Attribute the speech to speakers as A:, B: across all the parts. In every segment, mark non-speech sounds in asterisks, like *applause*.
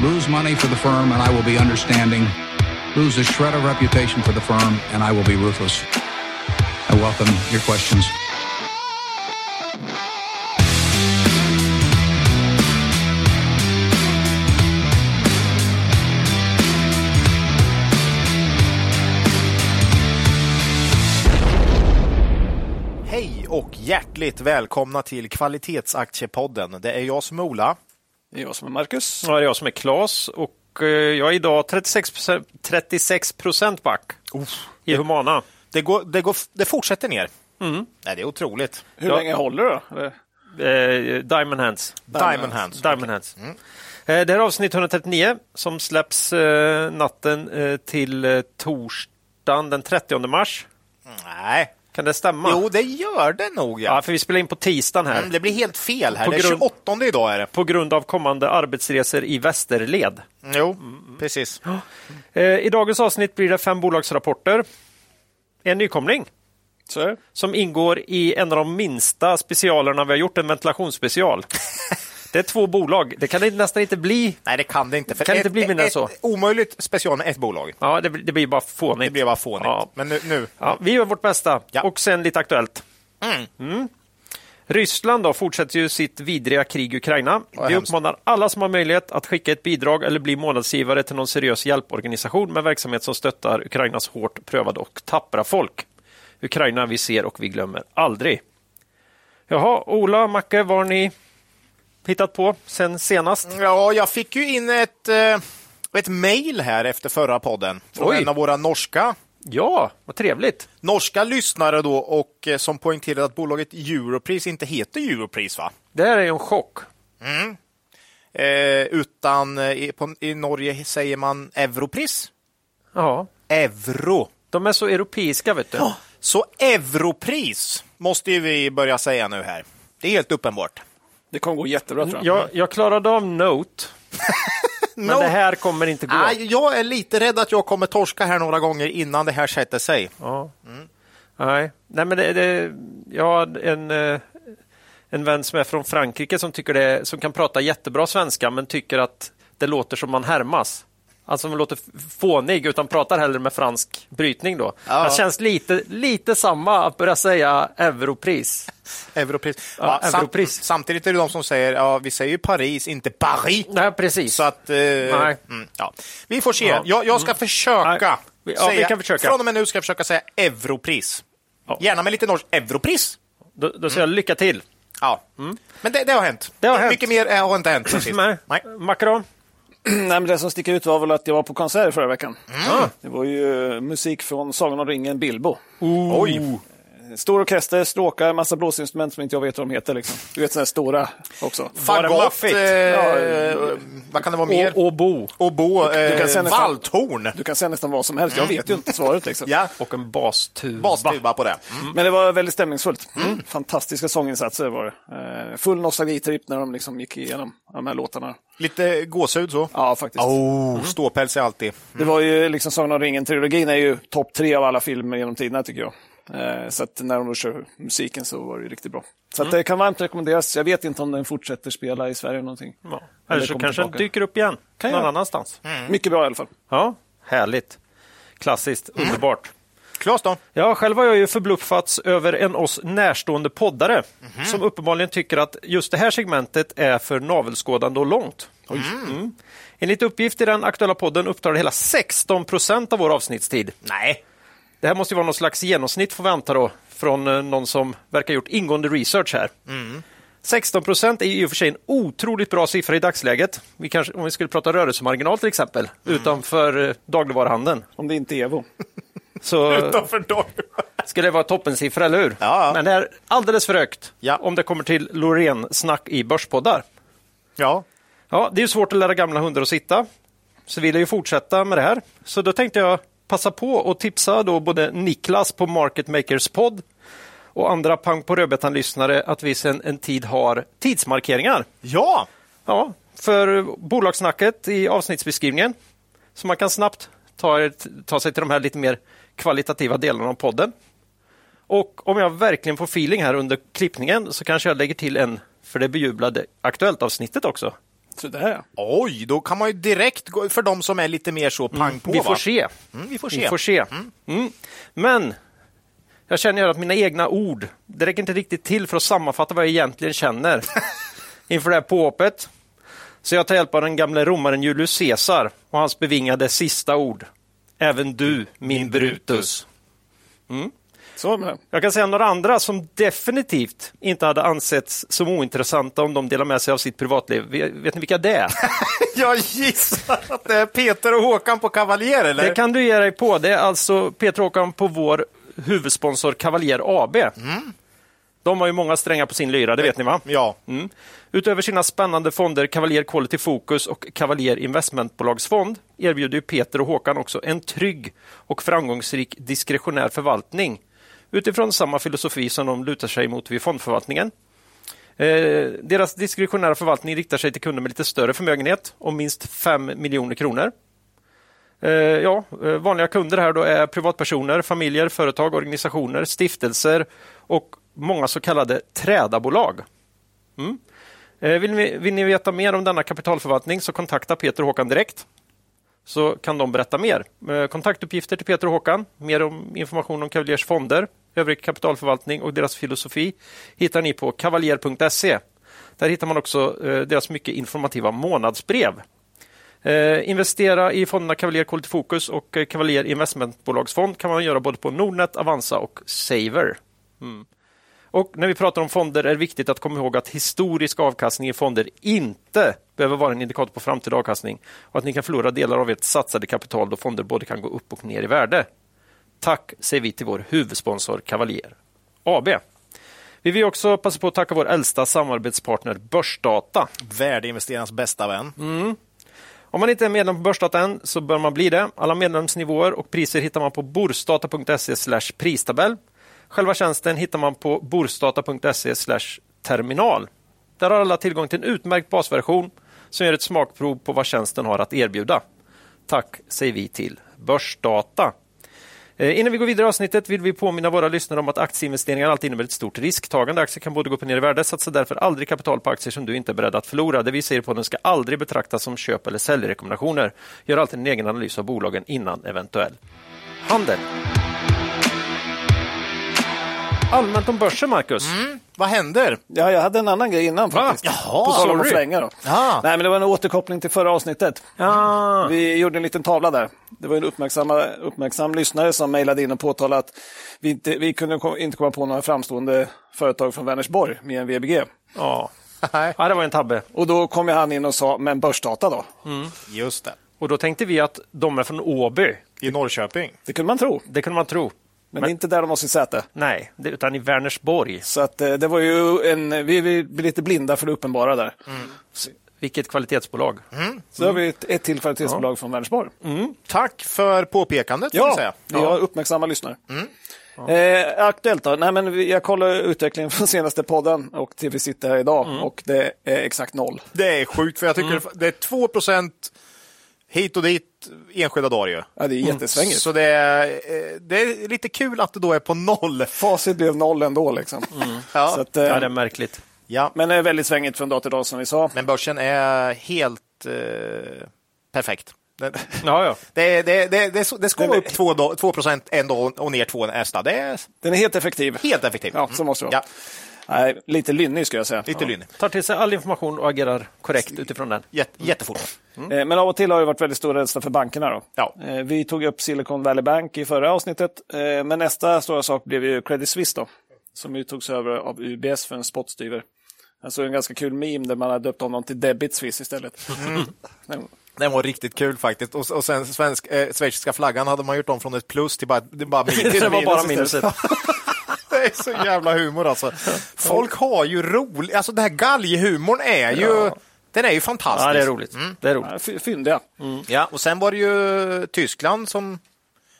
A: lose money for the firm and I will be understanding, lose a shred of reputation for the firm and I will be ruthless. I welcome your questions.
B: Hej och hjärtligt välkomna till Kvalitetsaktiepodden. Det är jag som är Ola.
C: Det är jag som är Marcus.
D: Ja, det är jag som är Klas och eh, jag är idag 36 procent, 36 procent back i Humana.
B: Det, går, det, går, det fortsätter ner. Nej, det är otroligt.
C: Hur
D: Ja.
C: länge håller då? Eller?
D: Eh, Diamond Hands.
B: Diamond Hands.
D: Diamond Hands. Eh, det här är avsnitt 139 som släpps eh, natten eh, till eh, torsdagen den 30 mars.
B: Nej.
D: Kan det stämma?
B: Jo, det gör det nog.
D: Ja,
B: Ja.
D: för vi spelar in på tisdagen här.
B: Mm, Det blir helt fel här.
D: På
B: Det är
D: grund-
B: 28 idag. Är det.
D: På grund av kommande arbetsresor i västerled.
B: Jo, precis.
D: Eh, I dagens avsnitt blir det fem bolagsrapporter. En nykomling.
C: Så
D: som ingår i en av de minsta specialerna vi har gjort, en ventilationsspecial. *laughs* Det är två bolag. Det kan det nästan inte bli.
B: Nej, det kan det inte. För
D: Kan
B: ett,
D: inte bli mindre
B: ett,
D: så?
B: Omöjligt special med ett bolag.
D: Ja, det, det blir bara fånigt.
B: Det blir bara fånigt.
D: Ja.
B: Men nu, nu.
D: Ja, vi gör vårt bästa.
B: Ja.
D: Och sen lite aktuellt. Mm. Ryssland då fortsätter ju sitt vidriga krig i Ukraina. Vi uppmanar alla som har möjlighet att skicka ett bidrag eller bli månadsgivare till någon seriös hjälporganisation med verksamhet som stöttar Ukrainas hårt prövade och tappra folk. Ukraina vi ser och vi glömmer aldrig. Jaha, Ola, Macke, vad har ni hittat på sen senast?
B: Ja, jag fick ju in ett, eh, ett mejl här efter förra podden från
D: Oj.
B: en av våra norska
D: Ja, vad trevligt.
B: norska lyssnare då och eh, som poängterade att bolaget Europris inte heter Europris va?
D: Det här är en chock.
B: Eh, utan eh, i, på, i Norge säger man Europris.
D: Ja,
B: Euro.
D: de är så europeiska vet du.
B: Så Europris måste ju vi börja säga nu här. Det är helt uppenbart.
C: Det kommer gå jättebra tror jag.
D: Jag, jag klarade av Note, *laughs* men
B: No.
D: det här kommer inte gå.
B: Nej, jag är lite rädd att jag kommer torska här några gånger innan det här sätter sig.
D: Ja. Nej. Nej, men det, det, jag har en, eh, en vän som är från Frankrike som, tycker det, som kan prata jättebra svenska men tycker att det låter som man härmas. Alltså man låter fånig utan pratar hellre med fransk brytning då.
B: Ja.
D: Det känns lite, lite samma att börja säga europris. *laughs*
B: Europris.
D: Ja,
B: sam-
D: Europris.
B: samtidigt är det de som säger, ja, vi säger ju Paris, inte Paris.
D: Nej, precis.
B: Så att, eh,
D: Nej.
B: mm, ja. Vi får se.
D: Ja.
B: Jag, jag ska försöka.
D: Nej. Ja, vi
B: säga,
D: kan försöka.
B: Från och med nu ska jag försöka säga Europris.
D: Ja.
B: Gärna med lite norskt. Europris.
D: Då, då säger jag lycka till.
B: Ja. Men det, det har hänt.
D: Det har hänt.
B: Mycket mer eh, har inte hänt.
D: Nej. Macron? *clears throat*
C: Nej, men det som sticker ut var väl att jag var på konsert förra veckan.
B: Mm.
C: Det var ju eh, musik från Sagan om ringen Bilbo.
B: Oj.
C: Stor orkester, stråkar, massa blåsinstrument som inte jag vet vad de heter. Liksom. Du vet sådana här stora också.
B: Fagott. Eh,
C: Ja,
B: vad kan det vara mer?
D: Och, och Bo.
B: Obo. Eh, valthorn.
C: Du kan säga nästan vad som helst. Jag vet ju inte svaret. Liksom.
B: Ja.
D: Och en bastuba.
B: Bastuba på det.
C: Men det var väldigt stämningsfullt. Fantastiska sånginsatser var det. Eh, full nostalgitripp när de liksom gick igenom de här låtarna.
B: Lite gåshud så.
C: Ja, faktiskt.
B: Oh, ståpäls är alltid.
C: Det var ju liksom Sagan om ringen-trilogin är ju topp tre av alla filmer genom tiderna tycker jag. Eh, så att när de då kör musiken så var det ju riktigt bra. Så att det kan varmt rekommenderas. Jag vet inte om den fortsätter spela i Sverige någonting.
D: Ja. Eller så kanske den dyker upp igen
C: Kan
D: någon
C: jag.
D: annanstans.
C: Mycket bra i alla fall.
D: Ja, härligt. Klassiskt, underbart.
B: Klas då?
D: Ja, själv har jag ju förbluffats över en oss närstående poddare som uppenbarligen tycker att just det här segmentet är för navelskådande och långt. Mm. Enligt uppgift i den aktuella podden upptar det hela 16 procent av vår avsnittstid.
B: Nej.
D: Det här måste ju vara någon slags genomsnitt får vi anta då, från eh, någon som verkar ha gjort ingående research här. 16 procent är i och för sig en otroligt bra siffra i dagsläget. Vi kanske, om vi skulle prata rörelsemarginal till exempel, utanför eh, dagligvaruhandeln.
C: Om det inte är Evo. *laughs*
D: Så *laughs*
B: Utanför dag.
D: skulle det vara toppensiffra, eller hur?
B: Ja.
D: Men det är alldeles för högt
B: Ja.
D: om det kommer till Loreen-snack i börspoddar.
B: Ja.
D: Ja, det är svårt att lära gamla hundar att sitta. Så vill jag ju fortsätta med det här. Så då tänkte jag passa på och tipsa då både Niklas på Market Makers podd och andra Pang på rödbetan-lyssnare att vi sedan en tid har tidsmarkeringar.
B: Ja.
D: Ja, för bolagssnacket i avsnittsbeskrivningen. Så man kan snabbt ta, ta sig till de här lite mer kvalitativa delarna av podden. Och om jag verkligen får feeling här under klippningen så kanske jag lägger till en för det bejublade Aktuellt-avsnittet också.
C: Så där ja.
B: Oj, då kan man ju direkt gå för de som är lite mer så pang på.
D: Vi får
B: va?
D: se.
B: Mm, vi får se.
D: Vi får se. Mm. Men jag känner ju att mina egna ord, det räcker inte riktigt till för att sammanfatta vad jag egentligen känner *laughs* inför det här påhoppet. Så jag tar hjälp av den gamle romaren Julius Caesar och hans bevingade sista ord. Även du, min Brutus.
C: Så med.
D: Jag kan säga några andra som definitivt inte hade ansetts som ointressanta om de delar med sig av sitt privatliv. Vet ni vilka det är? *laughs*
B: Jag gissar att det är Peter och Håkan på Kavaljer, eller?
D: Det kan du ge dig på. Det är alltså Peter Håkan på vår huvudsponsor Cavalier AB. De har ju många strängar på sin lyra, det vet ni va?
B: Ja.
D: Mm. Utöver sina spännande fonder Cavalier Quality Focus och Cavalier Investmentbolagsfond erbjuder ju Peter och Håkan också en trygg och framgångsrik diskretionär förvaltning utifrån samma filosofi som de lutar sig mot vid fondförvaltningen. Eh, deras diskretionära förvaltning riktar sig till kunder med lite större förmögenhet om minst 5 miljoner kronor. Eh, ja, eh, vanliga kunder här då är privatpersoner, familjer, företag, organisationer, stiftelser och många så kallade trädabolag. Mm. Eh, vill, ni, vill ni veta mer om denna kapitalförvaltning så kontakta Peter och Håkan direkt så kan de berätta mer. Eh, kontaktuppgifter till Peter och Håkan, mer om information om Cavaliers fonder, övrig kapitalförvaltning och deras filosofi hittar ni på kavaljer.se. Där hittar man också eh, deras mycket informativa månadsbrev. Investera i fonderna Cavalier Quality Focus och Cavalier Investmentbolagsfond kan man göra både på Nordnet, Avanza och Saver. Mm. Och när vi pratar om fonder är det viktigt att komma ihåg att historisk avkastning i fonder inte behöver vara en indikator på framtida avkastning och att ni kan förlora delar av ert satsade kapital då fonder både kan gå upp och ner i värde. Tack säger vi till vår huvudsponsor Cavalier AB. Vi vill också passa på att tacka vår äldsta samarbetspartner Börsdata.
B: Värdeinvesterarnas bästa vän.
D: Om man inte är medlem på Börsdata än så bör man bli det. Alla medlemsnivåer och priser hittar man på borsdata.se pristabell. Själva tjänsten hittar man på borstata.se terminal. Där har alla tillgång till en utmärkt basversion som ger ett smakprov på vad tjänsten har att erbjuda. Tack säger vi till Börsdata. Eh, innan vi går vidare i avsnittet vill vi påminna våra lyssnare om att aktieinvesteringar alltid innebär ett stort risktagande. Aktier kan både gå upp och ner i värde. Satsa därför aldrig kapital på aktier som du inte är beredd att förlora. Det vi säger på den ska aldrig betraktas som köp eller säljrekommendationer. Gör alltid en egen analys av bolagen innan eventuell handel. Allmänt om börsen, Marcus.
B: Vad händer?
C: Ja, jag hade en annan grej innan faktiskt.
B: Jaha,
C: på tal om att
D: sorry.
C: flänga då. Nej, men det var en återkoppling till förra avsnittet.
D: Ah.
C: Vi gjorde en liten tavla där. Det var en uppmärksamma, uppmärksam lyssnare som mejlade in och påtalade att vi inte, vi kunde kom- inte komma på några framstående företag från Vänersborg med en VBG.
D: Ja. Ja, det var en tabbe.
C: Och då kom han in och sa, men börsdata då?
B: Just det.
D: Och då tänkte vi att de är från Åby.
B: I Norrköping.
C: Det kunde man tro,
D: Det kunde man tro.
C: Men, är inte där de har sitt säte.
D: Nej, det, utan i Vänersborg.
C: Så att, eh, det var ju en, vi, vi blir lite blinda för det uppenbara där.
D: Vilket kvalitetsbolag.
C: Så har vi ett, ett till kvalitetsbolag från Vänersborg.
B: Tack för påpekandet.
C: Ja,
B: säga.
C: vi har uppmärksamma lyssnare. Eh, aktuellt då? Nej, men jag kollar utvecklingen från senaste podden och till vi sitter här idag och det är exakt noll.
B: Det är sjukt, för jag tycker det är 2 hit och dit enskilda dagar ju.
C: Ja, det är jättesvängigt.
B: Så det är, eh, det är lite kul att det då är på noll.
C: Facit blev noll ändå. Liksom.
B: Ja.
C: Så att, eh,
D: Ja, det är märkligt.
B: Ja,
C: Men det är väldigt svängigt från dag till dag som vi sa.
B: men börsen är helt eh, perfekt. Det,
D: Ja, ja. *laughs*
B: det, det, det, det, det ska vara upp 2 dag- 2 en dag och ner 2 nästa. Det är
C: Den är helt effektiv.
B: helt effektivt.
C: Ja, så måste det vara.
B: Ja,
C: Nej, lite lynnig skulle jag säga.
B: lite lynnig.
D: Tar till sig all information och agerar korrekt utifrån den.
B: Jätte, jättefort.
C: Eh, Men av och till har det varit väldigt stor rädsla för bankerna. Då.
B: Ja.
C: Eh, Vi tog upp Silicon Valley Bank i förra avsnittet, eh, men nästa stora sak blev ju Credit Suisse då, som ju togs över av UBS för en spottstyver. Alltså en ganska kul meme där man har döpt honom till Debit Swiss istället. *laughs* Men-
B: Den var riktigt kul faktiskt. Och, och sen svensk, eh, schweiziska flaggan hade man gjort om från ett plus till bara, det bara *laughs* minus.
D: Det var bara minuset. *laughs*
B: Det är så jävla humor alltså. Folk har ju roligt, alltså den här galghumorn är ju, den är ju fantastisk.
D: Ja, det är roligt. Det är roligt.
C: Ja, fy- Fyndiga.
B: Ja, och sen var det ju Tyskland som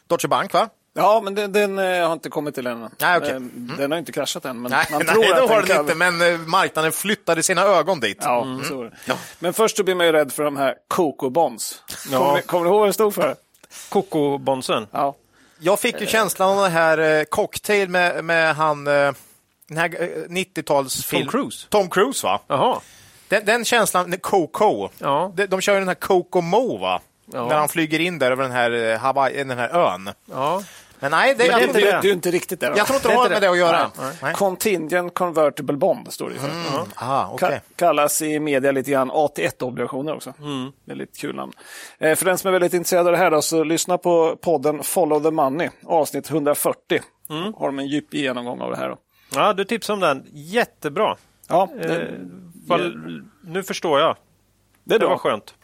B: Deutsche Bank va?
C: Ja, men den, den eh, har inte kommit till än.
B: Nej, okej.
C: Eh, Den har inte kraschat än, men
B: Nej,
C: man
B: nej
C: tror
B: det
C: att
B: har
C: den
B: inte, men eh, marknaden flyttade sina ögon dit.
C: Ja, så är det. Men först så blir man ju rädd för de här Coco Bonds. Kommer, ni- kommer du ihåg vad det stod för?
D: Koko-bonsen.
C: Ja.
B: Jag fick ju känslan av den här eh, cocktail med, med han, eh, den här eh, 90-talsfilm.
D: Tom Cruise?
B: Tom Cruise va?
D: Jaha.
B: Den, den känslan, Coco,
D: Ja.
B: de, de kör ju den här Kokomo va?
D: Ja.
B: När han flyger in där över den här, eh, Hawaii, den här ön.
D: Ja.
B: Men nej, det,
C: Men det, det,
B: inte,
C: det är inte riktigt det. då.
B: jag tror inte det
D: Det
B: har med
D: det.
B: det att göra.
D: Nej,
B: Nej.
C: Contingent Convertible Bond står det för.
B: Ah,
C: Ka-
B: okej.
C: Kallas i media lite grann AT1-obligationer också.
B: Mm.
C: Väldigt kul namn. Eh, för den som är väldigt intresserad av det här då, så lyssna på podden Follow the Money, avsnitt 140.
B: Mm.
C: Har de en djup genomgång av det här. Då.
D: ja, du tipsade om den. Jättebra.
C: Ja,
D: Eh,
C: det,
D: Fall, nu förstår jag.
C: det är
D: Det var skönt.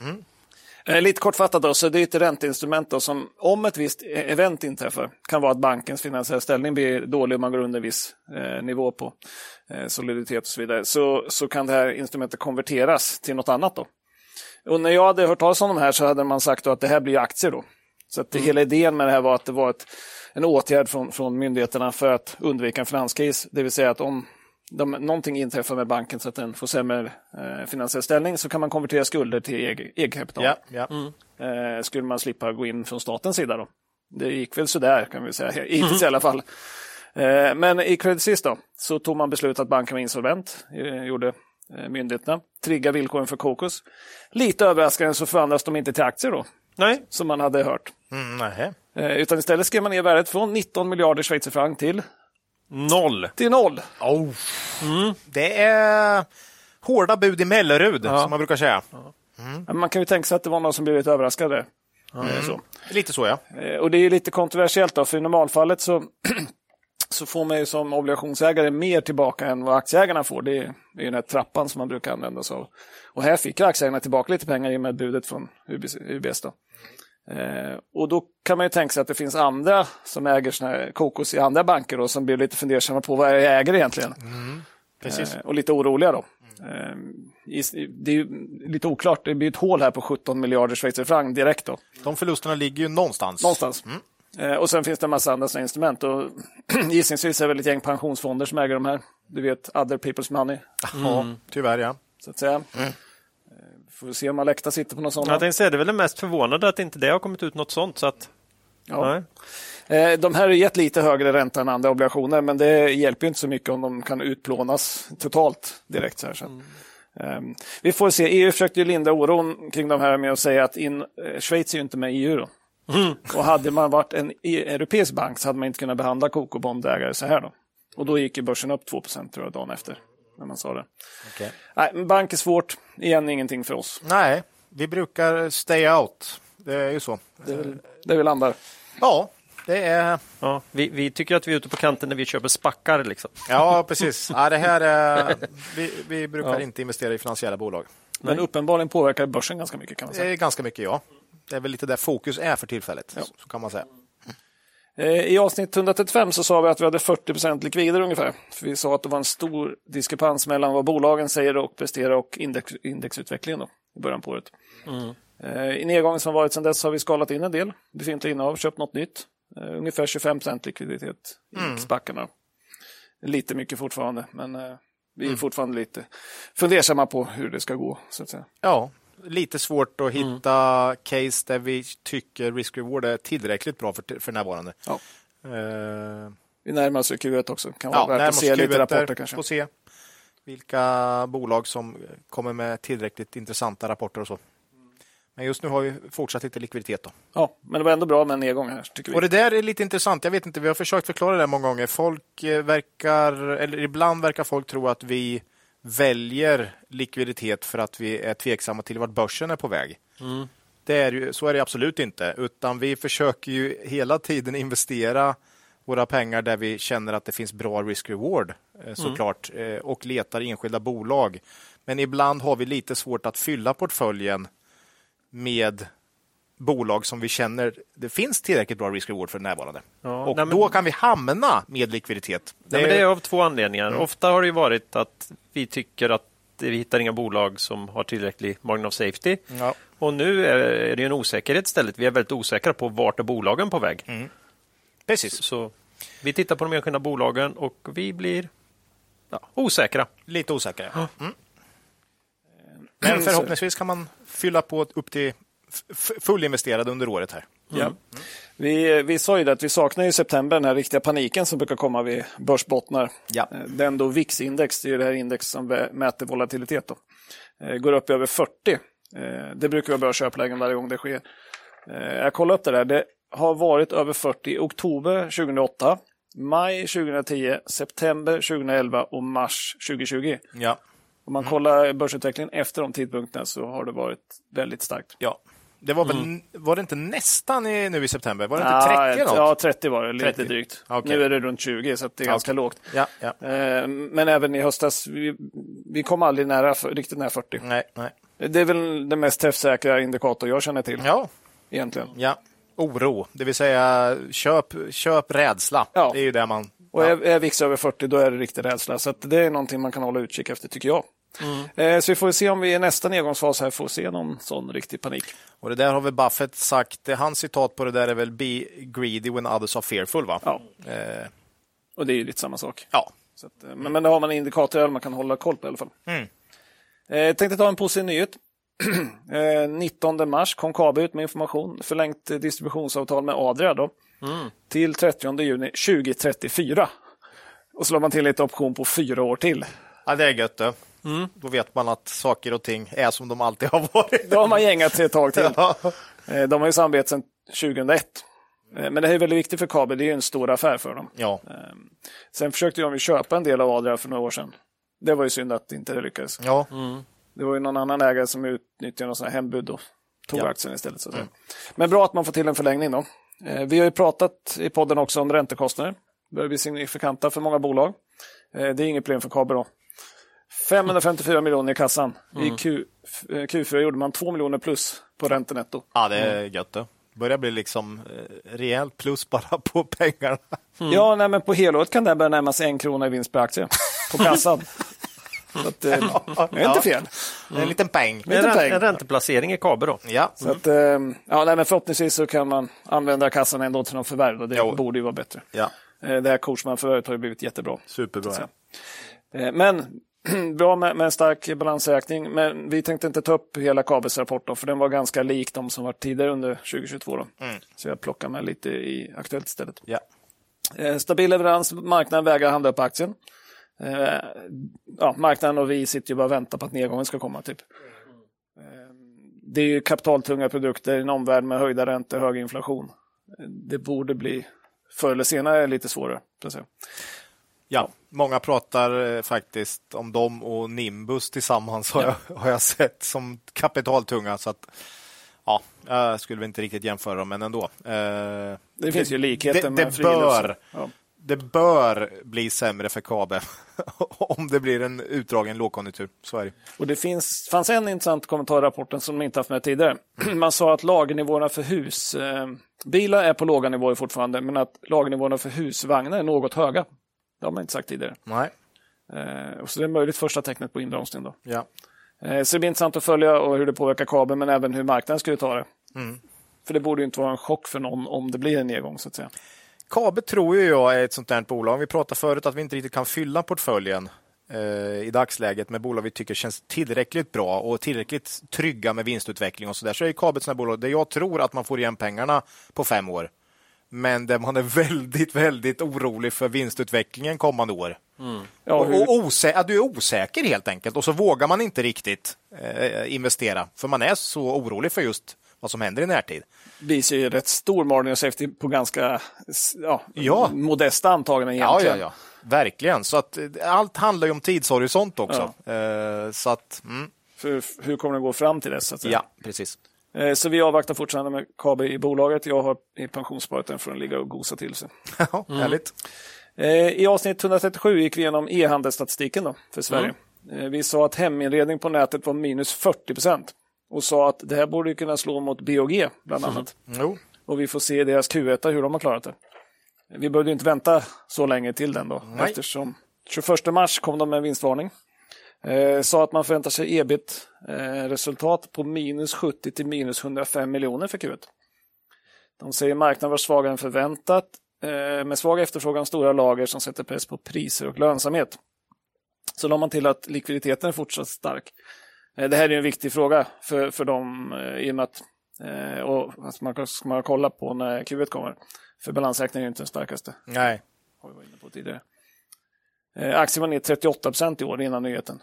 C: Eh, lite kortfattat då, så det är ett ränteinstrument då, som om ett visst e- event inträffar kan vara att bankens finansiella ställning blir dålig om man går under en viss eh, nivå på eh, soliditet och så vidare. Så, så kan det här instrumentet konverteras till något annat då. Och när jag hade hört talas om de här så hade man sagt att det här blir aktier då. Så att det, hela idén med det här var att det var ett, en åtgärd från, från myndigheterna för att undvika en finanskris. Det vill säga att om de, någonting inträffar med banken så att den får sämre eh, finansiell ställning så kan man konvertera skulder till eg- egenkapital.
B: Ja, ja.
C: Eh, skulle man slippa gå in från statens sida då. Det gick väl sådär kan vi säga, *laughs* hittills i alla fall. Eh, men i Credit Suisse då, så tog man beslut att banken var insolvent, eh, gjorde eh, myndigheterna, trigga villkoren för Kokos. Lite överraskande så förvandlas de inte till aktier då,
D: Nej,
C: som man hade hört.
B: Mm, nej.
C: Eh, utan istället skrev man ner värdet från 19 miljarder schweizerfranc till,
D: noll.
C: till noll.
B: Oh. Det är hårda bud i Mellerud, som man brukar säga.
C: Men Man kan ju tänka sig att det var någon som blev lite överraskade. Eh, Så.
B: Lite så, ja.
C: Eh, Och det är ju lite kontroversiellt då, för i normalfallet så, *clears throat* så får man ju som obligationsägare mer tillbaka än vad aktieägarna får. Det är ju den här trappan som man brukar använda sig av. Och här fick aktieägarna tillbaka lite pengar i och med budet från UBS. UBS då. Eh, och då kan man ju tänka sig att det finns andra som äger här kokos i andra banker då, som blir lite fundersamma på vad jag äger egentligen.
B: Precis.
C: Eh, och lite oroliga då. Eh, i- det är ju lite oklart, det blir ett hål här på 17 miljarder schweizerfranc direkt då.
B: De förlusterna ligger ju någonstans.
C: Någonstans. Eh, och sen finns det en massa andra instrument. Och *clears throat* gissningsvis är det väl ett gäng pensionsfonder som äger de här. Du vet, other people's money,
B: Ja, tyvärr ja.
C: så att säga. Eh, får vi se om Alecta sitter på något sånt.
D: Jag tänkte säga, det är väl det mest förvånande att inte det har kommit ut något sånt. Så att,
C: Ja.
D: nej.
C: Eh, de här har gett lite högre ränta än andra obligationer, men det hjälper ju inte så mycket om de kan utplånas totalt direkt. Så här, så. Eh, vi får se. EU försökte ju linda oron kring de här med att säga att in, eh, Schweiz är ju inte med i EU. Då. Och hade man varit en e- europeisk bank så hade man inte kunnat behandla Coco-bondägare så här. Då. Och då gick ju börsen upp 2 tror jag dagen efter. När man sa det.
B: Okej.
C: Nej, bank är svårt. Igen ingenting för oss.
B: Nej, vi brukar stay out. Det är ju så.
C: Det är väl där vi landar.
B: Ja, det är...
D: Ja, vi, vi tycker att vi är ute på kanten när vi köper spackar. Liksom.
B: Ja, precis. Ja, det här är... Vi, vi brukar inte investera i finansiella bolag.
C: Men uppenbarligen påverkar börsen ganska mycket kan man
B: Det
C: säga.
B: är ganska mycket, ja. Det är väl lite där fokus är för tillfället, så kan man säga.
C: Eh, I avsnitt 135 så sa vi att vi hade 40% likvider ungefär. För vi sa att det var en stor diskrepans mellan vad bolagen säger och presterar och index, indexutvecklingen då, i början på året. Eh, I nedgången som varit sedan dess har vi skalat in en del befintliga innehav, köpt något nytt. Eh, Ungefär 25% likviditet i spackarna. Lite mycket fortfarande, men vi är fortfarande lite fundersamma på hur det ska gå. Så att säga.
B: Ja, lite svårt att hitta case där vi tycker risk-reward är tillräckligt bra för, för närvarande.
C: Ja.
B: Eh,
C: Vi närmar oss Q1 också. Kan vara
B: ja,
C: värt att se lite
B: Q1
C: rapporter kanske.
B: Får se vilka bolag som kommer med tillräckligt intressanta rapporter och så. Men just nu har vi fortsatt lite likviditet. Då.
C: Ja, men det var ändå bra med en nedgång här, tycker vi.
B: Och det där är lite intressant. Jag vet inte, vi har försökt förklara det många gånger. Folk eh, verkar, eller ibland verkar folk tro att vi väljer likviditet för att vi är tveksamma till vart börsen är på väg. Det är ju, så är det absolut inte, utan vi försöker ju hela tiden investera våra pengar där vi känner att det finns bra risk-reward eh, såklart eh, och letar enskilda bolag. Men ibland har vi lite svårt att fylla portföljen med bolag som vi känner det finns tillräckligt bra risk-reward för närvarande.
D: Ja,
B: och
D: nej, men-
B: då kan vi hamna med likviditet.
D: Nej, men det är av två anledningar. Ofta har det ju varit att vi tycker att vi hittar inga bolag som har tillräcklig margin of safety.
B: Ja.
D: Och nu är är det en osäkerhet istället. Vi är väldigt osäkra på vart är bolagen på väg.
B: Precis.
D: Så vi tittar på de enskilda bolagen och vi blir ja, osäkra.
B: Lite osäkra. Mm. Men förhoppningsvis kan man fylla på upp till f- f- fullinvesterad under året här.
C: Ja. Vi, vi sa ju det att vi saknar i september den här riktiga paniken som brukar komma vid börsbottnar.
B: Ja.
C: Eh, Den då VIX-index, det är det här index som mäter volatilitet. Då. eh, går upp i över 40. Eh, det brukar vara bra köplägen varje gång det sker. Jag kollade upp det där. Det har varit över 40 i oktober 2008, maj 2010, september 2011 och mars 2020.
B: Ja.
C: Om man kollar börsutvecklingen efter de tidpunkterna så har det varit väldigt starkt.
B: ja. Det var väl, var det inte nästan i, nu i september? Var det inte 30
C: Ah,
B: eller något?
C: Ja, 30 var det, lite
B: 30.
C: drygt.
B: Okej.
C: Nu är det runt 20 så det är ganska
B: Okej.
C: lågt.
B: Ja, ja.
C: Eh, Men även i höstas, vi, vi kom aldrig nära, riktigt nära 40.
B: Nej, nej.
C: Det är väl den mest träffsäkra indikator jag känner till
B: Ja,
C: egentligen.
B: ja. Oro, det vill säga köp, köp rädsla.
C: Ja.
B: Det är ju det man...
C: Och
B: ja.
C: är, är VIX över 40 då är det riktig rädsla. Så det är någonting man kan hålla utkik efter tycker jag.
B: Mm.
C: Eh, Så vi får se om vi i nästa nedgångsfas här får se någon sån riktig panik.
B: Och det där har väl Buffett sagt, det, hans citat på det där är väl Be greedy when others are fearful, va?
C: Ja,
B: Eh,
C: och det är ju lite samma sak.
B: ja.
C: Att, eh, men, men då har man indikatorer man kan hålla koll på i alla fall.
B: Mm.
C: Eh, tänkte ta en positiv nyhet. *clears throat* Eh, 19 mars kom KABE ut med information, förlängt eh, distributionsavtal med Adria då, till 30 juni 2034. Och så la man till lite option på fyra år till.
B: ja, det är gött det. Då vet man att saker och ting är som de alltid har varit.
C: Då har man gängat sig ett tag till. *laughs*
B: Ja.
C: Eh, De har ju samarbete sedan 2001. Eh, Men det här är väldigt viktigt för KABE, det är ju en stor affär för dem.
B: ja.
C: Sen försökte de ju köpa en del av Adria för några år sedan. Det var ju synd att inte det lyckades.
B: ja.
C: Det var ju någon annan ägare som utnyttjade någon sån här hembud och tog
B: Ja. Mm.
C: aktien istället. Så att säga. Men bra att man får till en förlängning då. Eh, Vi har ju pratat i podden också om räntekostnader. Det börjar bli signifikanta för många bolag. Det är inget problem för KABE då. 554 miljoner i kassan.
B: Mm.
C: I Q, eh, Q4 gjorde man 2 miljoner plus på räntenetto.
B: ja, det är gött det. Börjar bli liksom eh, rejält plus bara på pengarna.
C: Ja, nej, men på helåret kan det börja närma sig en krona i vinst per aktie på kassan. *laughs* Så att, eh, det är inte fel.
B: En liten peng.
C: Lite
D: En, rän-
C: peng.
D: en ränteplacering i KABE då.
B: Ja.
C: Så att, eh, ja, nej, men förhoppningsvis så kan man använda kassan ändå till någon förvärv. Och det
B: Jo.
C: borde ju vara bättre.
B: ja.
C: Det här Korsman-förvärvet har ju blivit jättebra.
B: Superbra.
C: Men *clears throat* bra med, med en stark balansräkning. Men vi tänkte inte ta upp hela KABEs rapport då, för den var ganska lik de som var tidigare under 2022. Då. Så jag plockar med lite i Aktuellt istället. Eh, Stabil leverans, marknaden vägrar handla upp aktien. Eh, ja, marknaden och vi sitter ju bara och väntar på att nedgången ska komma. Typ. Eh, Det är ju kapitaltunga produkter i en omvärld med höjda räntor, hög inflation. Eh, Det borde bli förr eller senare lite svårare.
B: Ja, många pratar eh, faktiskt om dem och Nimbus tillsammans har, jag, har jag sett som kapitaltunga. Så att, ja, jag skulle inte riktigt jämföra dem, men ändå. Eh,
C: Det finns ju likheter
B: det,
C: med
B: det bör,
C: Ja.
B: det bör bli sämre för KABE *laughs* om det blir en utdragen lågkonjunktur. Så är det.
C: Och det finns, fanns en intressant kommentar i rapporten som de inte haft med tidigare. *clears throat* Man sa att lagernivåerna för hus, eh, är på låga nivåer fortfarande, men att lagernivåerna för husvagnar är något höga. Det har man inte sagt tidigare.
B: Nej.
C: Eh, så det är möjligt första tecknet på inbromsning. Då.
B: Ja.
C: Eh, så det blir intressant att följa och hur det påverkar kabeln, men även hur marknaden skulle ta det.
B: Mm.
C: För det borde ju inte vara en chock för någon om det blir en nedgång. så att säga.
B: KABE tror jag är ett sånt där bolag. Vi pratade förut att vi inte riktigt kan fylla portföljen eh, i dagsläget med bolag vi tycker känns tillräckligt bra och tillräckligt trygga med vinstutveckling och så där. Så är KABE ett sånt bolag där jag tror att man får igen pengarna på fem år. Men där man är väldigt, väldigt orolig för vinstutvecklingen kommande år.
C: Ja,
B: och, och osä- du är osäker helt enkelt och så vågar man inte riktigt eh, investera för man är så orolig för just vad som händer i närtid.
C: visar ju rätt stor margin of safety på ganska ja,
B: Ja.
C: modesta antaganden
B: Ja,
C: egentligen.
B: ja, ja. Verkligen. Så att eh, allt handlar ju om tidshorisont också. Eh, så att, mm,
C: För hur kommer det gå fram till dess? Så, att säga.
B: ja, precis.
C: Eh, så vi avvaktar fortfarande med KB i bolaget. Jag har i pensionssparet den för att ligga och gosa till sig. *laughs*
B: Ja, Härligt.
C: Eh, I avsnitt 137 gick vi igenom e-handelsstatistiken då, för Sverige. Eh, Vi sa att heminredning på nätet var minus 40 procent och sa att det här borde kunna slå mot BOG bland annat.
B: Jo.
C: Och vi får se deras Q1 hur de har klarat det. Vi behövde ju inte vänta så länge till den då,
B: Nej.
C: eftersom 21 mars kom de med en vinstvarning. Eh, sa att man förväntar sig ebit-resultat på minus 70 till minus 105 miljoner för Q1. De säger marknaden var svagare än förväntat eh, med svag efterfrågan stora lager som sätter press på priser och lönsamhet. Så la man till att likviditeten är fortsatt stark. Eh, Det här är en viktig fråga för, för dem eh, i och med att eh, och att man ska man kolla på när Q1 kommer. För balansräkningen är inte den starkaste,
B: Nej.
C: har vi varit inne på tidigare. Eh, Aktien var ner 38 procent i år innan nyheten.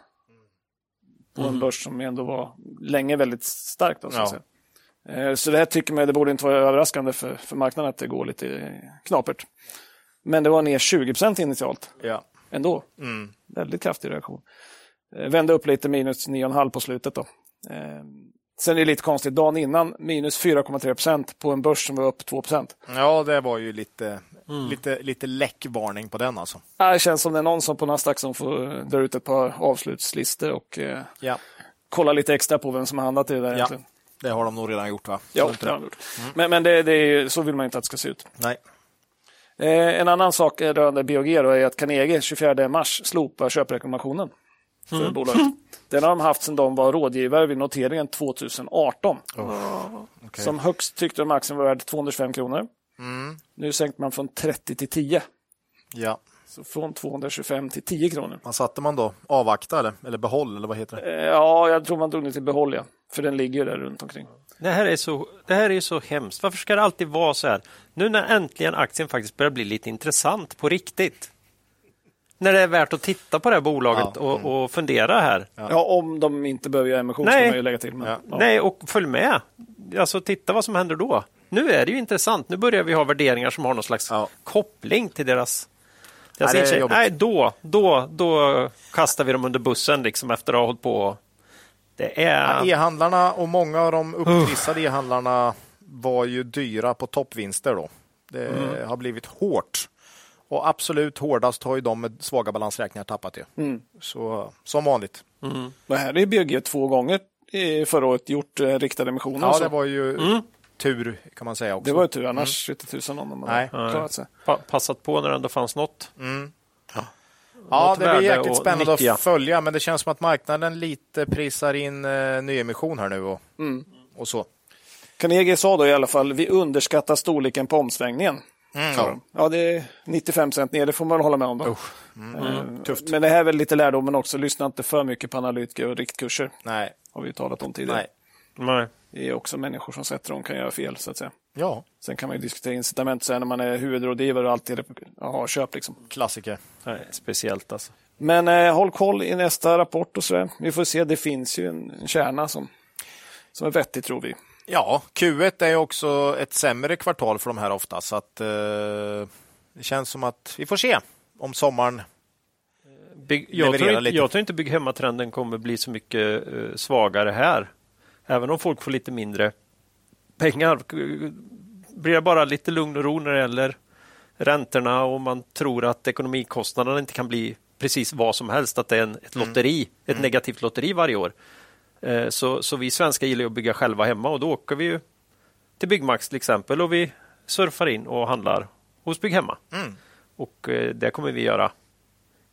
C: På en börs som ändå var länge väldigt stark. Då, så,
B: Ja.
C: Eh, så det här tycker man det borde inte vara överraskande för, för marknaden att det går lite knapert. Men det var ner 20% initialt
B: Ja.
C: ändå. Väldigt kraftig reaktion. Eh, Vände upp lite minus 9,5 på slutet. Då. Eh, sen är det lite konstigt, dagen innan minus 4,3 procent på en börs som var upp 2 procent.
B: ja, det var ju lite, lite, lite läckvarning på den alltså.
C: Det känns som det är någon som på Nasdaq som får eh, dra ut ett par avslutslistor och eh,
B: Ja.
C: kolla lite extra på vem som har handlat i det där
B: ja.
C: egentligen.
B: Det har de nog redan gjort va?
C: Ja, det har de gjort. Men, men det, det är, så vill man inte att det ska se ut.
B: Nej.
C: Eh, en annan sak rörande BOG är att Carnegie 24 mars slopar köprekommendationen för bolaget. *laughs* Den har de haft sedan de var rådgivare vid noteringen 2018.
B: okej.
C: Som högst tyckte de aktien var värd 225 kronor. Nu sänkte man från 30 till 10.
B: Ja.
C: Så från 225 till 10 kronor.
B: Vad satte man då? Avvakta eller, eller behåll eller vad heter det?
C: Eh, ja, jag tror man drog ner till behåll, ja. För den ligger ju där runt omkring.
D: Det här, är så, det här är så hemskt. Varför ska det alltid vara så här? Nu när äntligen aktien faktiskt börjar bli lite intressant på riktigt. När det är värt att titta på det här bolaget
B: Ja,
D: och, och fundera här.
C: Ja. om de inte behöver göra emission
D: Nej.
C: ska man ju lägga till. Men,
B: Ja.
C: ja.
D: Nej, och följ med. Alltså titta vad som händer då. Nu är det ju intressant. Nu börjar vi ha värderingar som har någon slags
B: Ja.
D: koppling till deras... deras
B: Nej, det.
D: Nej, då, då, då kastar vi dem under bussen liksom efter att ha hållit på. Det är...
B: Ja, E-handlarna och många av de upptrissade e-handlarna var ju dyra på toppvinster då. Det
C: Mm.
B: har blivit hårt. Och absolut hårdast har ju de med svaga balansräkningar tappat det.
C: Mm.
B: Så som vanligt.
C: Det här är BG två gånger i förra året gjort eh, riktade emissioner.
B: Ja,
C: så
B: det var ju tur kan man säga också.
C: det var ju tur, annars vet inte tusan om de
B: Nej.
C: hade klarat sig.
D: pa- passat på när det ändå fanns något.
B: Ja,
D: något
B: det blir jäkligt
D: att
B: spännande att följa, men det känns som att marknaden lite prisar in eh, nyemission här nu och,
C: Mm.
B: och så.
C: Carnegie sa då i alla fall, vi underskattar storleken på omsvängningen.
B: Mm, ja.
C: de. ja, det är 95 cent ner, det får man väl hålla med om. Då.
B: Mm.
C: Eh, Men det här är väl lite lärdomen också, lyssna inte för mycket på analytiker och riktkurser.
B: Nej,
C: Har vi ju talat om tidigare.
B: nej.
D: Nej.
C: Det är också människor som sätter dem kan göra fel, så att säga.
B: Ja,
C: Sen kan man ju diskutera incitament sen när man är huvudrådgivare och alltid har köp. Liksom.
B: klassiker.
D: Nej, speciellt alltså.
C: Men eh, håll koll i nästa rapport och så där. Vi får se, det finns ju en, en kärna som, som är vettig tror vi.
B: Ja, Q1 är också ett sämre kvartal för de här ofta, så att eh, det känns som att vi får se om sommaren.
D: Bygg, jag, tror inte, jag tror inte bygg hemma-trenden kommer bli så mycket eh, svagare här. Även om folk får lite mindre pengar. Blir det bara lite lugn och ro när det gäller räntorna och man tror att ekonomikostnaderna inte kan bli precis vad som helst, att det är en, ett lotteri, ett negativt lotteri varje år. Eh, Så, så vi svenskar gillar att bygga själva hemma och då åker vi ju till Byggmax till exempel och vi surfar in och handlar hos Bygg Hemma. Och eh, det kommer vi göra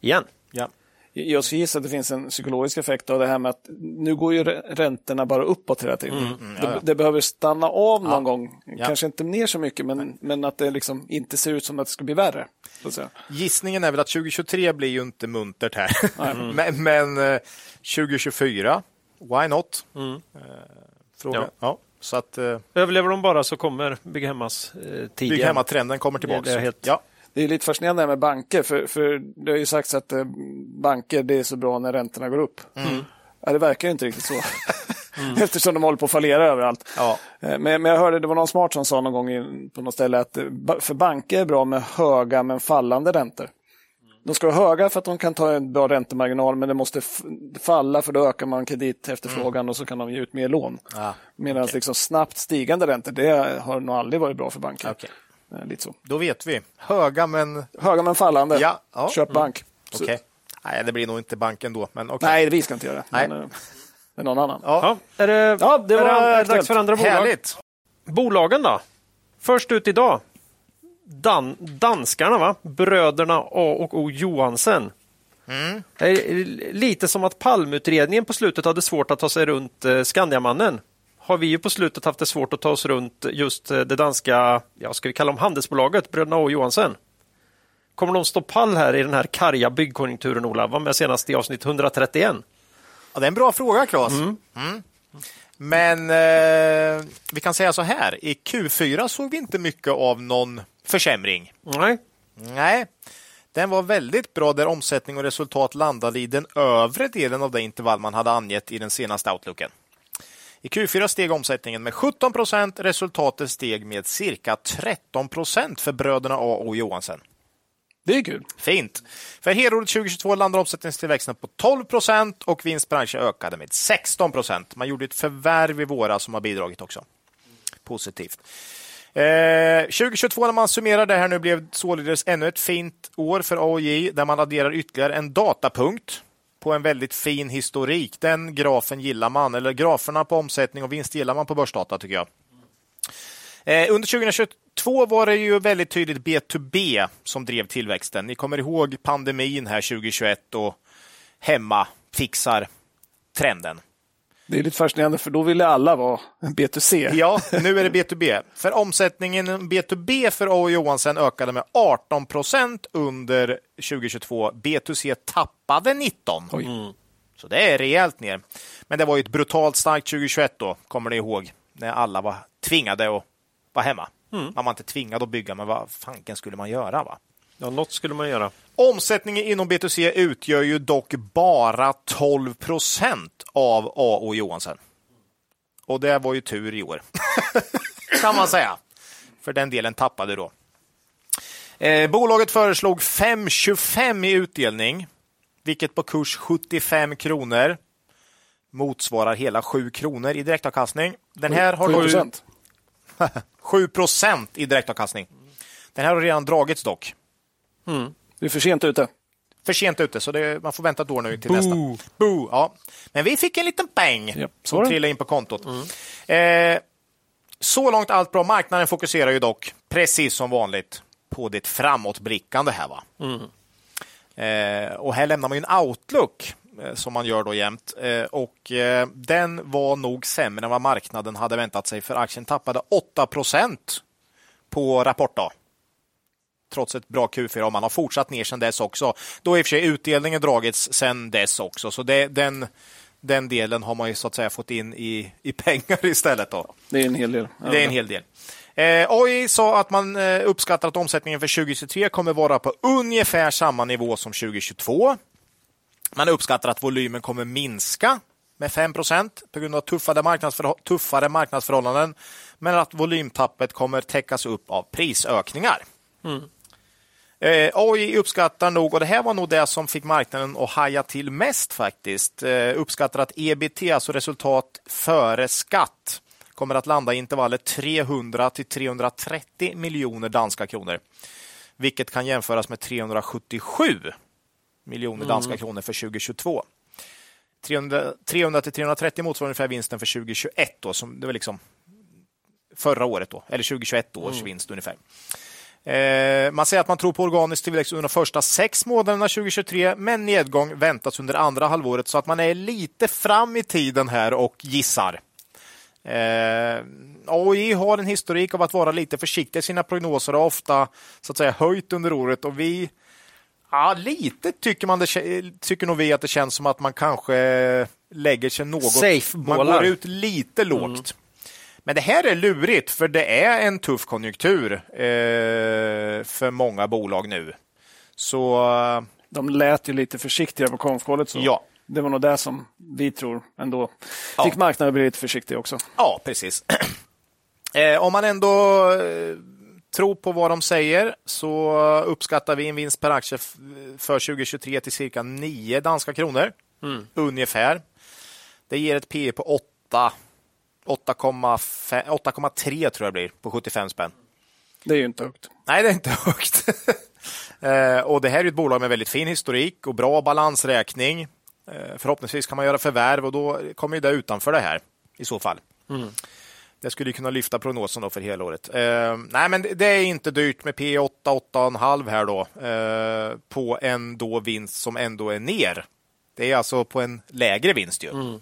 D: igen.
B: Ja.
C: Jag skulle gissa att det finns en psykologisk effekt av det här med att nu går ju rä- räntorna bara uppåt hela tiden. det, det behöver stanna av någon gång.
B: Ja.
C: Kanske inte ner så mycket, men, men att det liksom inte ser ut som att det ska bli värre. Så att säga.
B: Gissningen är väl att 2023 blir ju inte muntert här. *laughs* men men eh, 2024, why not? Eh, Fråga.
D: Ja.
B: Ja. Så att eh,
D: Överlever de bara så kommer Bygg Hemmas eh, tid
B: bygg
D: igen.
B: hemma-trenden kommer tillbaka.
D: Det är helt-
B: Ja.
C: Det är lite fascinerande med banker, för, för det har ju sagts att eh, banker det är så bra när räntorna går upp. Ja, det verkar ju inte riktigt så. *laughs* *laughs* Eftersom de håller på att fallera överallt.
B: Ja.
C: Men, men jag hörde, det var någon smart som sa någon gång på något ställe att för banker är bra med höga men fallande räntor. De ska vara höga för att de kan ta en bra räntemarginal men det måste falla för då ökar man kreditefterfrågan och så kan de ge ut mer lån.
B: Ah,
C: Medan liksom snabbt stigande räntor, det har nog aldrig varit bra för banker.
B: Okej.
C: Eh, Lite så.
B: Då vet vi. Höga men
C: Höga men fallande,
B: Ja, ja.
C: köp bank. Så-
B: okej. Nej, det blir nog inte banken då. Men okej.
C: Nej, vi ska inte göra det.
B: Nej.
C: Men, eh, det är någon annan.
B: Ja.
D: Ja, är det,
C: Ja, det
D: är
C: var
D: det
C: aktuellt.
D: dags för andra bolag?
B: Härligt.
D: Bolagen då? Först ut idag. Dan, danskarna, va? bröderna A och O Johansen. Är lite som att palmutredningen på slutet hade svårt att ta sig runt eh, Skandiamannen. Har vi ju på slutet haft det svårt att ta oss runt just eh, det danska, ja, ska vi kalla dem handelsbolaget, bröderna A och Johansen. Kommer de stå pall här i den här karga byggkonjunkturen, Ola? Var med senast i avsnitt 131.
B: Ja, det är en bra fråga, Claes. Mm. Men eh, vi kan säga så här. I Q4 såg vi inte mycket av någon försämring.
D: Nej,
B: Nej. Den var väldigt bra där omsättning och resultat landade i den övre delen av det intervall man hade angett i den senaste outlooken. I Q4 steg omsättningen med 17 procent, resultatet steg med cirka 13 procent för bröderna A och Johansen.
C: Det är kul.
B: Fint. För helåret 2022 landade omsättningstillväxten på 12 procent och vinstbranschen ökade med 16 procent. Man gjorde ett förvärv i våras som har bidragit också. Positivt. Eh, 2022 när man summerar det här nu blev således ännu ett fint år för AOJ där man adderar ytterligare en datapunkt på en väldigt fin historik. Den grafen gillar man, eller graferna på omsättning och vinst gillar man på börsdata tycker jag. Eh, under 2022 var det ju väldigt tydligt B2B som drev tillväxten. Ni kommer ihåg pandemin här 2021 och hemma fixar trenden.
C: Det är lite fascinerande för då ville alla vara en B2C.
B: Ja, nu är det B2B. För omsättningen B2B för A.O. Johansen ökade med 18 procent under 2022. B2C tappade 19. Mm. Så det är rejält ner. Men det var ju ett brutalt starkt 2021 då, kommer ni ihåg, när alla var tvingade att vara hemma. Mm. Man var inte tvingad att bygga, men vad fanken skulle man göra? va?
D: Ja, något skulle man göra.
B: Omsättningen inom B2C utgör ju dock bara 12 procent av A och Johansen. Och det var ju tur i år, *laughs* kan man säga. För den delen tappade då. Eh, bolaget föreslog 5,25 i utdelning, vilket på kurs 75 kronor motsvarar hela 7 kronor i direktavkastning. Den här har
C: 7 procent? *laughs*
B: 7 procent i direktavkastning. Den här har redan dragits dock.
C: Mm. Du är för sent ute.
B: För sent ute, så det, man får vänta ett år nu till Boo. nästa. Boo, ja. Men vi fick en liten peng yep. som trillade in på kontot. Mm. Eh, så långt allt bra. Marknaden fokuserar ju dock, precis som vanligt, på det framåtblickande här. Va? Mm. Eh, och här lämnar man ju en outlook eh, som man gör då jämt. Eh, och eh, den var nog sämre än vad marknaden hade väntat sig, för aktien tappade 8 procent på rapportdag trots ett bra Q4 och man har fortsatt ner sedan dess också. Då är i och för sig utdelningen dragits sedan dess också, så det, den, den delen har man ju så att säga fått in i, i pengar *laughs* istället. Då.
C: Det är en hel del.
B: Ja. Det är en hel del. Eh, AI sa att man eh, uppskattar att omsättningen för 2023 kommer vara på ungefär samma nivå som 2022. Man uppskattar att volymen kommer minska med 5 på grund av tuffare, marknadsförhå tuffare marknadsförhållanden, men att volymtappet kommer täckas upp av prisökningar. Mm. Eh, AI uppskattar nog, och det här var nog det som fick marknaden att haja till mest faktiskt, eh, uppskattar att EBT, alltså resultat före skatt, kommer att landa i intervallet 300 till 330 miljoner danska kronor. Vilket kan jämföras med 377 miljoner mm. danska kronor för 2022. 300, 300 till 330 motsvarar ungefär vinsten för 2021, då, som det var liksom förra året, då, eller 2021 års mm. vinst ungefär. Eh, man säger att man tror på organisk tillväxt under de första sex månaderna 2023, men nedgång väntas under andra halvåret, så att man är lite fram i tiden här och gissar. Eh, AI har en historik av att vara lite försiktig i sina prognoser och ofta så att säga, höjt under året. och vi Ja, lite tycker, man det, tycker nog vi att det känns som att man kanske lägger sig något...
D: Safe
B: man går ut lite lågt. Mm. Men det här är lurigt, för det är en tuff konjunktur eh, för många bolag nu. Så...
C: De lät ju lite försiktiga på konfkålet.
B: Ja.
C: Det var nog det som vi tror ändå fick ja. marknaden att bli lite försiktig också.
B: Ja, precis. *clears throat* eh, om man ändå eh, tror på vad de säger så uppskattar vi en vinst per aktie för 2023 till cirka 9 danska kronor. Mm. Ungefär. Det ger ett P på 8 8,3 tror jag blir på 75 spänn.
C: Det är ju inte högt.
B: Nej, det är inte *laughs* högt. eh, och Det här är ett bolag med väldigt fin historik och bra balansräkning. Eh, förhoppningsvis kan man göra förvärv och då kommer det utanför det här i så fall. Mm. Det skulle kunna lyfta prognosen då för hela året. Eh, nej, men det är inte dyrt med P8, 8,5 här då eh, på en då vinst som ändå är ner. Det är alltså på en lägre vinst ju. Mm.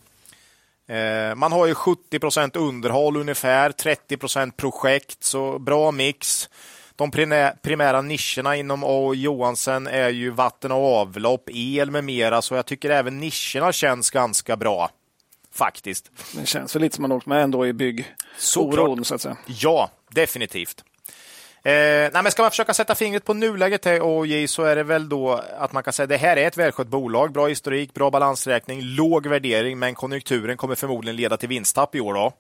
B: Eh, man har ju 70 procent underhåll ungefär, 30 procent projekt, så bra mix. De primära nischerna inom A. Johansen är ju vatten och avlopp, el med mera, så jag tycker även nischerna känns ganska bra. Faktiskt.
C: Det känns väl lite som man åkt med ändå i byggoron, så att säga.
B: Ja, definitivt. Nej, men ska man försöka sätta fingret på nuläget här OJ så är det väl då att man kan säga att det här är ett välskött bolag, bra historik, bra balansräkning, låg värdering, men konjunkturen kommer förmodligen leda till vinsttapp i år. Då.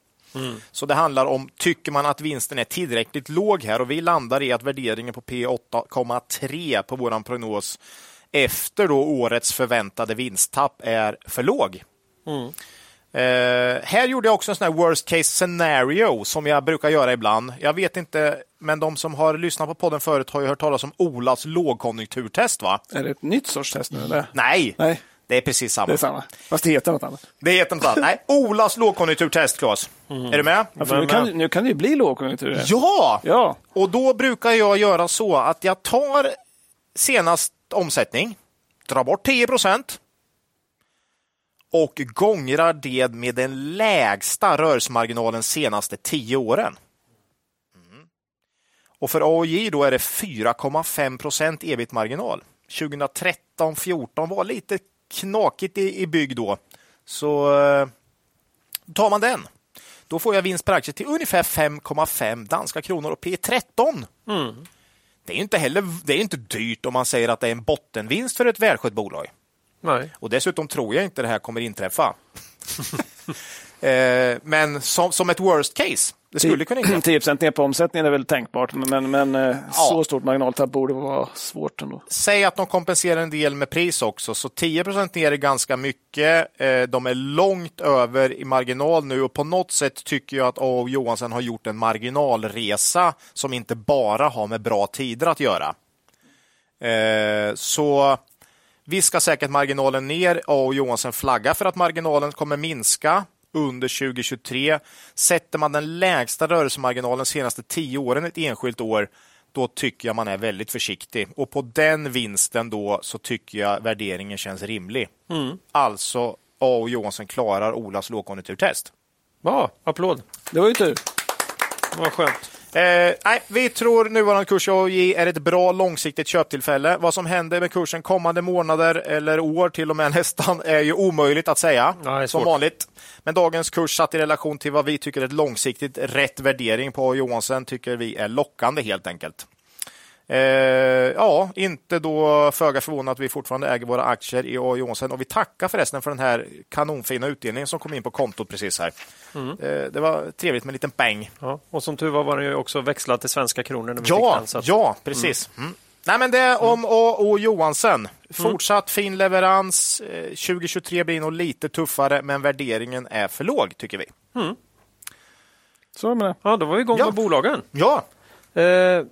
B: Så det handlar om, tycker man att vinsten är tillräckligt låg här och vi landar i att värderingen på P8,3 på vår prognos efter då årets förväntade vinsttapp är för låg. Eh, här gjorde jag också en sån här worst case scenario som jag brukar göra ibland. Jag vet inte, men de som har lyssnat på podden förut har ju hört talas om Olas lågkonjunkturtest, va?
C: Är det ett nytt sorts test nu? Eller?
B: Nej,
C: Nej.
B: det är precis samma.
C: Det är samma. Fast det heter något annat.
B: Det heter något annat. Nej, Olas lågkonjunkturtest, Claes. Är du med?
C: Ja, nu, kan, nu kan det ju bli lågkonjunktur.
B: Ja!
C: Ja.
B: Och då brukar jag göra så att jag tar senast omsättning, drar bort 10 procent och gångrar det med den lägsta rörelsemarginalen senaste 10 åren. Mm. Och för AOJ då är det 4,5 procent ebit-marginal. 2013-14 var lite knakigt i, i bygg då. Så eh, tar man den. Då får jag vinst per aktie till ungefär 5,5 danska kronor och P 13. Det är inte heller det är inte dyrt om man säger att det är en bottenvinst för ett välskött bolag.
D: Nej.
B: Och dessutom tror jag inte det här kommer inträffa. *laughs* eh, men som, som ett worst case. Det skulle kunna inträffa.
C: 10 ner på omsättningen är väl tänkbart, men, men eh, så stort marginaltapp borde vara svårt ändå.
B: Säg att de kompenserar en del med pris också, så 10 ner är ganska mycket. Eh, De är långt över i marginal nu och på något sätt tycker jag att A.O. Johansson har gjort en marginalresa som inte bara har med bra tider att göra. Eh, Så vi ska säkert marginalen ner. A.O. Johansson flaggar för att marginalen kommer minska under 2023. Sätter man den lägsta rörelsemarginalen senaste tio åren ett enskilt år, då tycker jag man är väldigt försiktig. Och på den vinsten då så tycker jag värderingen känns rimlig. Alltså A.O. Johansson klarar Olas lågkonjunkturtest.
D: Ja, applåd.
C: Det var ju tur.
D: Vad skönt.
B: Eh, nej, vi tror nuvarande kurs AOJ är ett bra långsiktigt köptillfälle. Vad som händer med kursen kommande månader eller år till och med *laughs* nästan är ju omöjligt att säga.
D: Ja,
B: som vanligt. Men dagens kurs satt i relation till vad vi tycker är ett långsiktigt rätt värdering på A.O. Johansson tycker vi är lockande helt enkelt. Eh, ja, inte då föga förvånat att vi fortfarande äger våra aktier i A.O. Johansson och vi tackar förresten för den här kanonfina utdelningen som kom in på kontot precis här.
D: Mm.
B: Eh, det var trevligt med en liten peng.
D: Ja. Och som tur var var den ju också växlad till svenska kronor. När vi fick
B: Ja,
D: den, så att-
B: ja precis. Mm. Nej, men det är om A.O. Johansen. Fortsatt fin leverans. Eh, 2023 blir nog lite tuffare, men värderingen är för låg, tycker vi.
C: Så är det.
D: ja, då var vi igång
B: Ja.
D: med bolagen.
B: Ja,
D: Eh,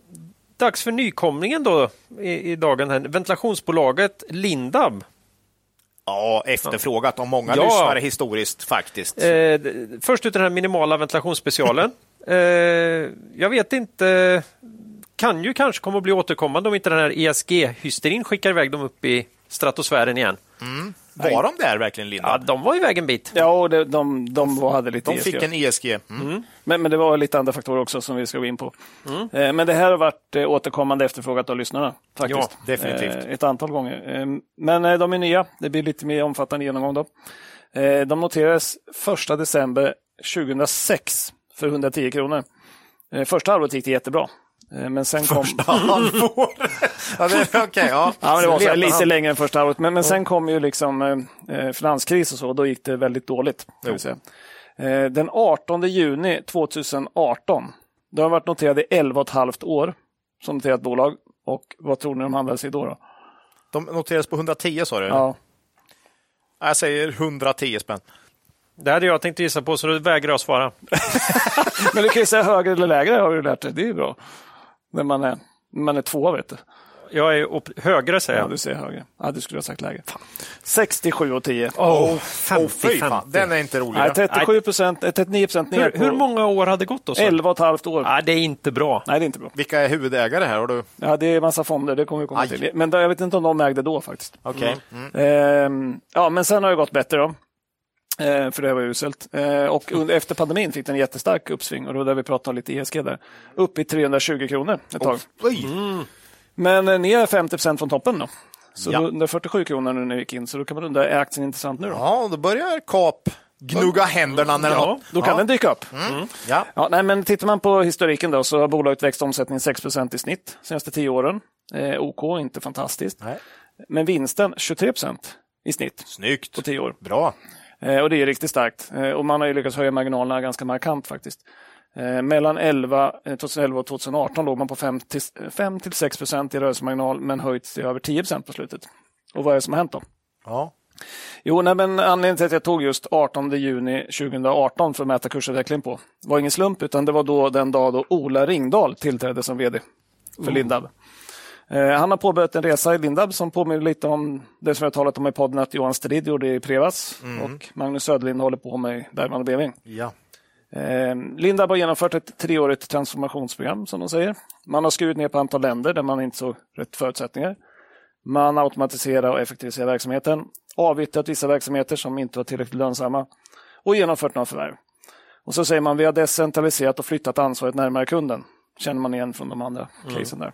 D: dags för nykomlingen då i, i dagen. Här. Ventilationsbolaget Lindab.
B: ja efterfrågat av många
D: Ja.
B: lyssnare historiskt faktiskt.
D: Eh, först ut den här minimala ventilationsspecialen. *laughs* eh, jag vet inte, kan ju kanske komma att bli återkommande om inte den här ESG-hysterin skickar iväg dem upp i stratosfären igen.
B: Var de där verkligen, Linda?
D: Ja, de var iväg en bit.
C: Ja, och det, de, de var, hade lite
B: de
C: ESG.
B: fick en ESG. Mm.
C: Men, men det var lite andra faktorer också som vi ska gå in på. Eh, Men det här har varit eh, återkommande efterfrågat av lyssnarna. Faktiskt.
B: Ja, definitivt.
C: Eh, Ett antal gånger. Eh, Men eh, de är nya. Det blir lite mer omfattande genomgång då. Eh, De noterades 1 december 2006 för 110 kronor. Eh, Första halvåret gick det jättebra. Eh, Men sen kom...
B: Halvår. *laughs* ja, det, okay, ja.
C: Ja, men det var så, lite
B: han-
C: längre än första halvåret. Men, men sen kom ju liksom eh, eh, finanskris och så, och då gick det väldigt dåligt. Kan vi säga. Eh, den 18 juni 2018, då har varit noterade i 11 och ett halvt år som noterat bolag. Och vad tror ni de handlade sig då? då?
B: De noterades på 110 sa du?
C: Ja.
B: Jag säger 110 spänn.
D: Det hade jag tänkt gissa på, så då vägrar jag svara. *laughs*
C: Men du kan ju säga högre eller lägre har du lärt dig. Det är ju bra. När man är, när man är två, vet du.
D: Jag är upp, högre, säger
C: Ja,
D: jag.
C: du säger högre. Ja, du skulle ha sagt lägre. 67 och 10.
D: Oh,
B: Åh, fy fan. Den är inte rolig.
C: Nej, 37 procent, eh, 39 procent ner
D: hur, hur många år hade gått då? du?
C: 11 och ett halvt år.
D: Nej, det är inte bra.
C: Nej, det är inte bra.
B: Vilka är huvudägare här? Har du...
C: Ja, det är massa fonder, det kommer vi komma
B: Aj.
C: till. Men då, jag vet inte om de ägde då faktiskt.
B: Okej. Mm.
C: Ehm, ja, men sen har det gått bättre då. Ehm, för det var uselt. Ehm, och under, efter pandemin fick den en jättestark uppsving och det var där vi pratade om lite ESG där. Upp i 320 kronor ett tag.
B: Oj.
C: Men eh, ner 50 procent från toppen då. Så
B: Ja.
C: då, 147 kronor nu när vi gick in, så då kan man undra, är aktien intressant nu då?
B: Ja, då börjar kap gnugga händerna när den
D: Ja,
B: har...
C: Då kan den dyka upp.
B: Ja.
C: Ja, nej, men tittar man på historiken då så har bolaget växt omsättningen 6% i snitt de senaste tio åren. Eh, OK, inte fantastiskt.
B: Nej.
C: Men vinsten 23% i snitt
B: Snyggt.
C: på tio år.
B: Bra.
C: Eh, och det är riktigt starkt. Eh, och man har ju lyckats höja marginalerna ganska markant faktiskt. Eh, mellan 11, eh, 2011 och 2018 låg man på 5 till, 5 till 6 procent i rörelsemarginal men höjts till över 10 procent på slutet. Och vad är det som har hänt då?
B: Ja.
C: Jo, nej, men anledningen till att jag tog just 18 juni 2018 för att mäta kursutvecklingen på var ingen slump, utan det var då den dag då Ola Ringdahl tillträdde som vd för Lindab. Eh, han har påbörjat en resa i Lindab som påminner lite om det som jag talat om i podden att Johan Strid gjorde i Prevas och Magnus Söderlind håller på med Bergman och Beving.
B: Ja.
C: Eh, Lindab har genomfört ett treårigt transformationsprogram som de säger. Man har skurit ner på antal länder där man inte såg rätt förutsättningar. Man automatiserar och effektiviserar verksamheten, avyttrat vissa verksamheter som inte var tillräckligt lönsamma och genomfört några förvärv. Och så säger man vi har decentraliserat och flyttat ansvaret närmare kunden. Känner man igen från de andra casen där.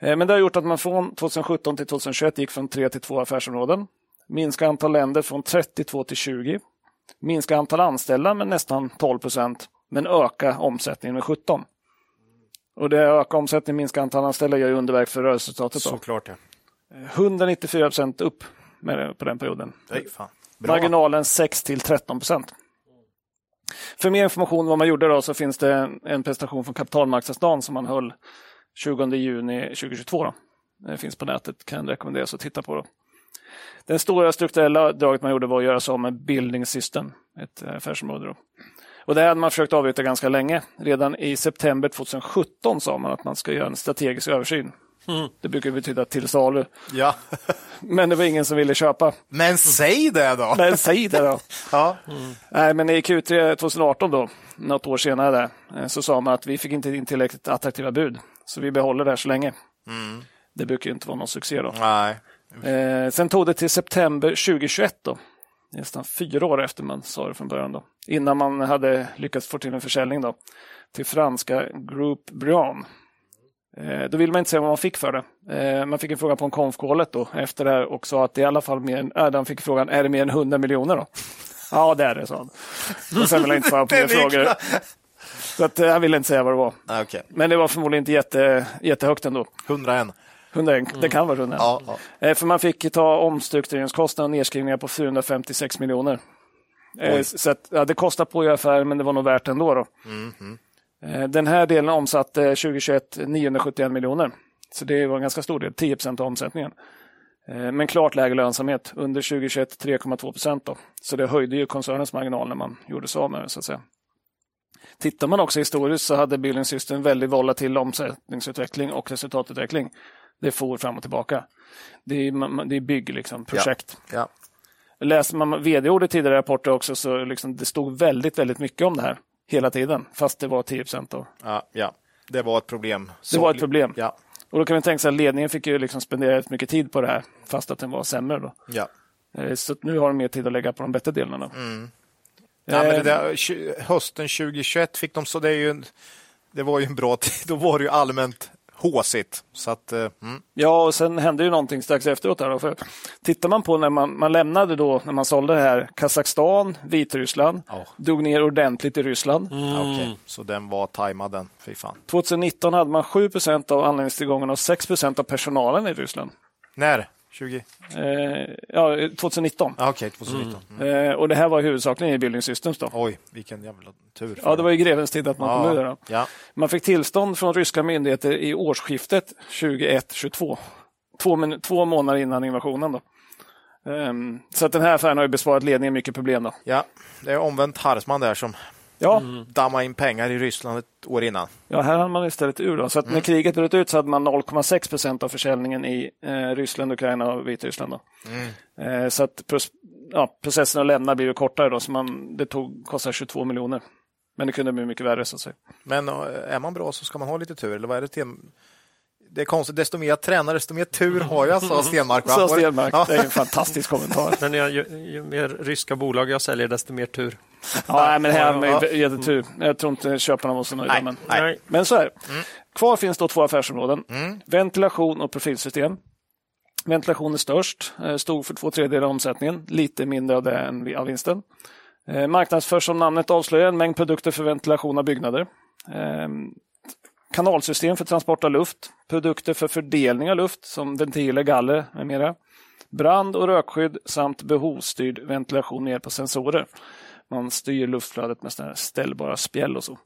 C: Eh, Men det har gjort att man från 2017 till 2021 gick från tre till två affärsområden. Minska antal länder från 32 till 20. Minska antal anställda med nästan 12 procent, men öka omsättningen med 17. Och det öka omsättningen, minska antal anställda gör ju underverk för rörelseresultatet.
B: Såklart ja.
C: 194 procent upp på den perioden.
B: Nej, fan. Bra.
C: Marginalen 6 till 13 procent. För mer information om vad man gjorde då så finns det en, en presentation från kapitalmarknadsdagen som man höll 20 juni 2022. Då. Det finns på nätet, kan rekommenderas att titta på. Då. Den stora strukturella draget man gjorde var att göra sig av med Building System, ett eh, affärsområde. Då. Och det hade man försökt avyttra ganska länge. Redan i september 2017 sa man att man ska göra en strategisk översyn. Det brukar betyda till salu.
B: Ja. *laughs*
C: Men det var ingen som ville köpa.
B: Men säg det då!
C: Men säg det då. *laughs*
B: Ja.
C: Nej, men i Q3 2018 då, något år senare där, eh, så sa man att vi fick inte in tillräckligt attraktiva bud. Så vi behåller det här så länge. Det brukar ju inte vara någon succé då.
B: Nej.
C: Eh, sen tog det till september 2021 då. Nästan fyra år efter man sa det från början då. Innan man hade lyckats få till en försäljning då. Till franska Group Brian. Eh, då ville man inte säga vad man fick för det. Eh, man fick en fråga på en konfkålet då efter det här och sa att det i alla fall mer än, äh, de fick frågan, är det mer än 100 miljoner då? *laughs* Ja, det är det, sa han. Och sen ville han inte svara på mer frågor. Så att, eh, han ville inte säga vad det var.
B: Ah, Okej.
C: Men det var förmodligen inte jätte, jättehögt ändå.
B: 101.
C: 101, det kan vara 101.
B: Ja, ja.
C: Eh, För man fick ta omstruktureringskostnader och nedskrivningar på 456 miljoner. Eh, Så att, ja, det kostar på i affär, men det var nog värt ändå. Då. Eh, Den här delen omsatte 2021 971 miljoner. Så det var en ganska stor del, 10 procent av omsättningen. Men klart lägre lönsamhet, under 2021 3,2 procent. då. Så det höjde ju koncernens marginal när man gjorde sig av med det. Så att säga. Tittar man också historiskt så hade Building System väldigt volatil omsättningsutveckling och resultatutveckling. Det for fram och tillbaka. Det är, det är bygg, liksom, projekt.
B: Ja.
C: Läser man vd-ordet tidigare rapporter också så liksom, det stod väldigt, väldigt mycket om det här hela tiden. Fast det var 10 procent.
B: Ja, ja. Det var ett problem.
C: Det var ett problem.
B: Ja.
C: Och då kan man tänka sig att ledningen fick ju liksom spendera rätt mycket tid på det här fast att den var sämre. Då.
B: Ja.
C: Eh, Så nu har de mer tid att lägga på de bättre delarna.
B: Ja, men det
C: Eh,
B: där, hösten 2021 fick de så det är ju en, det var ju en bra tid. *laughs* Då var det ju allmänt håsigt. Så att, eh, mm.
C: Ja, och sen hände ju någonting strax efteråt. Här då, för tittar man på när man, man lämnade då, när man sålde det här, Kazakstan, Vitryssland,
B: Ja.
C: drog ner ordentligt i Ryssland.
B: ja, okej. Så den var tajmad den. Fy fan.
C: 2019 hade man 7% av anläggningstillgångarna och 6% av personalen i Ryssland.
B: När? 20?
C: Eh, ja, 2019.
B: Ja, okej, 2019. Mm.
C: Eh, och det här var huvudsakligen i Building Systems. Då.
B: Oj, vilken jävla tur.
C: Ja, det var i grevens tid att man kom ur det.
B: ja. Ja.
C: Man fick tillstånd från ryska myndigheter i årsskiftet 21-22. Två, två månader innan invasionen. Då. Ehm, så att den här affären har ju besparat ledningen mycket problem. Då.
B: ja, det är omvänt Hartman där som
C: Ja,
B: dammade in pengar i Ryssland ett år innan.
C: ja, här hade man istället ur. Då. Så att när kriget bröt ut så hade man 0,6 procent av försäljningen i eh, Ryssland, Ukraina och Vitryssland. Då. Eh, så att pros- ja, processen att lämna blir ju kortare. Då, så man, det tog, kostar 22 miljoner. Men det kunde bli mycket värre. Så att säga.
B: Men eh, är man bra så ska man ha lite tur, eller vad är det? Till? Det är konstigt, desto mer jag tränar, desto mer tur har jag, sa Stenmark. va?
C: Så Stenmark,
B: Ja.
C: det är en fantastisk kommentar.
D: Men jag, ju, ju mer ryska bolag jag säljer, desto mer tur.
C: Ja, nej, men här med
B: ja.
C: jättetur. Jag tror inte köparna var så nöjda.
B: Nej,
C: men,
B: nej.
C: men så är det. Kvar finns då två affärsområden. Ventilation och profilsystem. Ventilation är störst, eh, stod för två tredjedelar av omsättningen, lite mindre av det än av vinsten. Eh, marknadsförs som namnet avslöjar en mängd produkter för ventilation av byggnader. Kanalsystem för transport av luft, produkter för fördelning av luft som ventiler, galler med mera. Brand och rökskydd samt behovsstyrd ventilation med hjälp av sensorer. Man styr luftflödet med såna ställbara spjäll och så.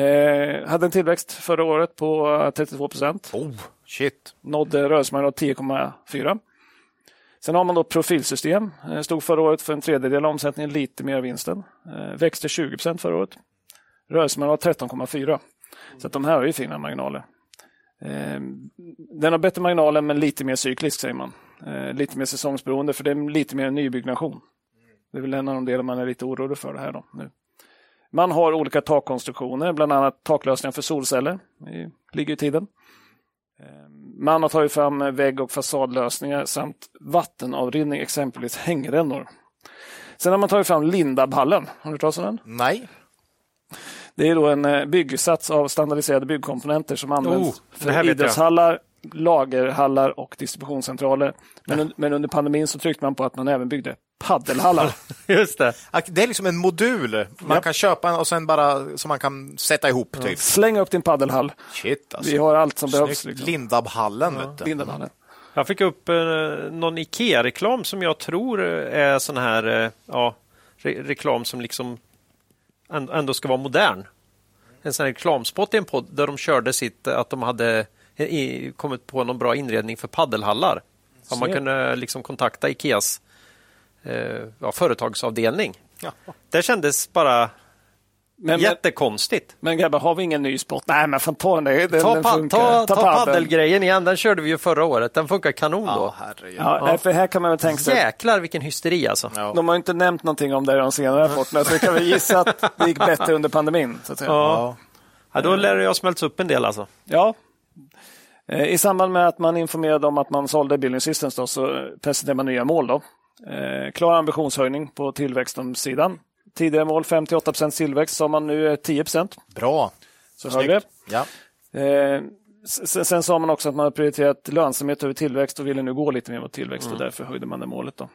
C: Eh, hade en tillväxt förra året på 32 procent.
B: Oh, shit.
C: Nådde rörelsemarginal 10,4. Sen har man då profilsystem. Eh, stod förra året för en tredjedel av omsättningen, lite mer av vinsten. Eh, växte 20 procent förra året. Rörelsemarginal 13,4. Så att de här har ju fina marginaler. Ehm, den har bättre marginaler men lite mer cyklisk säger man. Ehm, lite mer säsongsberoende för det är lite mer nybyggnation. Det är väl en av de delar man är lite orolig för det här då, nu. Man har olika takkonstruktioner, bland annat taklösningar för solceller. Det ligger i tiden. Ehm, man har tagit fram vägg och fasadlösningar samt vattenavrinning, exempelvis hängrännor. Sen har man tagit fram Lindabhallen. Har du hört talas om den?
B: Nej.
C: Det är då en eh, byggsats av standardiserade byggkomponenter som används
D: Oh,
C: för idrottshallar, lagerhallar och distributionscentraler. Men, men under pandemin så tryckte man på att man även byggde paddelhallar. *laughs*
D: Just det.
B: Det är liksom en modul man
C: Ja.
B: kan köpa och sen bara som man kan sätta ihop. Typ.
C: Släng upp din paddelhall.
B: Shit alltså.
C: Vi har allt som behövs.
B: Snyggt.
C: Liksom.
B: Lindabhallen. Du.
C: Lindabhallen.
D: Jag fick upp eh, någon IKEA-reklam som jag tror eh, är sån här eh, ja, re reklam som liksom ändå ska vara modern. En sån reklamspot i en podd där de körde sitt, eh, att de hade eh, kommit på någon bra inredning för paddelhallar. Om man kunde liksom kontakta Ikeas eh, ja, företagsavdelning.
B: Ja.
D: Det kändes bara
C: Men,
D: jättekonstigt.
C: men grabbar, har vi ingen ny sport? Nej, men fan ta den. där. Den,
D: Ta,
C: den
D: pa, ta, ta
C: paddeln.
D: paddelgrejen igen, den körde vi ju förra året. Den funkar kanon då.
B: Ja, herregud.
C: Ja, nej, för här kan man väl tänka sig
D: Jäklar vilken hysteri alltså.
B: Ja.
C: De har inte nämnt någonting om det i de senare rapporterna, så vi kan väl gissa att det gick bättre under pandemin. Så att säga.
D: Ja. Ja, då lär det ha smälts upp en del alltså.
C: Ja. Eh, I samband med att man informerade om att man sålde Building Systems då, så presenterade man nya mål. Då. Eh, klar ambitionshöjning på tillväxtsidan. Tidigare mål 5-8% tillväxt, sa man nu är 10%
B: Bra.
C: så högre.
B: Ja.
C: Eh, sen, sen sa man också att man har prioriterat lönsamhet över tillväxt och ville nu gå lite mer mot tillväxt och därför höjde man det målet. Då.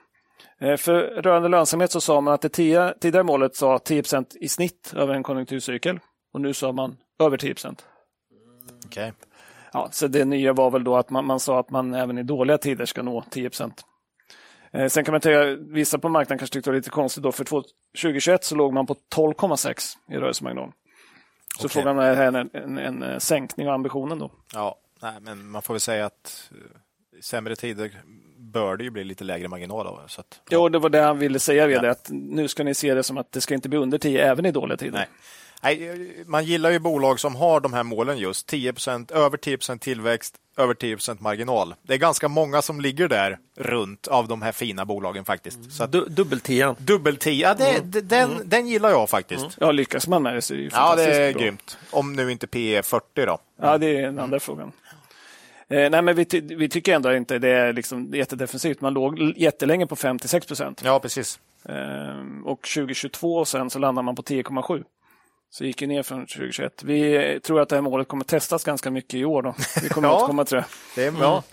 C: Eh, för rörande lönsamhet så sa man att det tia, tidigare målet sa 10% i snitt över en konjunkturcykel och nu sa man över 10
B: Okej.
C: Ja, så det nya var väl då att man, man sa att man även i dåliga tider ska nå 10 eh, Sen kan man tänka, vissa på marknaden kanske tyckte det var lite konstigt då, för två- 2021 så låg man på 12,6 i rörelsemarginal. Så
B: Okej.
C: frågan är här en, en, en, en sänkning av ambitionen då.
B: Ja, nej, men man får väl säga att eh, i sämre tider bör det ju bli lite lägre marginal. Då, så att,
C: Jo, det var det han ville säga
B: Ja.
C: det, att nu ska ni se det som att det ska inte bli under 10 även i dåliga tider.
B: Nej. Nej, man gillar ju bolag som har de här målen just. 10 över 10 tillväxt, över 10% marginal. Det är ganska många som ligger där runt av de här fina bolagen faktiskt. Så att,
D: Du, dubbeltian.
B: dubbel 10, ja, det, det- den, den gillar jag faktiskt.
C: Ja, lyckas man med det så är det ju
B: Ja, det är
C: bra.
B: grymt. Om nu inte P är 40 då.
C: Ja, det är den andra frågan. Eh, nej, men vi, ty vi tycker ändå inte det är liksom jättedefensivt. Man låg jättelänge på 5-6 procent.
B: Ja, precis.
C: Eh, och 2022 sen så landar man på 10,7. Så gick ju ner från 2021. Vi tror att det här målet kommer testas ganska mycket i år. Då. Vi kommer *laughs*
B: Ja.
C: återkomma till det.
B: Det är bra.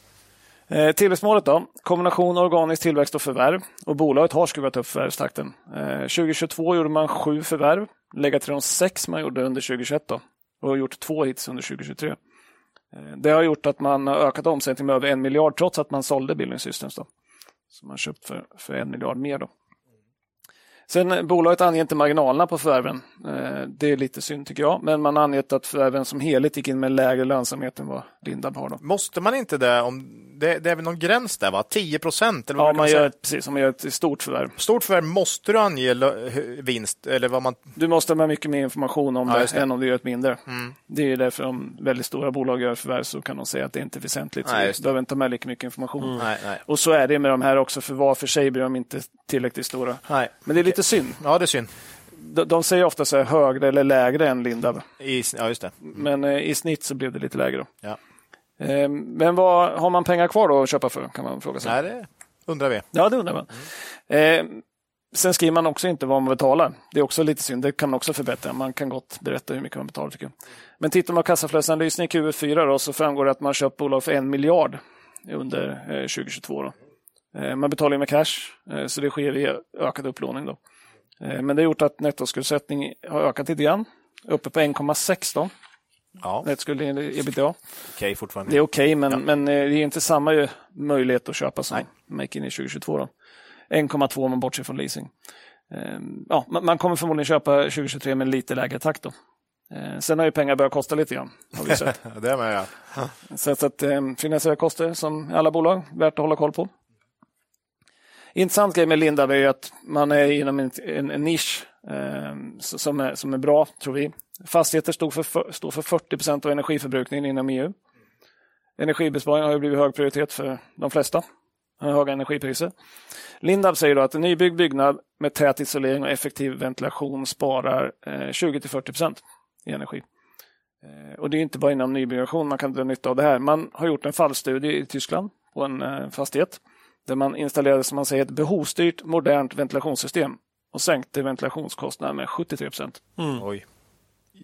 C: Eh, tillväxtmålet då? Kombination organisk tillväxt och förvärv. Och bolaget har skruvat upp förvärvstakten. Eh, 2022 gjorde man sju förvärv. Lägga till de sex man gjorde under 2021 då. Och har gjort två hits under 2023. Eh, det har gjort att man har ökat omsättningen med över en miljard trots att man sålde Building Systems. Då. Så man köpt för, för en miljard mer. då. Sen eh, bolaget anger inte marginalerna på förvärven. Eh, det är lite synd tycker jag. Men man har angett att förvärven som helhet gick in med lägre lönsamhet än vad Lindab har. Då.
B: Måste man inte det? Om, det, det är väl någon gräns där, va? 10 procent?
C: Ja, man gör, ett- precis, man gör ett stort förvärv.
B: Stort förvärv måste du ange vinst, eller vad man...
C: Du måste ha mycket mer information om
B: Ja,
C: det,
B: det. Mm.
C: än om du gör ett mindre. Det är därför om väldigt stora bolag gör förvärv så kan de säga att det inte är väsentligt.
B: Nej,
C: du behöver inte ha med lika mycket information.
B: Nej, nej.
C: Och så är det med de här också, för var för sig blir de inte tillräckligt stora.
B: nej.
C: Men det är lite synd.
B: Ja, det är synd.
C: De, de säger ofta så här högre eller lägre än Lindab.
B: I, ja, just det.
C: Men eh, i snitt så blev det lite lägre. Då.
B: Ja.
C: Eh, men vad har man pengar kvar då att köpa för? Kan man fråga sig.
B: Nej, det undrar vi.
C: Ja, det undrar man. Eh, sen skriver man också inte vad man betalar. Det är också lite synd. Det kan man också förbättra. Man kan gott berätta hur mycket man betalar. Tycker jag. Men tittar man på kassaflödesanalysen i Q4 då, så framgår det att man köpt bolag för en miljard under eh, 2022. Då. Eh, man betalar ju med cash, eh, så det sker via ökad upplåning. Då. Eh, Men det har gjort att nettoskuldsättning har ökat lite grann. Uppe på 1,6 då.
B: Ja,
C: Nettskuld i ebitda.
B: okej fortfarande.
C: Det är okej, men,
B: Ja.
C: men det är inte samma möjlighet att köpa som gick in i 2022. Då. 1,2 om man bortser från leasing. Eh, Ja, man kommer förmodligen köpa 2023 med lite lägre takt. Då. Sen har ju pengar börjat kosta lite grann. Har vi sett. *laughs*
B: det med, ja.
C: Så, så att, finansiella kostnader som alla bolag, värt att hålla koll på. Intressant grej med Lindab är ju att man är inom en, en, en nisch eh, som, är, som är bra, tror vi. Fastigheter står för, för, står för 40 procent av energiförbrukningen inom EU. Energibesparing har ju blivit hög prioritet för de flesta. Höga energipriser. Lindab säger då att en nybyggd byggnad med tät isolering och effektiv ventilation sparar eh, 20-40 procent i energi. Eh, Och det är inte bara inom nybyggnation man kan dra nytta av det här. Man har gjort en fallstudie i Tyskland på en eh, fastighet där man installerade som man säger ett behovsstyrt modernt ventilationssystem och sänkte ventilationskostnaden med 73 procent.
B: Oj.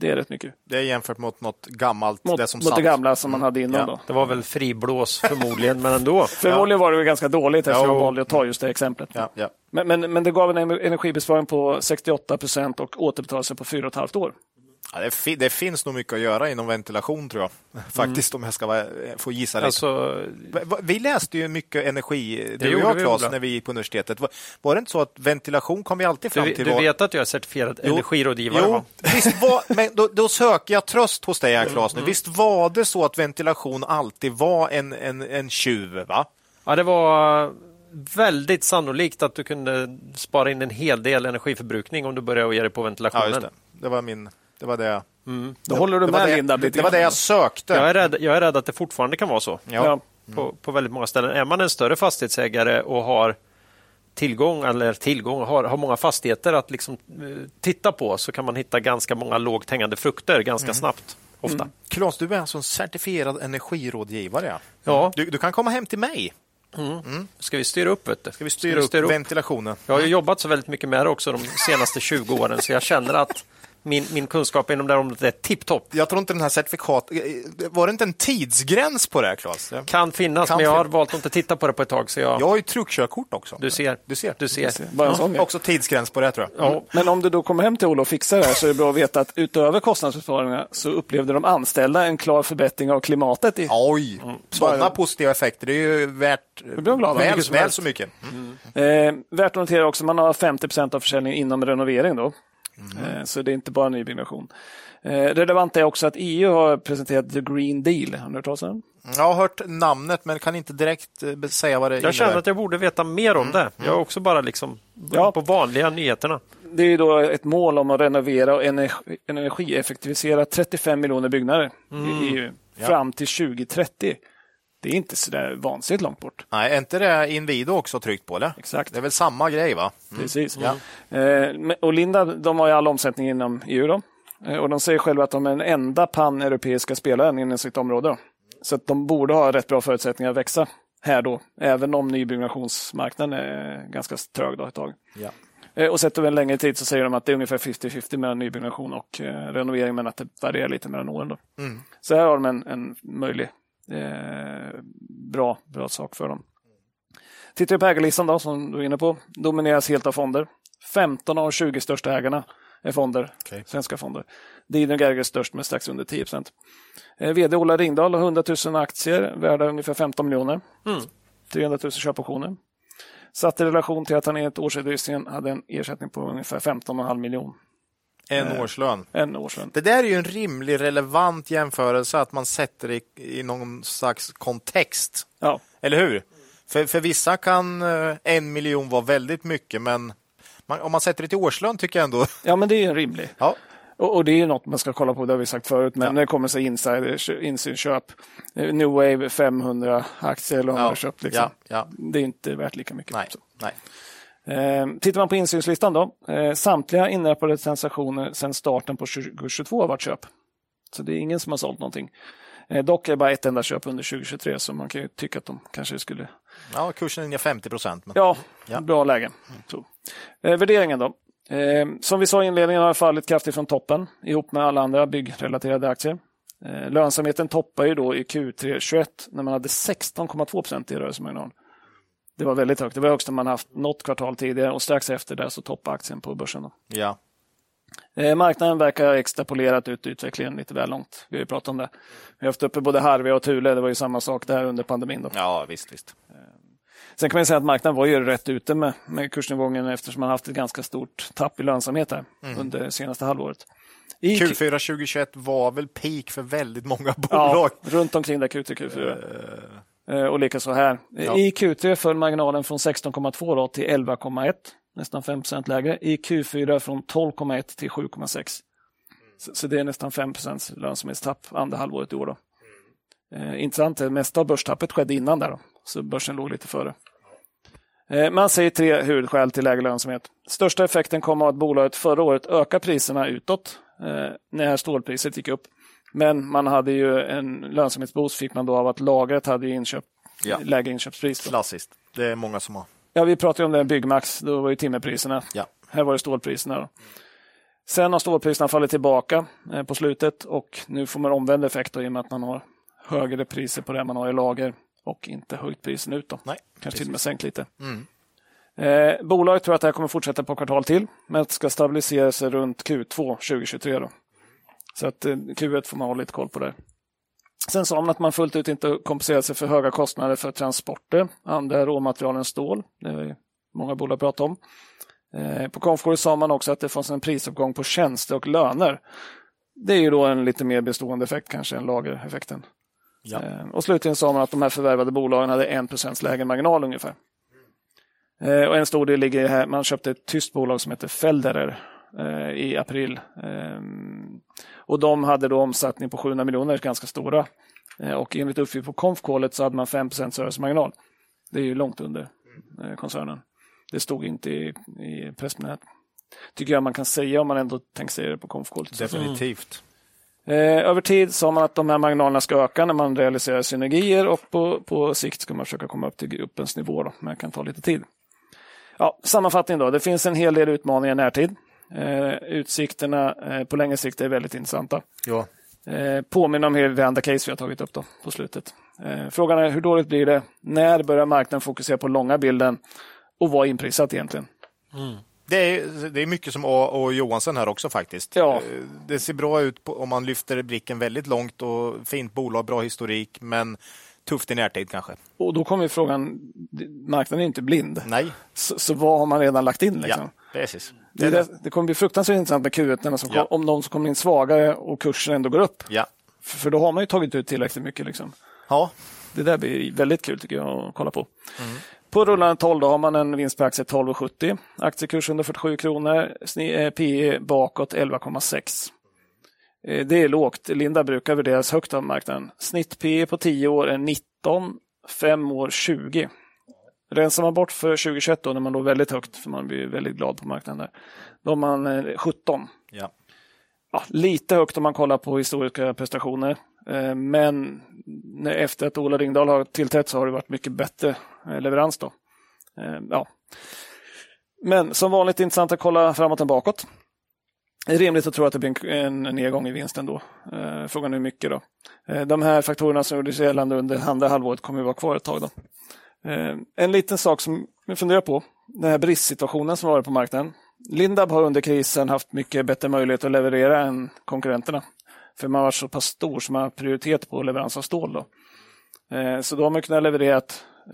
C: Det är rätt mycket.
B: Det är jämfört mot något gammalt.
C: Mot,
B: det som
C: mot det gamla som man hade innan
B: Ja.
C: då.
D: Det var väl friblås förmodligen, men ändå. *laughs*
C: Förmodligen var det ganska dåligt eftersom
B: Ja,
C: jag
B: och-
C: valde att ta just det exemplet.
B: Ja, ja.
C: Men, men, men det gav en energibesparing på 68 procent och återbetalelse på 4,5 år.
B: Ja, det, fi- det finns nog mycket att göra inom ventilation tror jag. *laughs* Faktiskt om jag ska vara, få gissa lite.
D: Alltså,
B: Vi läste ju mycket energi, du och jag Claes, när vi gick på universitetet. Var, var det inte så att ventilation kom vi alltid fram
D: du,
B: till?
D: du
B: var...
D: vet att jag är certifierad
B: Jo,
D: energirådgivare?
B: Jo,
D: va?
B: visst var, *laughs* men då, då söker jag tröst hos dig här Claes.
D: Mm.
B: Visst var det så att ventilation alltid var en, en, en tjuv? Va?
D: Ja, det var väldigt sannolikt att du kunde spara in en hel del energiförbrukning om du började ge dig på
B: Ja,
D: ventilationen.
B: just det. Det var min... Det var det.
C: Då håller du
B: det
C: med
B: det,
C: Linda lite
B: Det var det jag sökte.
D: Jag är, rädd, jag är rädd att det fortfarande kan vara så
B: Ja.
C: Ja.
D: på, på väldigt många ställen. Är man en större fastighetsägare och har tillgång eller tillgång har, har många fastigheter att liksom, eh, titta på så kan man hitta ganska många lågt hängande frukter ganska
B: Mm.
D: snabbt. Ofta.
B: Claes, du är alltså en certifierad energirådgivare. Ja.
D: Ja,
B: Du, du kan komma hem till mig.
D: ska vi styra upp? Vet du?
B: Ska vi styra upp ventilationen?
D: Jag har jobbat så väldigt mycket med det också de senaste 20 åren så jag känner att min, min kunskap inom det här området är tipptopp.
B: Jag tror inte den här certifikat... Var det inte en tidsgräns på det här, Claes?
D: Kan finnas,
B: Kan
D: men jag har
B: fin-
D: valt att inte titta på det på ett tag. Så jag,
B: Jag har ju truckkörkort också.
D: Du ser.
B: Du ser.
D: Du ser.
C: Bara en sån grej.
B: Också tidsgräns på det, tror jag.
D: Ja,
C: Men om du då kommer hem till Ola och fixar det här så är det bra att veta att utöver kostnadsbesparingar så upplevde de anställda en klar förbättring av klimatet. I,
B: Oj! Sådana
C: Bara-
B: positiva effekter, det är ju värt
C: blir glada.
B: väl, väl så mycket.
C: eh, värt att notera också, man har 50 procent av försäljningen inom renovering. Då. Eh, så det är inte bara nybyggnation. Eh, relevant är också att EU har presenterat The Green Deal. Har ni hört talas om?
B: Jag har hört namnet, men kan inte direkt eh, säga vad det
D: jag känner
B: innebär.
D: att jag borde veta mer om det. Jag är också bara liksom
C: Ja.
D: på vanliga nyheterna.
C: Det är då ett mål om att renovera och energi, energieffektivisera 35 miljoner byggnader i EU fram till 2030. Det är inte så där vansinnigt långt bort.
B: Nej, är inte det Inwido också tryckt på? Eller?
C: Exakt.
B: Det är väl samma grej, va?
C: Precis.
B: Ja.
C: Eh, och Linda, de har ju all omsättning inom EU. Då. Eh, och de säger själva att de är den enda pan-europeiska spelaren inom sitt område. Då. Så att de borde ha rätt bra förutsättningar att växa här då, även om nybyggnationsmarknaden är ganska trög då ett tag.
B: Ja.
C: Eh, Och sett över en längre tid så säger de att det är ungefär 50-50 mellan nybyggnation och eh, renovering, men att det varierar lite mellan åren. Då.
B: Mm.
C: Så här har de en, en möjlig bra, bra sak för dem. Tittar vi på ägarlistan då, som du är inne på, domineras helt av fonder. 15 av 20 största ägarna är fonder,
B: Okej.
C: svenska fonder. Didner Gerger är störst med strax under 10 procent. Eh, VD Ola Ringdahl har 100 000 aktier värda ungefär 15 miljoner. 300 000 köpoptioner. Satt i relation till att han enligt årsredovisningen hade en ersättning på ungefär 15,5 miljoner.
B: En årslön.
C: En årslön.
B: Det där är ju en rimlig, relevant jämförelse att man sätter det i, i någon slags kontext.
C: Ja,
B: Eller hur? För, för vissa kan eh, en miljon vara väldigt mycket, men man, om man sätter det till årslön tycker jag ändå... *laughs*
C: ja men det är en rimlig.
B: Ja,
C: Och, och det är ju något man ska kolla på, det har vi sagt förut, men
B: Ja.
C: när det kommer sig insiders, insynsköp, eh, New Wave 500 aktier eller har köpt. Liksom.
B: ja, ja.
C: Det är inte värt lika mycket.
B: Nej,
C: Så.
B: nej.
C: Eh, tittar man på insynslistan då, eh, samtliga inrättade transaktioner sedan starten på 2022 har varit köp. Så det är ingen som har sålt någonting. Eh, dock är det bara ett enda köp under 2023, så man kan ju tycka att de kanske skulle
B: Ja, kursen är ner 50 procent. Men...
C: Ja,
B: Ja.
C: bra läge. Så. Eh, värderingen då. Eh, som vi sa i inledningen har det fallit kraftigt från toppen ihop med alla andra byggrelaterade aktier. Eh, lönsamheten toppar ju då i Q3 21 när man hade 16,2 procent i rörelsemarginal. Det var väldigt högt. Det var högst man haft något kvartal tidigare och strax efter det så toppade aktien på börsen. Då.
B: Ja.
C: Eh, marknaden verkar ha extrapolerat ut utvecklingen lite väl långt. Vi har ju pratat om det. Vi har haft uppe både Harvey och Thule. Det var ju samma sak där under pandemin. Då.
B: ja, visst, visst.
C: Sen kan man säga att marknaden var ju rätt ute med, med kursnedgången eftersom man haft ett ganska stort tapp i lönsamhet här under det senaste halvåret. I Q-
B: Q4 2021 var väl peak för väldigt många
C: Ja,
B: bolag.
C: runt omkring där Q3 Q4. Eh, Och likaså här.
B: Ja.
C: I Q3 föll marginalen från 16,2 då till 11,1, nästan 5 lägre. I Q4 från 12,1 till 7,6. Så, så det är nästan 5% lönsamhetstapp andra halvåret i år. Då. Eh, intressant, det mesta av börstappet skedde innan där, då, så börsen låg lite före. Eh, man säger tre huvudskäl till lägre lönsamhet. Största effekten kom av att bolaget förra året ökade priserna utåt eh, när stålpriset gick upp. Men man hade ju en lönsamhetsboost fick man då av att lagret hade inköp,
B: Ja.
C: lägre inköpspris. Då.
B: Klassiskt. Det är många som har.
C: Ja, vi pratade om det Byggmax, då var ju timmerpriserna.
B: Ja.
C: Här var det stålpriserna. Då. Sen har stålpriserna fallit tillbaka eh, på slutet och nu får man omvänd effekt då, i och med att man har högre priser på det man har i lager och inte höjt priserna ut. Då.
B: Nej,
C: Kanske till och med sänkt lite.
B: Mm.
C: Eh, bolaget tror att det här kommer fortsätta på kvartal till, men det ska stabilisera sig runt Q2 2023. Då. Så att eh, Q1 får man ha lite koll på där. Sen sa man att man fullt ut inte kompenserar sig för höga kostnader för transporter, andra råmaterial än stål. Det har många bolag pratat om. Eh, på konfkåret sa man också att det fanns en prisuppgång på tjänster och löner. Det är ju då en lite mer bestående effekt kanske än lagereffekten.
B: Ja.
C: Eh, Och slutligen sa man att de här förvärvade bolagen hade 1 lägre marginal ungefär. Och en stor del ligger här, man köpte ett tyskt bolag som heter Felderer eh, i april. Ehm, Och de hade då omsättning på 700 miljoner, ganska stora. Eh, Och enligt uppgift på konfkålet så hade man 5% rörelsemarginal. Det är ju långt under eh, koncernen. Det stod inte i, i pressmeddelandet. Tycker jag man kan säga om man ändå tänker säga det på konfkålet.
B: Definitivt.
C: Eh, över tid sa man att de här marginalerna ska öka när man realiserar synergier och på, på sikt ska man försöka komma upp till gruppens nivå. Då, men det kan ta lite tid. Ja, sammanfattning då. Det finns en hel del utmaningar i närtid. Eh, utsikterna eh, på längre sikt är väldigt intressanta.
B: Ja.
C: Eh, påminner om hela det andra case vi har tagit upp då, på slutet. Eh, frågan är hur dåligt blir det? När börjar marknaden fokusera på långa bilden? Och vad är inprisat egentligen?
B: Det är, det är mycket som A och Johansson här också faktiskt.
C: Ja.
B: Eh, Det ser bra ut på, om man lyfter blicken väldigt långt och fint bolag, bra historik, men tufft i närtid kanske.
C: Och då kommer frågan, marknaden är inte blind.
B: Nej,
C: Så, så vad har man redan lagt in? Liksom?
B: ja, precis.
C: Det, det, det kommer bli fruktansvärt intressant med Q1 som
B: Ja.
C: om de som kommer in svagare och kursen ändå går upp.
B: Ja.
C: För, för då har man ju tagit ut tillräckligt mycket. Liksom.
B: ja,
C: Det där blir väldigt kul tycker jag att kolla på. På rullande 12 då har man en vinst per aktie 12,70. Aktiekurs 147 kronor. Eh, PE bakåt 11,6. Eh, Det är lågt. Linda brukar värderas högt av marknaden. Snitt PE på 10 år är 19, 5 år 20. Rensar man bort för 2021 då, när man låg väldigt högt, för man blir väldigt glad på marknaden där, då har man eh, 17.
B: ja.
C: Ja, lite högt om man kollar på historiska prestationer. Eh, Men efter att Ola Ringdahl har tillträtt så har det varit mycket bättre eh, leverans. Då. Eh, Ja. Men som vanligt intressant att kolla framåt och bakåt. Det är rimligt att tro att det blir en en nedgång i vinsten då. Eh, Frågan är hur mycket då. Eh, De här faktorerna som gjordes gällande under andra halvåret kommer att vara kvar ett tag. Då. Eh, En liten sak som jag funderar på, den här bristsituationen som varit på marknaden. Lindab har under krisen haft mycket bättre möjlighet att leverera än konkurrenterna. För man har varit så pass stor som man har prioritet på leverans av stål. Då. Eh, så då har man kunnat leverera.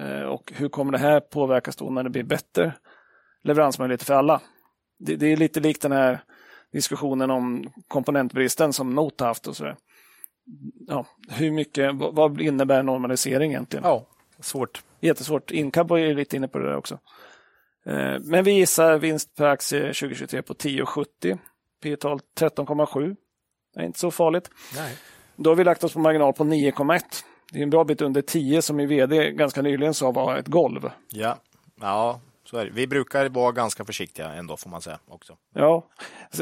C: Eh, och hur kommer det här påverkas då när det blir bättre leveransmöjligheter för alla? Det, det är lite likt den här diskussionen om komponentbristen som har haft och sådär. Ja, hur mycket, vad, vad innebär normalisering egentligen?
B: ja. Svårt.
C: Jättesvårt. Incap var ju lite inne på det där också. Eh, Men vi gissar vinst per aktie 2023 på 10,70. P tal 13,7. Det är inte så farligt.
B: Nej.
C: Då har vi lagt oss på marginal på 9,1. Det är en bra bit under 10 som i vd ganska nyligen sa var ett golv.
B: Ja, ja så är det. Vi brukar vara ganska försiktiga ändå får man säga också.
C: Ja.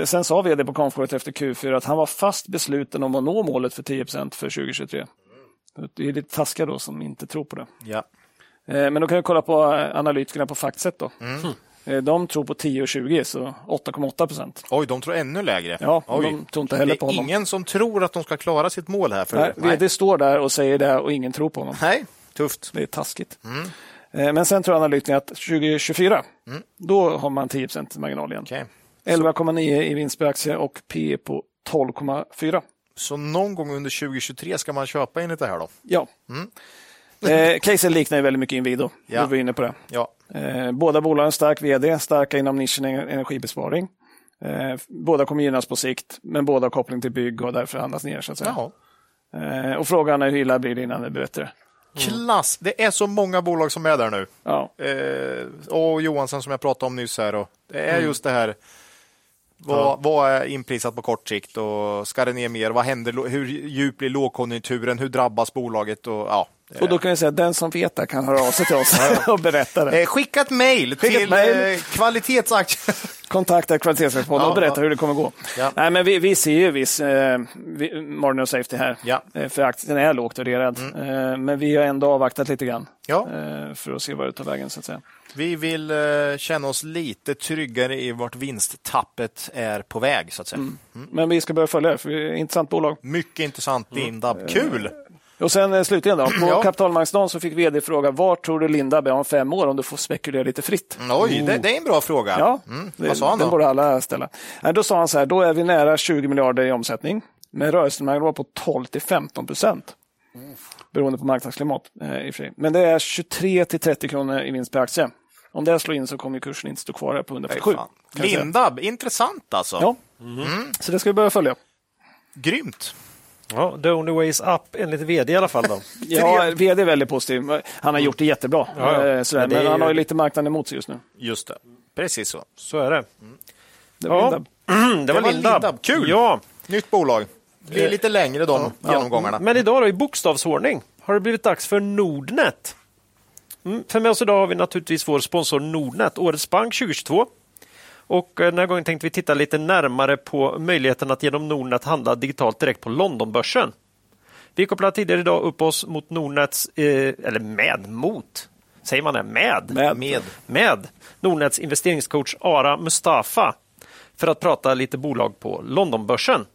C: Sen sa vd på konfkåret efter Q4 att han var fast besluten om att nå målet för 10% för 2023. Det är lite taskiga då som inte tror på det.
B: Ja,
C: Eh, Men då kan vi kolla på eh, analytikerna på Factset. Då. Eh, De tror på 10,20 så 8,8 procent.
B: Oj, de tror ännu lägre.
C: Ja,
B: Oj.
C: de tror inte heller
B: det
C: på
B: är
C: honom.
B: ingen som tror att de ska klara sitt mål här. För...
C: Nej, vd står där och säger det och ingen tror på honom.
B: Nej, tufft.
C: Det är taskigt. Eh, Men sen tror analytikerna att 2024, då har man 10 marginal igen.
B: Okej.
C: 11,9 i vinst per aktie och P på 12,4.
B: Så någon gång under 2023 ska man köpa enligt det här då?
C: Ja. Eh, caset liknar ju väldigt mycket Inwido.
B: Ja.
C: Du var inne på det.
B: Ja.
C: Eh, båda bolagen stark vd, starka inom nischen ener- energibesparing. Eh, båda kommer gynnas på sikt, men båda har koppling till bygg och därför handlas ner. Så att säga. Eh, och frågan är hur illa blir det innan det blir bättre.
B: Klass! Det är så många bolag som är där nu.
C: Ja.
B: Eh, och Johansson som jag pratade om nyss här. Och det är just det här. Vad, vad är inprisat på kort sikt och ska det ner mer? Vad händer? Hur djup blir lågkonjunkturen? Hur drabbas bolaget? Och, ja,
C: Och då kan jag säga att den som vet det kan höra av sig till oss *laughs* och berätta det.
B: Eh, skicka ett mejl till eh, kvalitetsaktier.
C: Kontakta kvalitetsrektspodden
B: Ja,
C: och berätta
B: ja.
C: hur det kommer gå.
B: Ja.
C: Nej, men vi, vi ser ju viss eh, vi- margin of safety här.
B: Ja. Mm.
C: Eh, för aktien är lågt värderad. Eh, men vi har ändå avvaktat lite grann.
B: Ja.
C: Eh, för att se vad det tar vägen så att säga.
B: Vi vill eh, känna oss lite tryggare i vart vinsttappet är på väg, så att säga.
C: Men vi ska börja följa det, för vi är ett intressant bolag.
B: Mycket intressant, Lindab. Kul!
C: Och sen eh, slutligen då, på
B: Ja.
C: kapitalmarknadsdagen så fick vd fråga var tror du Lindab är om fem år om du får spekulera lite fritt?
B: Oj, det, det är en bra fråga.
C: Ja,
B: Mm.
C: det,
B: Vad sa han
C: den
B: då?
C: borde alla ställa. Då sa han så här, då är vi nära 20 miljarder i omsättning. Men rörelsemarginal på 12 till 15 procent. Beroende på marknadsklimat eh, i och för sig. Men det är 23 till 30 kronor i vinst per aktie. Om det slår in så kommer kursen inte stå kvar på
B: Nej,
C: 147.
B: fan.
C: kan jag säga.
B: Lindab, intressant alltså.
C: Ja, så det ska vi börja följa.
B: Grymt.
D: Ja, the only way is up enligt vd i alla fall. Då. *laughs*
C: Ja, vd är väldigt positiv. Han har gjort det jättebra.
D: Ja, ja.
C: Eh, Sådär.
B: Men det
C: Men han
B: ju-
C: har ju lite marknaden emot sig just nu.
B: Just det. Precis så.
D: Så är det.
C: Det var
D: Ja.
C: Lindab. *clears throat*
D: Det var
B: var
D: Lindab.
B: Lindab. Kul.
D: Ja,
B: Nytt bolag. Det blir lite längre de genomgångarna.
D: men idag då, i bokstavsordning har det blivit dags för Nordnet. Mm, för med oss idag har vi naturligtvis vår sponsor Nordnet, Årets Bank 2022. Och eh, den här gången tänkte vi titta lite närmare på möjligheten att genom Nordnet handla digitalt direkt på Londonbörsen. Vi kopplade tidigare idag upp oss mot Nordnets, eh, eller med, mot, säger man det? Med?
C: Med.
B: Med.
D: med Nordnets investeringscoach Ara Mustafa för att prata lite bolag på Londonbörsen.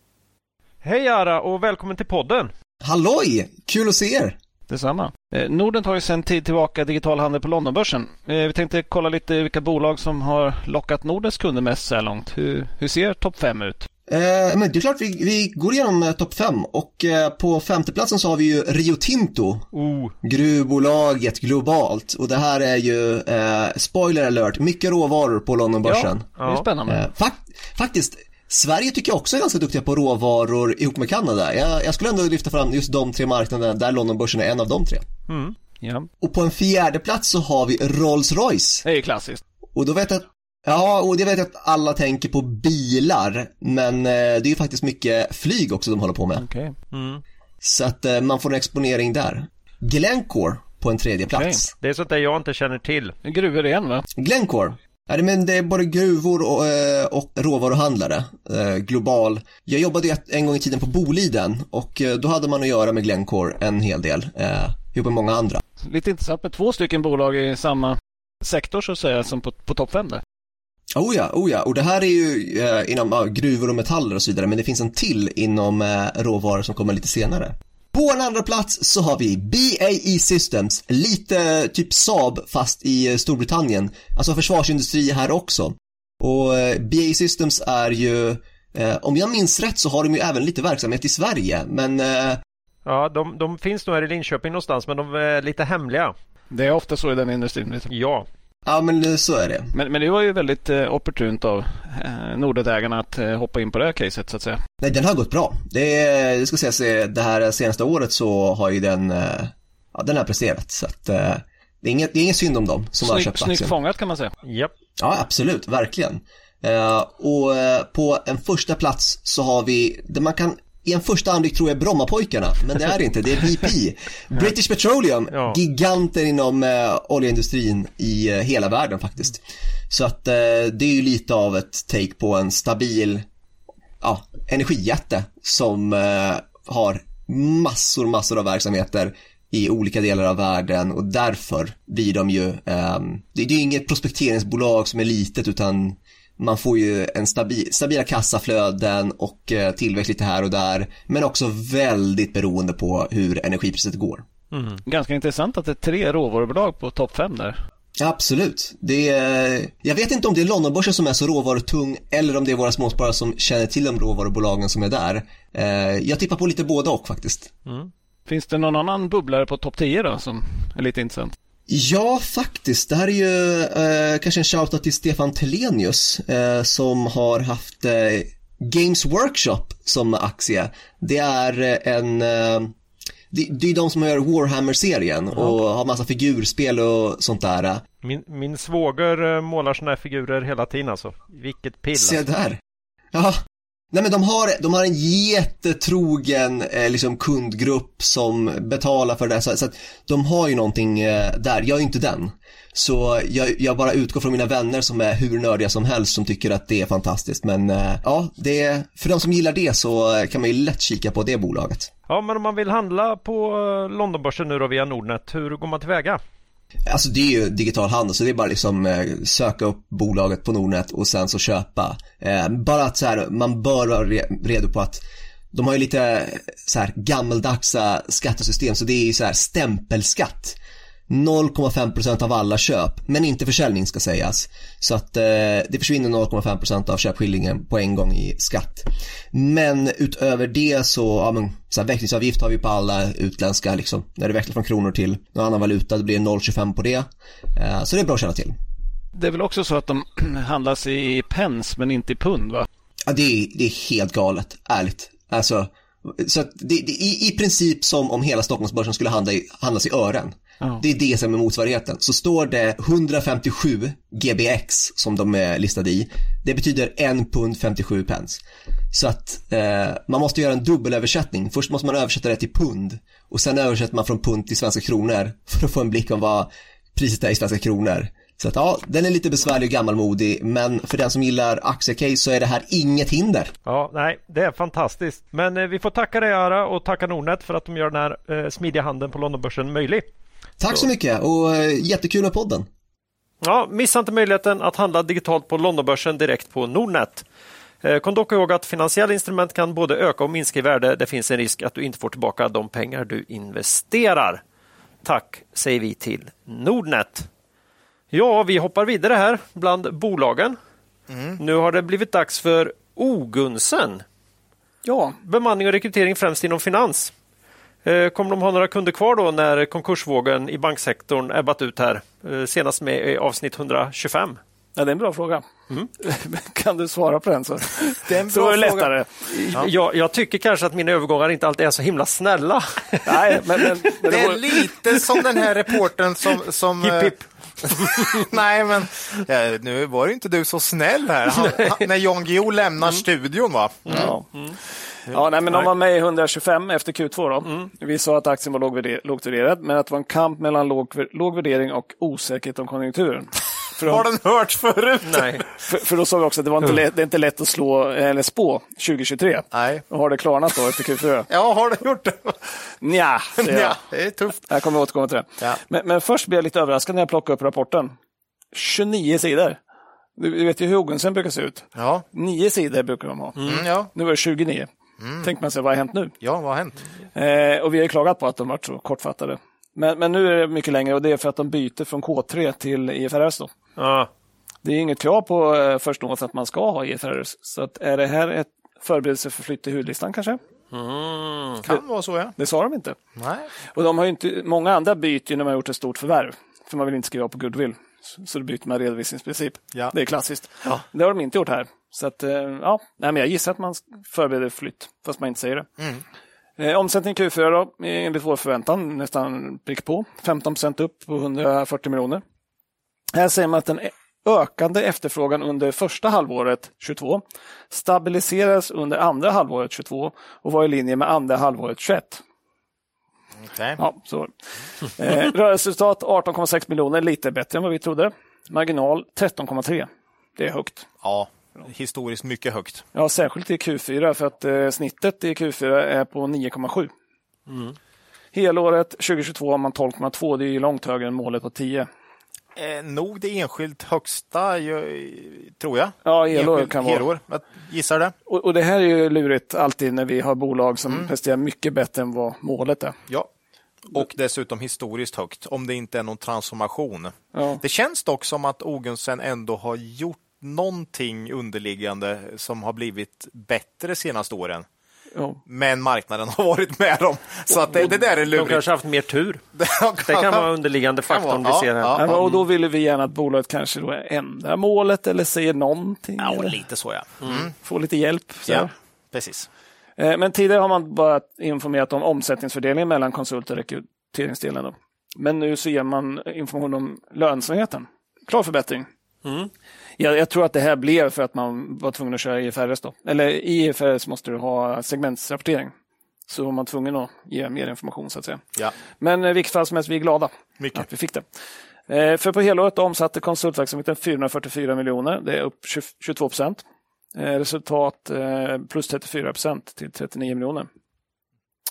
D: Hej Ara och välkommen till podden!
E: Halloj! Kul att se er!
C: Detsamma. Eh, Norden har ju sedan tid tillbaka digital handel på Londonbörsen. Eh, Vi tänkte kolla lite vilka bolag som har lockat Nordens kunder mest så här långt. Hur, hur ser topp 5 ut?
E: Eh, men det är klart vi, vi går igenom eh, topp 5 och eh, på femteplatsen så har vi ju Rio Tinto,
D: Oh.
E: gruvbolaget globalt och det här är ju, eh, spoiler alert, mycket råvaror på Londonbörsen.
C: det är spännande.
E: Eh, fak- faktiskt, Sverige tycker jag också är ganska duktiga på råvaror ihop med Kanada. Jag, jag skulle ändå lyfta fram just de tre marknaderna där Londonbörsen är en av de tre.
C: Ja,
E: Och på en fjärde plats så har vi Rolls-Royce.
C: det är ju klassiskt.
E: Och då vet jag att, ja, och det vet jag att alla tänker på bilar, men eh, det är ju faktiskt mycket flyg också de håller på med.
C: Okej.
E: Så att eh, man får en exponering där. Glencore på en tredje plats.
D: Det är sånt där jag inte känner till.
C: Gruvor igen va?
E: Glencore, ja, det- men det är både gruvor och, eh, och råvaruhandlare, eh, global. Jag jobbade ju en gång i tiden på Boliden och eh, då hade man att göra med Glencore en hel del, ihop med många andra.
C: Lite intressant med två stycken bolag i samma sektor så att säga som på, på topp 5 där.
E: Oh ja, oh ja, och det här är ju inom gruvor och metaller och så vidare, men det finns en till inom råvaror som kommer lite senare. På en andra plats så har vi BAE Systems, lite typ Saab fast i eh, Storbritannien, alltså försvarsindustri här också. Och eh, BAE Systems är ju, eh, om jag minns rätt så har de ju även lite verksamhet i Sverige, men eh,
D: Ja, de, de finns nog här i Linköping någonstans, men de är lite hemliga.
C: Det är ofta så i den industrin.
D: Ja,
E: ja men så är det.
C: Men, men det var ju väldigt eh, opportunt av eh, Nordetägarna att eh, hoppa in på det här caset så att säga.
E: Nej, den har gått bra. Det, det ska sägas, eh, det här senaste året så har ju den, eh, ja den har presterat så att eh, det är inget, det är inget synd om dem som har
C: Snyggt,
E: köpt
C: snyggt
E: aktien.
C: fångat kan man säga.
D: japp.
E: Ja, absolut, verkligen. Eh, och eh, på en första plats så har vi, det man kan i en första anblick tror jag Brommapojkarna, men det är det inte, det är BP. *laughs* British Petroleum,
D: Ja.
E: giganter inom eh, oljeindustrin i eh, hela världen faktiskt. Så att eh, det är ju lite av ett take på en stabil ja, energijätte som eh, har massor, massor av verksamheter i olika delar av världen och därför blir de ju, ehm, det är ju inget prospekteringsbolag som är litet utan man får ju en stabil, stabila kassaflöden och eh, tillväxt lite här och där men också väldigt beroende på hur energipriset går.
C: Ganska intressant att det är tre råvarubolag på topp fem där.
E: Absolut. Det är, jag vet inte om det är Londonbörsen som är så råvarutung eller om det är våra småsparare som känner till de råvarubolagen som är där. Eh, jag tippar på lite både och faktiskt.
C: Finns det någon annan bubblare på topp 10 då som är lite intressant?
E: Ja, faktiskt. Det här är ju eh, kanske en shoutout till Stefan Telenius eh, som har haft eh, Games Workshop som aktie. Det är eh, en eh, det, det är de som gör Warhammer-serien och har massa figurspel och sånt där.
D: Min, min svåger eh, målar såna här figurer hela tiden alltså. Vilket pill.
E: Se
D: Alltså.
E: där. Ja. Nej men de har, de har en jättetrogen eh, liksom kundgrupp som betalar för det så, så att de har ju någonting eh, där, jag är ju inte den. Så jag, jag bara utgår från mina vänner som är hur nördiga som helst som tycker att det är fantastiskt. Men eh, ja, det, för de som gillar det så kan man ju lätt kika på det bolaget.
D: Ja, men om man vill handla på eh, Londonbörsen nu då via Nordnet, hur går man tillväga?
E: Alltså det är ju digital handel så det är bara liksom eh, söka upp bolaget på Nordnet och sen så köpa. Eh, bara att så här, man bör vara redo på att de har ju lite eh, så här gammeldagsa skattesystem så det är ju så här stämpelskatt. 0,5% av alla köp, men inte försäljning ska sägas. Så att eh, det försvinner 0,5% av köpskillingen på en gång i skatt. Men utöver det så, ja men, så här, växlingsavgift har vi på alla utländska liksom, när det växlar från kronor till någon annan valuta, det blir 0,25 på det. Eh, så det är bra att känna till.
C: Det är väl också så att de *clears throat* handlas i pence men inte i pund va?
E: Ja, det är, det är helt galet, ärligt. Alltså, så att det, det i, i princip som om hela Stockholmsbörsen skulle handla i, handlas i ören.
C: Ja.
E: Det är det som är motsvarigheten. Så står det 157 GBX som de är listade i. Det betyder 1 pund 57 pence. Så att eh, man måste göra en dubbelöversättning. Först måste man översätta det till pund och sen översätter man från pund till svenska kronor för att få en blick om vad priset är i svenska kronor. Så att ja, den är lite besvärlig och gammalmodig, men för den som gillar aktiecase så är det här inget hinder.
D: Ja, nej, det är fantastiskt. Men eh, vi får tacka dig Ara och tacka Nordnet för att de gör den här eh, smidiga handeln på Londonbörsen möjlig.
E: Tack så mycket och eh, jättekul med podden.
D: Ja, missa inte möjligheten att handla digitalt på Londonbörsen direkt på Nordnet. Eh, Kom dock ihåg att finansiella instrument kan både öka och minska i värde. Det finns en risk att du inte får tillbaka de pengar du investerar. Tack säger vi till Nordnet. Ja, vi hoppar vidare här bland bolagen. Nu har det blivit dags för Ogunsen.
C: Ja,
D: Bemanning och rekrytering främst inom finans. Eh, Kommer de ha några kunder kvar då när konkursvågen i banksektorn ebbat ut här? Eh, Senast med avsnitt 125.
C: ja det är en bra fråga. *laughs* kan du svara på den så,
B: Det är en *laughs*
C: så
B: bra
C: är det
B: fråga.
C: lättare.
D: Jag, jag tycker kanske att mina övergångar inte alltid är så himla snälla. *laughs*
C: Nej, men, men, men
B: Det är
C: var-
B: lite som den här reportern som... som
D: Hipp,
B: eh,
D: hipp.
B: Nej, men ja, nu var inte du så snäll här. Han, han, när Jan Guillou lämnar studion, va?
C: Ja. Ja, nej, men de var med i 125 efter Q2. Då. Vi sa att aktien var lågt värderad, men att det var en kamp mellan låg, låg värdering och osäkerhet om konjunkturen. *laughs* För,
B: Har
C: de,
B: den hörts förut?
D: Nej.
C: för, för då sa vi också att det, var inte lätt, det är inte lätt att slå eller spå 2023.
B: Nej.
C: Och har det klarnat då efter Q4? *laughs*
B: Ja, har du gjort det?
C: Nja, säger jag.
B: Ja, det är tufft.
C: Jag kommer återkomma till det.
B: Ja.
C: Men, men först blev jag lite överraskad när jag plockade upp rapporten. 29 sidor. Du du vet ju hur Ogunsen brukar se ut.
B: Ja,
C: Nio sidor brukar de ha.
B: mm, ja.
C: Nu var det 29. Tänker man sig, vad har hänt nu?
B: ja, vad har hänt?
C: Eh, och vi har ju klagat på att de varit så kortfattade. Men, men nu är det mycket längre och det är för att de byter från K3 till IFRS. Då.
D: Ja.
C: Det är inget krav på eh, först något att man ska ha IFRS. Så att är det här ett förberedelse för flytt till huvudlistan kanske?
B: Kan vara så, ja.
C: Det sa de inte.
B: Nej.
C: Och de har ju inte, många andra byter ju när man har gjort ett stort förvärv. För man vill inte skriva på goodwill. Så- Så då byter man redovisningsprincip.
B: Ja.
C: Det är klassiskt. Det har de inte gjort här. Så att, eh, ja, nej, men jag gissar att man förbereder flytt, fast man inte säger det. Eh, omsättning Q4 då, eh, enligt vår förväntan nästan prick på. 15 upp på 140 miljoner. Här säger man att den ökande efterfrågan under första halvåret 22 stabiliseras under andra halvåret 22 och var i linje med andra halvåret 21.
B: Okej.
C: Ja, så. Eh, *laughs* rörelseresultat 18,6 miljoner, lite bättre än vad vi trodde. Marginal 13,3. Det är högt.
B: Ja, historiskt mycket högt.
C: Ja, särskilt i Q4 för att eh, snittet i Q4 är på 9,7. Helåret 2022 har man 12,2. Det är ju långt högre än målet på 10.
B: Eh, nog det enskilt högsta, tror jag.
C: Ja, helår
B: Enskilt
C: kan vara.
B: helår. Jag gissar det.
C: Och, och det här är ju lurigt alltid när vi har bolag som presterar mycket bättre än vad målet är.
B: Ja. Och dessutom historiskt högt, om det inte är någon transformation.
C: Ja.
B: Det känns dock som att Ogunsen ändå har gjort någonting underliggande som har blivit bättre senaste åren.
C: Ja.
B: Men marknaden *laughs* har varit med dem. Så att det, det där är
D: De
B: lurigt.
D: kanske haft mer tur. *laughs* Det kan vara underliggande faktorn vi ser här.
B: ja,
C: Ja, Och då ville vi gärna att bolaget kanske då ändrar målet eller säger någonting.
B: Ja, lite så ja. Mm.
C: Får lite hjälp. Så.
B: ja. Precis.
C: Eh, Men tidigare har man bara informerat om omsättningsfördelningen mellan konsult och rekryteringsdelen. Då. Men nu så ger man information om lönsamheten. Klar förbättring.
D: Mm.
C: Jag, jag tror att det här blev för att man var tvungen att köra IFRS. Då. Eller i IFRS måste du ha segmentsrapportering. Så var man tvungen att ge mer information så att säga.
B: Ja.
C: Men i vilket fall som helst, vi är glada
B: Mycket.
C: att vi fick det. Eh, För på helåret omsatte konsultverksamheten 444 miljoner. Det är upp 20 22 procent. Eh, Resultat eh, plus 34 procent till 39 miljoner.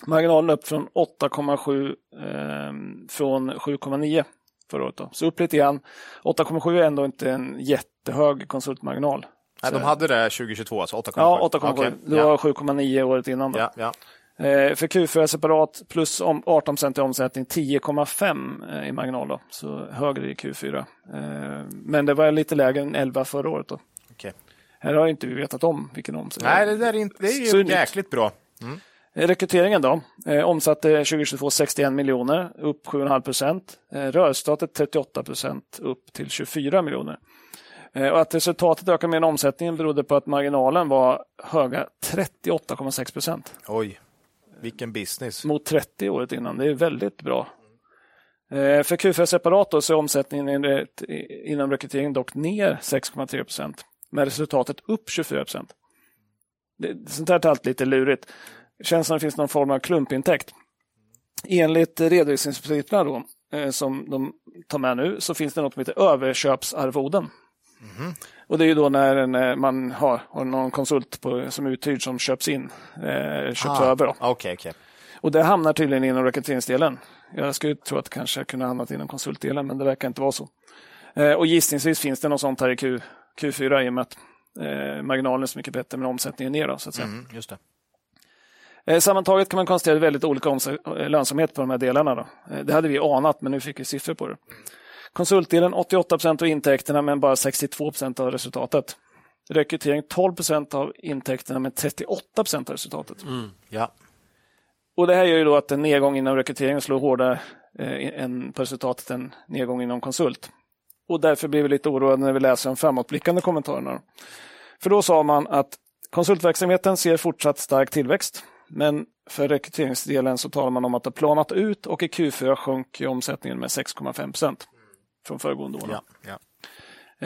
C: Marginalen upp från 8,7 eh, från 7,9 förra året. Då. Så upp lite grann. 8,7 är ändå inte en jättehög konsultmarginal.
B: Nej, de hade det 2022, alltså 8,7.
C: Ja, 8,7.
B: Okej.
C: Det
B: ja.
C: var 7,9 året innan. Då.
B: Ja, ja.
C: Eh, För Q4 separat plus om 18 procent i omsättning, 10,5 i marginal. Då. Så högre i Q4. Eh, Men det var lite lägre än 11 förra året. Då.
B: Okej.
C: Här har inte vi vetat om vilken omsättning.
B: Nej, det där är, inte, det är ju
C: nytt.
B: jäkligt bra.
C: Eh, Rekryteringen då. Eh, omsatte 2022 61 miljoner, upp 7,5 procent. Eh, rörelseresultatet 38 procent, upp till 24 miljoner. Eh, och att resultatet ökade mer än omsättningen berodde på att marginalen var höga 38,6 procent.
B: Oj, vilken business.
C: mot 30 året innan. Det är väldigt bra. Eh, För Q4 separat då, så är omsättningen inom rekrytering dock ner 6,3 procent. Med resultatet upp 24 procent. Det- Sånt här är alltid lite lurigt. Känns som det finns någon form av klumpintäkt. Enligt redovisningsprinciperna då, eh, som de tar med nu så finns det något som heter överköpsarvoden. Och det är ju då när en, eh, man har, har någon konsult på, som uthyrd som köps in, eh, köps över. Då.
B: Okej, okej.
C: Och det hamnar tydligen inom rekryteringsdelen. Jag skulle tro att det kanske kunde ha hamnat inom konsultdelen, men det verkar inte vara så. Eh, och gissningsvis finns det något sånt här i Q, Q4 i och med att eh, marginalen är så mycket bättre, men omsättningen är ner. Då, så att säga.
B: Mm, just det.
C: Eh, sammantaget kan man konstatera väldigt olika eh, lönsamhet på de här delarna. Då. Det hade vi anat, men nu fick vi siffror på det. Konsultdelen 88 procent av intäkterna, men bara 62 procent av resultatet. Rekrytering 12 procent av intäkterna, men 38 procent av resultatet.
B: Ja.
C: Och Det här gör ju då att en nedgång inom rekrytering slår hårdare eh, än på resultatet än nedgång inom konsult. Och därför blir vi lite oroade när vi läser de framåtblickande kommentarerna. För då sa man att konsultverksamheten ser fortsatt stark tillväxt, men för rekryteringsdelen så talar man om att det planat ut och i Q4 sjönk omsättningen med 6,5 procent från föregående år.
B: Ja, ja.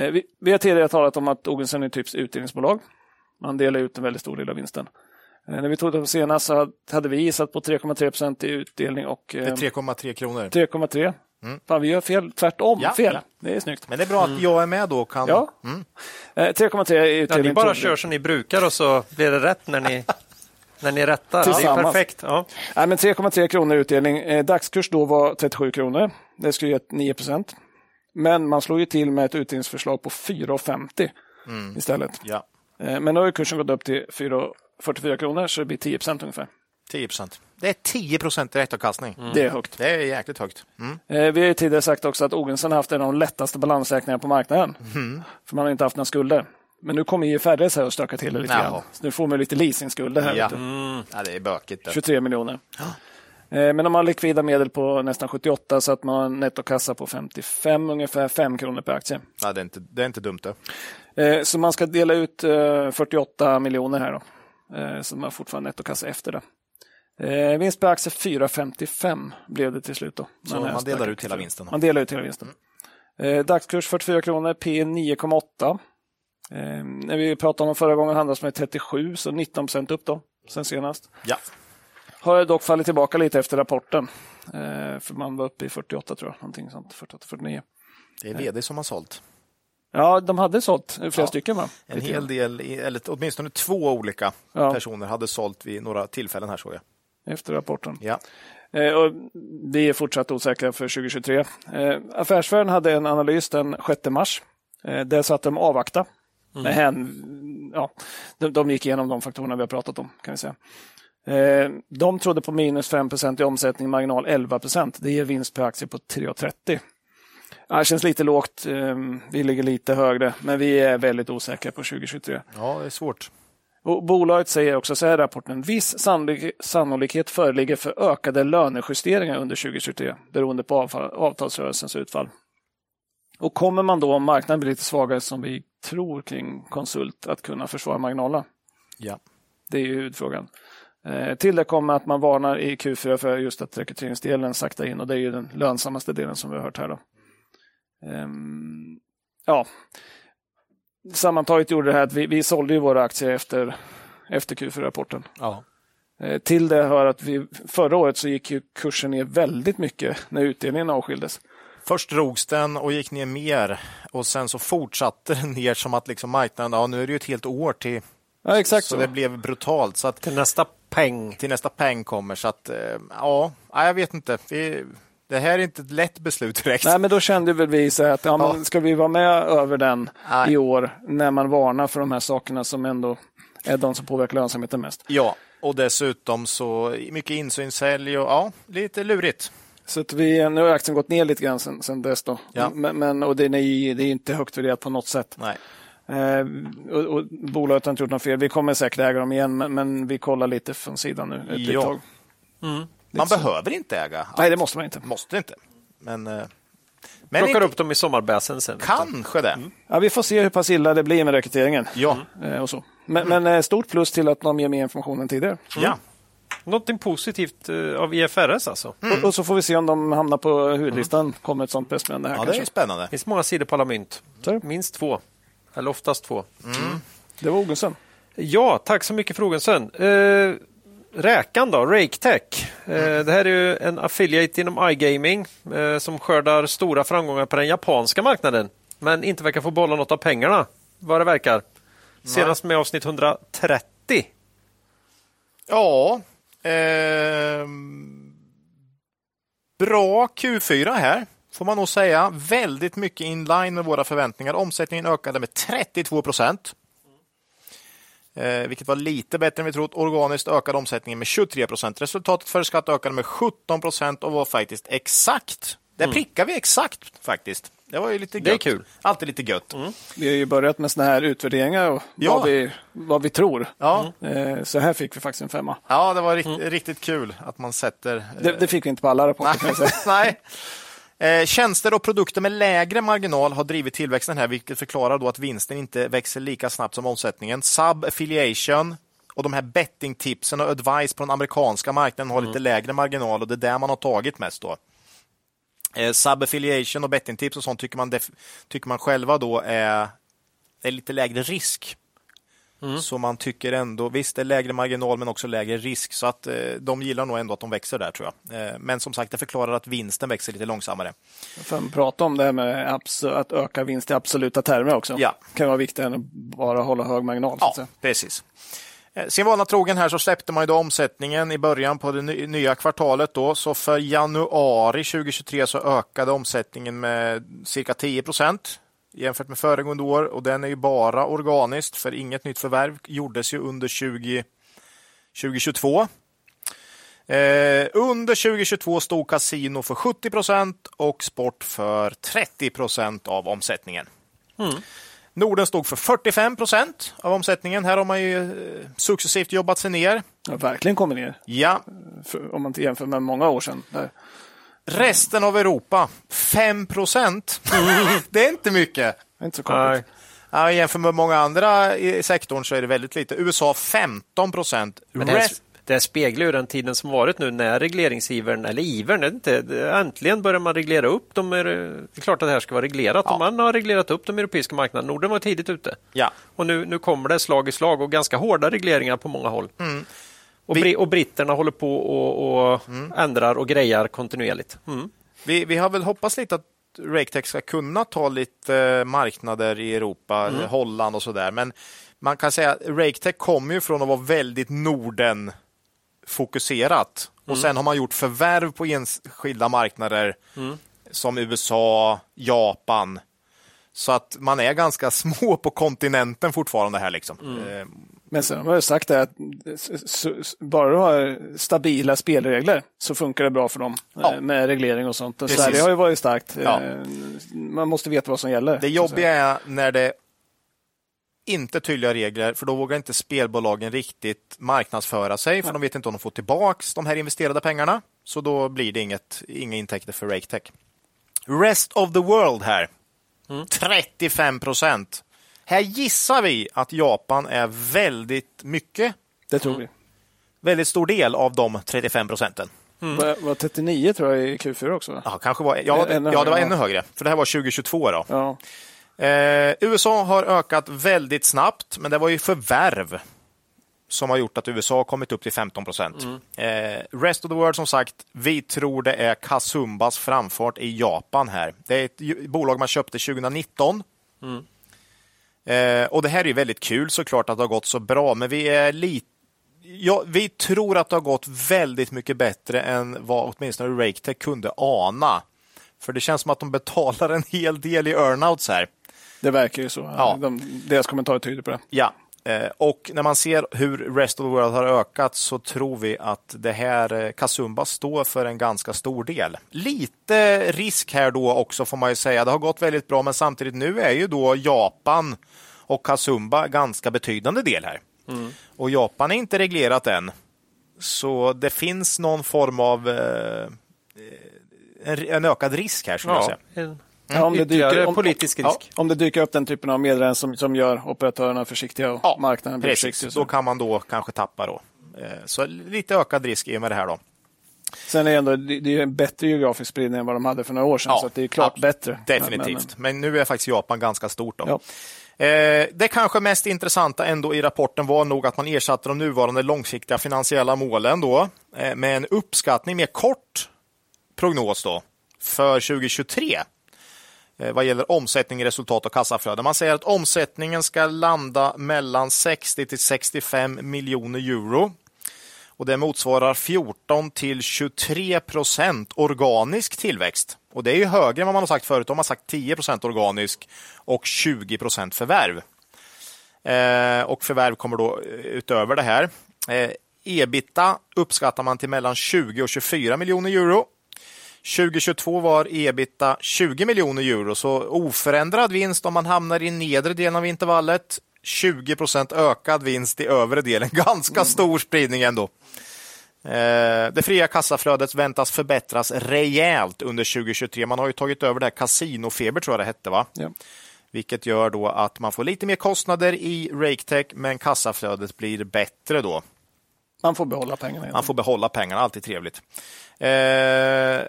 C: Eh, Vi, vi har tidigare talat om att Ogensen är typs utdelningsbolag. Man delar ut en väldigt stor del av vinsten. Eh, När vi tog det på senast så hade- vi gissat på 3,3 procent i utdelning och
B: Det
C: eh,
B: är 3,3 kronor.
C: 3,3. Fan, vi gör fel, tvärtom
B: Ja,
C: fel.
B: ja.
C: Det är snyggt.
B: Men det är bra att jag är med då kan...
C: Ja. Eh, 3,3 i
D: Ja,
C: utdelning.
D: ni bara
C: tog-
D: kör som ni brukar och så blir det rätt när ni, *laughs* när ni rättar. Det är
C: Tillsammans.
D: perfekt. Ja.
C: Nej, men 3,3 kronor i utdelning. Eh, dagskurs då var 37 kronor. Det skulle ge ett 9 procent. Men man slog ju till med ett utdelningsförslag på 4,50 istället.
B: Ja,
C: Eh, men nu har ju kursen gått upp till 4,44 kronor så det blir 10 procent ungefär.
B: 10 procent. Det är 10 procent direktavkastning.
C: Det är högt.
B: Det är jäkligt högt. Mm.
C: Eh, Vi har ju tidigare sagt också att Ogensen har haft en av de lättaste balansräkningarna på marknaden. För man har inte haft några skulder. Men nu kommer IFRS här och stökar till det lite
B: Jaha.
C: grann. Så nu får man lite leasingskulder här.
B: Ja.
C: du.
B: ja, det är bökigt. Det.
C: 23 miljoner. Eh, Men de har likvida medel på nästan 78 så att man har en nettokassa på 55, ungefär 5 kronor per aktie.
B: Ja, det, är inte, det är inte dumt det.
C: Eh, Så man ska dela ut eh, 48 miljoner här då. Eh, Så man har fortfarande nettokassa efter det. Eh, Vinst per aktie 4,55 blev det till slut. Då,
B: Så man delar ut hela
C: Q4.
B: vinsten.
C: Man delar ut hela vinsten. Eh, dagskurs 44 kronor, P 9,8. Eh, när vi pratade om förra gången handlas med 37, så 19 procent upp då, sen senast.
B: Ja.
C: Har dock fallit tillbaka lite efter rapporten. Eh, för man var uppe i 48 tror jag, någonting sånt, 48-49.
B: Det är vd som har sålt.
C: Ja, de hade sålt, flera
B: Ja.
C: stycken va?
B: En
C: Lite
B: hel del, eller åtminstone två olika
C: Ja.
B: personer hade sålt vid några tillfällen här såg jag.
C: Efter rapporten.
B: Ja.
C: Eh, och vi är fortsatt osäkra för 2023. Eh, Affärsvärlden hade en analys den 6 mars. Eh, där satte de avvakta. Med hän, ja, de, de gick igenom de faktorerna vi har pratat om. kan vi säga. Eh, de trodde på minus 5% i omsättning, marginal 11% Det ger vinst per aktie på 3,30. Det känns lite lågt. Eh, vi ligger lite högre, men vi är väldigt osäkra på 2023.
B: Ja, det är svårt.
C: Och bolaget säger också så här i rapporten. Viss sannolikhet föreligger för ökade lönejusteringar under 2023 beroende på avtalsrörelsens utfall. Och kommer man då, om marknaden blir lite svagare som vi tror kring konsult, att kunna försvara marginalerna?
B: Ja.
C: Det är ju huvudfrågan. Eh, till det kommer att man varnar i Q4 för just att rekryteringsdelen saktar in och det är ju den lönsammaste delen som vi har hört här. Då. Ehm, ja, sammantaget gjorde det här att vi, vi sålde våra aktier efter, efter Q4-rapporten.
B: Ja.
C: Eh, till det hör att vi, förra året så gick kursen ner väldigt mycket när utdelningen avskildes.
B: Först drogs den och gick ner mer och sen så fortsatte *laughs* den ner som att liksom marknaden, ja nu är det ju ett helt år till.
C: Ja, exakt
B: så.
C: så.
B: det blev brutalt. Så att,
D: till nästa peng.
B: Till nästa peng kommer. Så att, eh, ja, jag vet inte. Vi, det här är inte ett lätt beslut direkt.
C: Nej, men då kände väl vi så att ja,
B: Ja.
C: Men ska vi vara med över den
B: Nej.
C: i år när man varnar för de här sakerna som ändå är de som påverkar lönsamheten mest.
B: Ja, och dessutom så mycket insynssälj och ja, lite lurigt.
C: Så att vi, nu har aktien gått ner lite grann sen, sen dess. Då.
B: Ja.
C: Men, men, och det är, det är inte högt värderat på något sätt.
B: Nej.
C: Eh, och, och bolaget har inte gjort något fel. Vi kommer säkert äga dem igen, men, men vi kollar lite från sidan nu ett
B: Ja.
C: tag.
B: Man behöver inte äga.
C: Nej, det måste man inte.
B: Måste inte. Men, eh, men
D: Plockar
B: inte,
D: upp dem i sommarbäsen sen.
B: kanske det.
C: Ja, vi får se hur pass illa det blir med rekryteringen.
B: Ja.
C: Eh, och så. Men, men eh, stort plus till att de ger mer information än tidigare.
B: ja.
D: Någonting positivt eh, av IFRS alltså.
C: Och, och så får vi se om de hamnar på huvudlistan. Kommer ett sånt pressmeddelande här
B: Ja, det är
C: kanske.
B: ju spännande.
D: Det finns många sidor på alla mynt.
C: Så är.
D: Minst två. Eller oftast två.
C: Det var Ogunsen.
D: Ja, tack så mycket för frågan sen. Eh, Räkan då, RakeTech. Eh, det här är ju en affiliate inom iGaming eh, som skördar stora framgångar på den japanska marknaden. Men inte verkar få behålla något av pengarna, vad det verkar. Senast med avsnitt 130.
B: Ja. ehm, bra Q4 här, får man nog säga. Väldigt mycket in line med våra förväntningar. Omsättningen ökade med 32 procent. Eh, vilket var lite bättre än vi trott. Organiskt ökade omsättningen med 23 procent. Resultatet före skatt ökade med 17 procent och var faktiskt exakt. Där prickar vi exakt faktiskt. Det var ju lite gött.
D: Det är kul.
B: Alltid lite gött.
C: Vi har ju börjat med såna här utvärderingar och
B: Ja.
C: vad, vi, vad vi tror.
B: Ja.
C: Eh, Så här fick vi faktiskt en femma.
B: ja, det var rikt, riktigt kul att man sätter...
C: Det, det fick vi inte på alla rapporter.
B: Nej. *laughs* Eh, Tjänster och produkter med lägre marginal har drivit tillväxten här, vilket förklarar då att vinsten inte växer lika snabbt som omsättningen. Sub-affiliation och de här bettingtipsen och advice på den amerikanska marknaden har lite lägre marginal och det är där man har tagit mest. då. Eh, Sub-affiliation och bettingtips och sånt tycker man, tycker man själva då är, är lite lägre risk. Så man tycker ändå, visst det är lägre marginal men också lägre risk. Så att eh, de gillar nog ändå att de växer där tror jag. Eh, men som sagt, det förklarar att vinsten växer lite långsammare.
C: För att prata om det här med att öka vinst i absoluta termer också.
B: Ja.
C: kan vara viktigare än att bara hålla hög marginal.
B: Ja, precis. Eh, Sin vana trogen här så släppte man ju då omsättningen i början på det ny- nya kvartalet. Då. Så för januari 2023 så ökade omsättningen med cirka 10 procent jämfört med föregående år. Och den är ju bara organiskt för inget nytt förvärv gjordes ju under 20, 2022. Eh, under 2022 stod kasino för 70 procent och sport för 30 procent av omsättningen. Norden stod för 45 procent av omsättningen. Här har man ju eh, successivt jobbat sig ner.
C: Ja, verkligen kommer ner.
B: Ja,
C: om man inte jämför med många år sedan. Där.
B: Resten av Europa 5 procent. *laughs* det är inte mycket.
C: Det är inte så konstigt.
B: Ja, jämfört med många andra i sektorn så är det väldigt lite. USA 15 procent.
D: Det, speglar ju den tiden som varit nu när regleringsivern, eller ivern, inte, äntligen börjar man reglera upp. De är, det är klart att det här ska vara reglerat.
B: Ja.
D: Och man har reglerat upp de europeiska marknaderna. Norden var tidigt ute.
B: Ja.
D: Och nu, nu kommer det slag i slag och ganska hårda regleringar på många håll. Och,
B: Vi-
D: och britterna håller på och, och ändrar och grejar kontinuerligt. Mm.
B: Vi, vi har väl hoppats lite att RakeTech ska kunna ta lite eh, marknader i Europa,
C: Mm.
B: Holland och sådär. Men man kan säga att RakeTech kommer ju från att vara väldigt Norden fokuserat. Och
C: Mm.
B: sen har man gjort förvärv på enskilda marknader
C: Mm.
B: som USA, Japan. Så att man är ganska *laughs* små på kontinenten fortfarande här. Liksom.
C: Mm. Men sen har jag sagt det att bara du har stabila spelregler så funkar det bra för dem
B: Ja.
C: eh, med reglering och sånt. Och
B: Precis.
C: Sverige har ju varit starkt.
B: Ja.
C: Eh, Man måste veta vad som gäller.
B: Det jobbiga är när det inte tydliga regler, för då vågar inte spelbolagen riktigt marknadsföra sig, för de vet inte om de får tillbaks de här investerade pengarna. Så då blir det inget, inga intäkter för RakeTech. Rest of the world här. 35 procent. Här gissar vi att Japan är väldigt mycket,
C: Det tror vi.
B: väldigt stor del av de 35 procenten.
C: Var, var 39 tror jag i Q4 också. va?
B: Ja, kanske var, ja,
C: Ännu
B: ja, det var ännu högre, för det här var 2022. Då.
C: Ja.
B: Eh, USA har ökat väldigt snabbt, men det var ju förvärv som har gjort att USA har kommit upp till 15 procent. Eh, rest of the world, som sagt, vi tror det är Kasumbas framfart i Japan här. Det är ett bolag man köpte 2019. Eh, och Det här är ju väldigt kul såklart att det har gått så bra, men vi är lite Ja, vi tror att det har gått väldigt mycket bättre än vad åtminstone RakeTech kunde ana. För det känns som att de betalar en hel del i earnouts här.
C: Det verkar ju så.
B: Ja.
C: De, deras kommentarer tyder på det.
B: Ja, eh, och när man ser hur Rest of the World har ökat så tror vi att det här eh, Kasumba står för en ganska stor del. Lite risk här då också får man ju säga. Det har gått väldigt bra, men samtidigt nu är ju då Japan och Kasumba ganska betydande del här. Och Japan är inte reglerat än. Så det finns någon form av eh, en, en ökad risk här skulle jag
D: Ja,
B: säga.
D: en
C: Ja, om det dyker- om-
D: politisk
B: ja.
D: risk.
C: Om det dyker upp den typen av meddelanden som, som gör operatörerna försiktiga och
B: Ja,
C: marknaden blir
B: Precis,
C: försiktig. och
B: då
C: Så.
B: kan man då kanske tappa då. Eh, Så lite ökad risk i och med det här då.
C: Sen är det, ändå, det är en bättre geografisk spridning än vad de hade för några år sedan, så att det är klart
B: ja,
C: bättre.
B: Definitivt. Men, nu är faktiskt Japan ganska stort. Då.
C: Ja.
B: Eh, det kanske mest intressanta ändå i rapporten var nog att man ersatte de nuvarande långsiktiga finansiella målen då, eh, med en uppskattning, mer kort prognos då, för 2023 eh, vad gäller omsättning, resultat och kassaflöde. Man säger att omsättningen ska landa mellan 60 till 65 miljoner euro. Och det motsvarar 14 till 23 procent organisk tillväxt. Och det är ju högre än vad man har sagt förut. De har sagt 10 procent organisk och 20 procent förvärv. Eh, och förvärv kommer då eh, utöver det här. Eh, ebita uppskattar man till mellan 20 och 24 miljoner euro. 2022 var ebita 20 miljoner euro, så oförändrad vinst om man hamnar i nedre delen av intervallet. 20 procent ökad vinst i övre delen. *laughs* Ganska stor spridning ändå. Eh, Det fria kassaflödet väntas förbättras rejält under 2023. Man har ju tagit över det här Casinofeber, tror jag det hette, va?
C: Ja.
B: Vilket gör då att man får lite mer kostnader i RakeTech, men kassaflödet blir bättre då.
C: Man får behålla pengarna.
B: Man får behålla pengarna, alltid trevligt. Eh,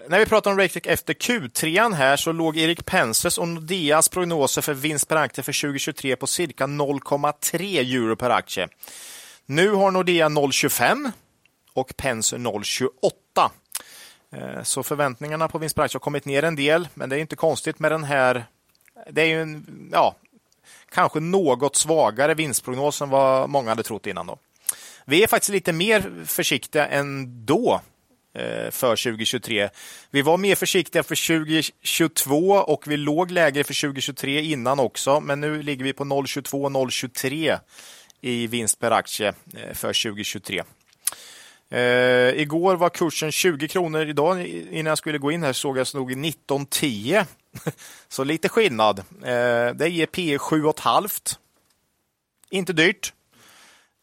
B: när vi pratar om RakeTech efter Q3 här så låg Erik Penses och Nordeas prognoser för vinst per aktie för 2023 på cirka 0,3 euro per aktie. Nu har Nordea 0,25 och Penser 0,28. Eh, Så förväntningarna på vinst per aktie har kommit ner en del, men det är inte konstigt med den här. Det är ju en, ja, kanske något svagare vinstprognos än vad många hade trott innan. Då. Vi är faktiskt lite mer försiktiga än då eh, för 2023. Vi var mer försiktiga för 2022 och vi låg lägre för 2023 innan också, men nu ligger vi på 0,22 0,23 i vinst per aktie eh, för 2023. Uh, eh, igår var kursen 20 kronor. Idag innan jag skulle gå in här såg jag stod i 1910. *laughs* Så lite skillnad. Uh, det ger P 7,5. Inte dyrt.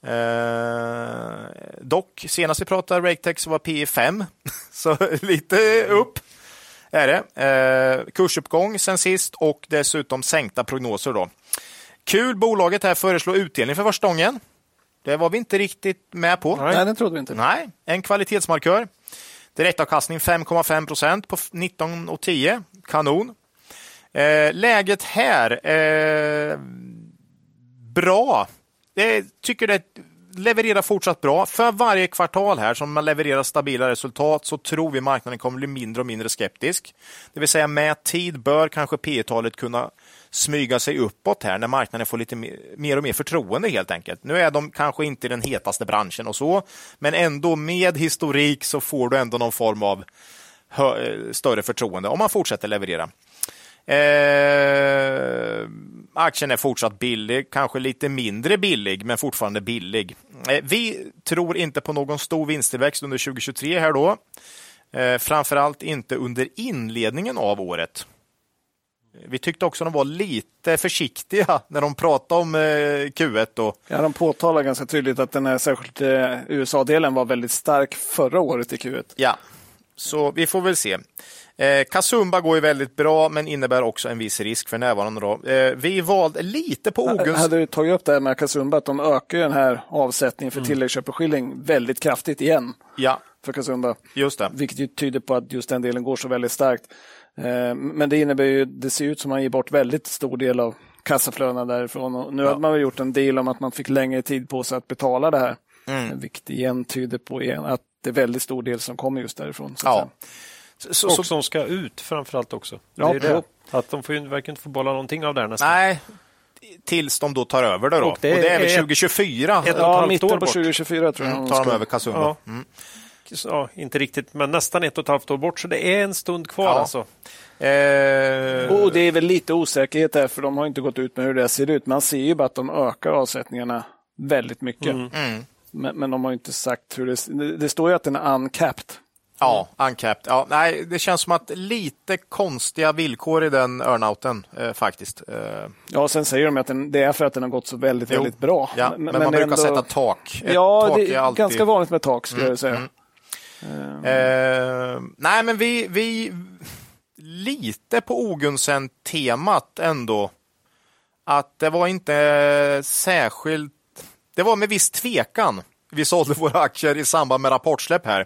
B: Eh, dock, senast vi pratade RakeTech så var P 5. *laughs* så lite upp är det. Eh, kursuppgång sen sist och dessutom sänkta prognoser. Då. Kul, bolaget här föreslår utdelning för första gången. Det var vi inte riktigt med på.
C: Nej, det trodde vi inte.
B: Nej, en kvalitetsmarkör. Direktavkastning 5,5 procent på 19,10. Kanon. Eh, läget här är bra. Jag tycker det levererar fortsatt bra. För varje kvartal här som man levererar stabila resultat så tror vi marknaden kommer bli mindre och mindre skeptisk. Det vill säga med tid bör kanske P talet kunna smyga sig uppåt här när marknaden får lite mer och mer förtroende helt enkelt. Nu är de kanske inte den hetaste branschen och så, men ändå med historik så får du ändå någon form av eh, större förtroende om man fortsätter leverera. Eh, aktien är fortsatt billig, kanske lite mindre billig, men fortfarande billig. Eh, vi tror inte på någon stor vinsttillväxt under 2023 här då. Eh, framförallt inte under inledningen av året. Vi tyckte också de var lite försiktiga när de pratade om eh, Q1. Då.
C: Ja, de påtalar ganska tydligt att den här särskilt USA-delen var väldigt stark förra året i Q1.
B: Ja, så vi får väl se. Eh, Kasumba går ju väldigt bra, men innebär också en viss risk för närvarande. Då. Eh, vi valde lite på ogunst...
C: Hade du tagit upp det här med Kasumba, att de ökar den här avsättningen för mm. tilläggsköpeskilling väldigt kraftigt igen.
B: Ja.
C: För Kasumba.
B: Just det.
C: Vilket ju tyder på att just den delen går så väldigt starkt. Eh, men det innebär ju, det ser ut som att man ger bort väldigt stor del av kassaflödena därifrån. Och nu ja. hade man gjort en deal om att man fick längre tid på sig att betala det här. Mm. Vilket igen tyder på att det är väldigt stor del som kommer just därifrån. Så
D: ja. Så, och så, som ska ut framförallt också. Ja, det är det. Att de får ju, verkar inte få bolla någonting av det här nästan.
B: Nej, tills de då tar över det då. Och det, och det är väl 2024?
C: Ett, ett ja, mitten på 2024 tror jag.
B: Mm, tar de över Kasumba. Ja. Mm
D: ja, inte riktigt, men nästan ett och ett halvt år bort. Så det är en stund kvar ja. alltså.
C: Eh... Och det är väl lite osäkerhet där, för de har inte gått ut med hur det ser ut. Man ser ju bara att de ökar avsättningarna väldigt mycket. Mm. Mm. Men, men, de har inte sagt hur det... Det står ju att den är uncapped.
B: Ja, uncapped. Ja, nej, det känns som att lite konstiga villkor i den earnouten eh, faktiskt. Eh.
C: Ja, sen säger de att den, det är för att den har gått så väldigt, jo. väldigt bra.
B: Ja, men, men, man brukar ändå... sätta tak.
C: Ett ja, tak det är, alltid... ganska vanligt med tak skulle mm, jag säga. Mm.
B: Eh, nej, men vi, vi lite på Ogunsen-temat ändå. Att det var inte särskilt... Det var med viss tvekan vi sålde våra aktier i samband med rapportsläpp här.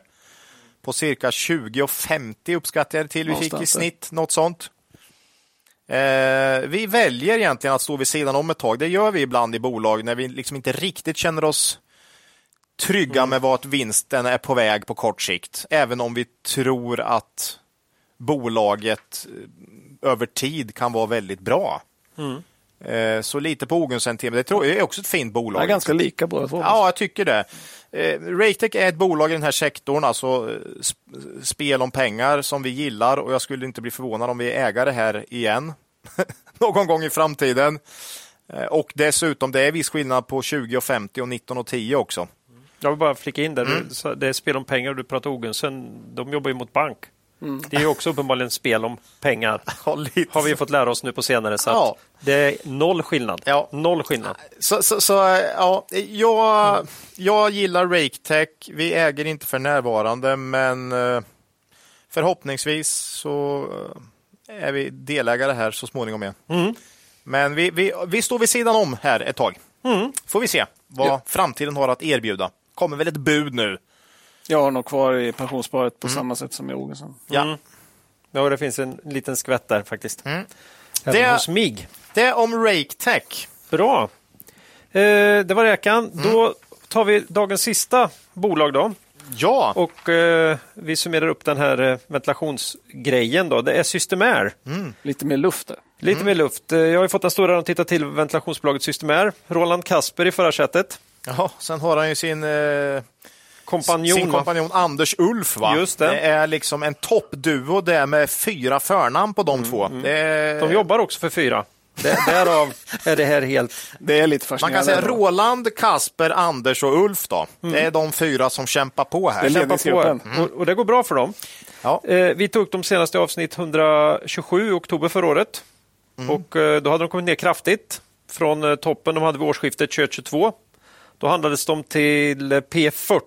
B: På cirka 20,50 uppskattar jag det till vi fick i snitt, något sånt. Eh, vi väljer egentligen att stå vid sidan om ett tag. Det gör vi ibland i bolag när vi liksom inte riktigt känner oss trygga mm. med vart vinsten är på väg på kort sikt. Även om vi tror att bolaget eh, över tid kan vara väldigt bra. Mm. Eh, så lite på Ogunsen Det tror jag är också ett fint bolag.
C: Det är ganska lika båda två.
B: Ja, jag tycker det. Eh, Ratec är ett bolag i den här sektorn, alltså spel om pengar som vi gillar och jag skulle inte bli förvånad om vi är ägare här igen *laughs* någon gång i framtiden. Och dessutom, det är viss skillnad på 20 och 50 och 19 och 10 också.
D: Jag vill bara flika in där. Mm. Det är spel om pengar och du pratar Ogunsen. De jobbar ju mot bank. Mm. Det är ju också uppenbarligen spel om pengar. *laughs* har vi fått lära oss nu på senare. Så ja. Det är noll skillnad. Ja. Noll skillnad.
B: Så, så, så ja, jag, jag gillar RakeTech. Vi äger inte för närvarande, men eh, förhoppningsvis så eh, är vi delägare här så småningom igen. Mm. Men vi, vi, vi står vid sidan om här ett tag. Mm. Får vi se vad ja. framtiden har att erbjuda kommer väl ett bud nu.
C: Jag har nog kvar i pensionssparet på mm. samma sätt som i.
D: Ja. Mm. ja, det finns en liten skvätt där faktiskt. Mm. Det, hos MIG.
B: Det om RakeTech.
D: Bra. Eh, det var räkan. Mm. Då tar vi dagens sista bolag då.
B: Ja.
D: Och eh, vi summerar upp den här eh, ventilationsgrejen då. Det är Systemair.
C: Mm. Lite mer luft där.
D: Lite mm. mer luft. Eh, jag har fått den stora att titta till ventilationsbolaget Systemair. Roland Kasper i förarsätet.
B: Ja, sen har han ju sin eh,
D: kompanjon,
B: sin kompanjon Anders Ulf. Va?
D: Just det.
B: det är liksom en toppduo där med fyra förnamn på de mm, två. Mm.
D: Det... De jobbar också för fyra. Därav *laughs* är det här helt...
C: Det är lite
B: Man kan säga Roland, Kasper, Anders och Ulf. Då. Mm. Det är de fyra som kämpar på här.
D: Det kämpar på. Mm. Och, och, det går bra för dem. Ja. Eh, vi tog de senaste avsnitt 127 oktober förra året. Mm. Och eh, då hade de kommit ner kraftigt från eh, toppen de hade vid årsskiftet 2022. Då handlades de till P40.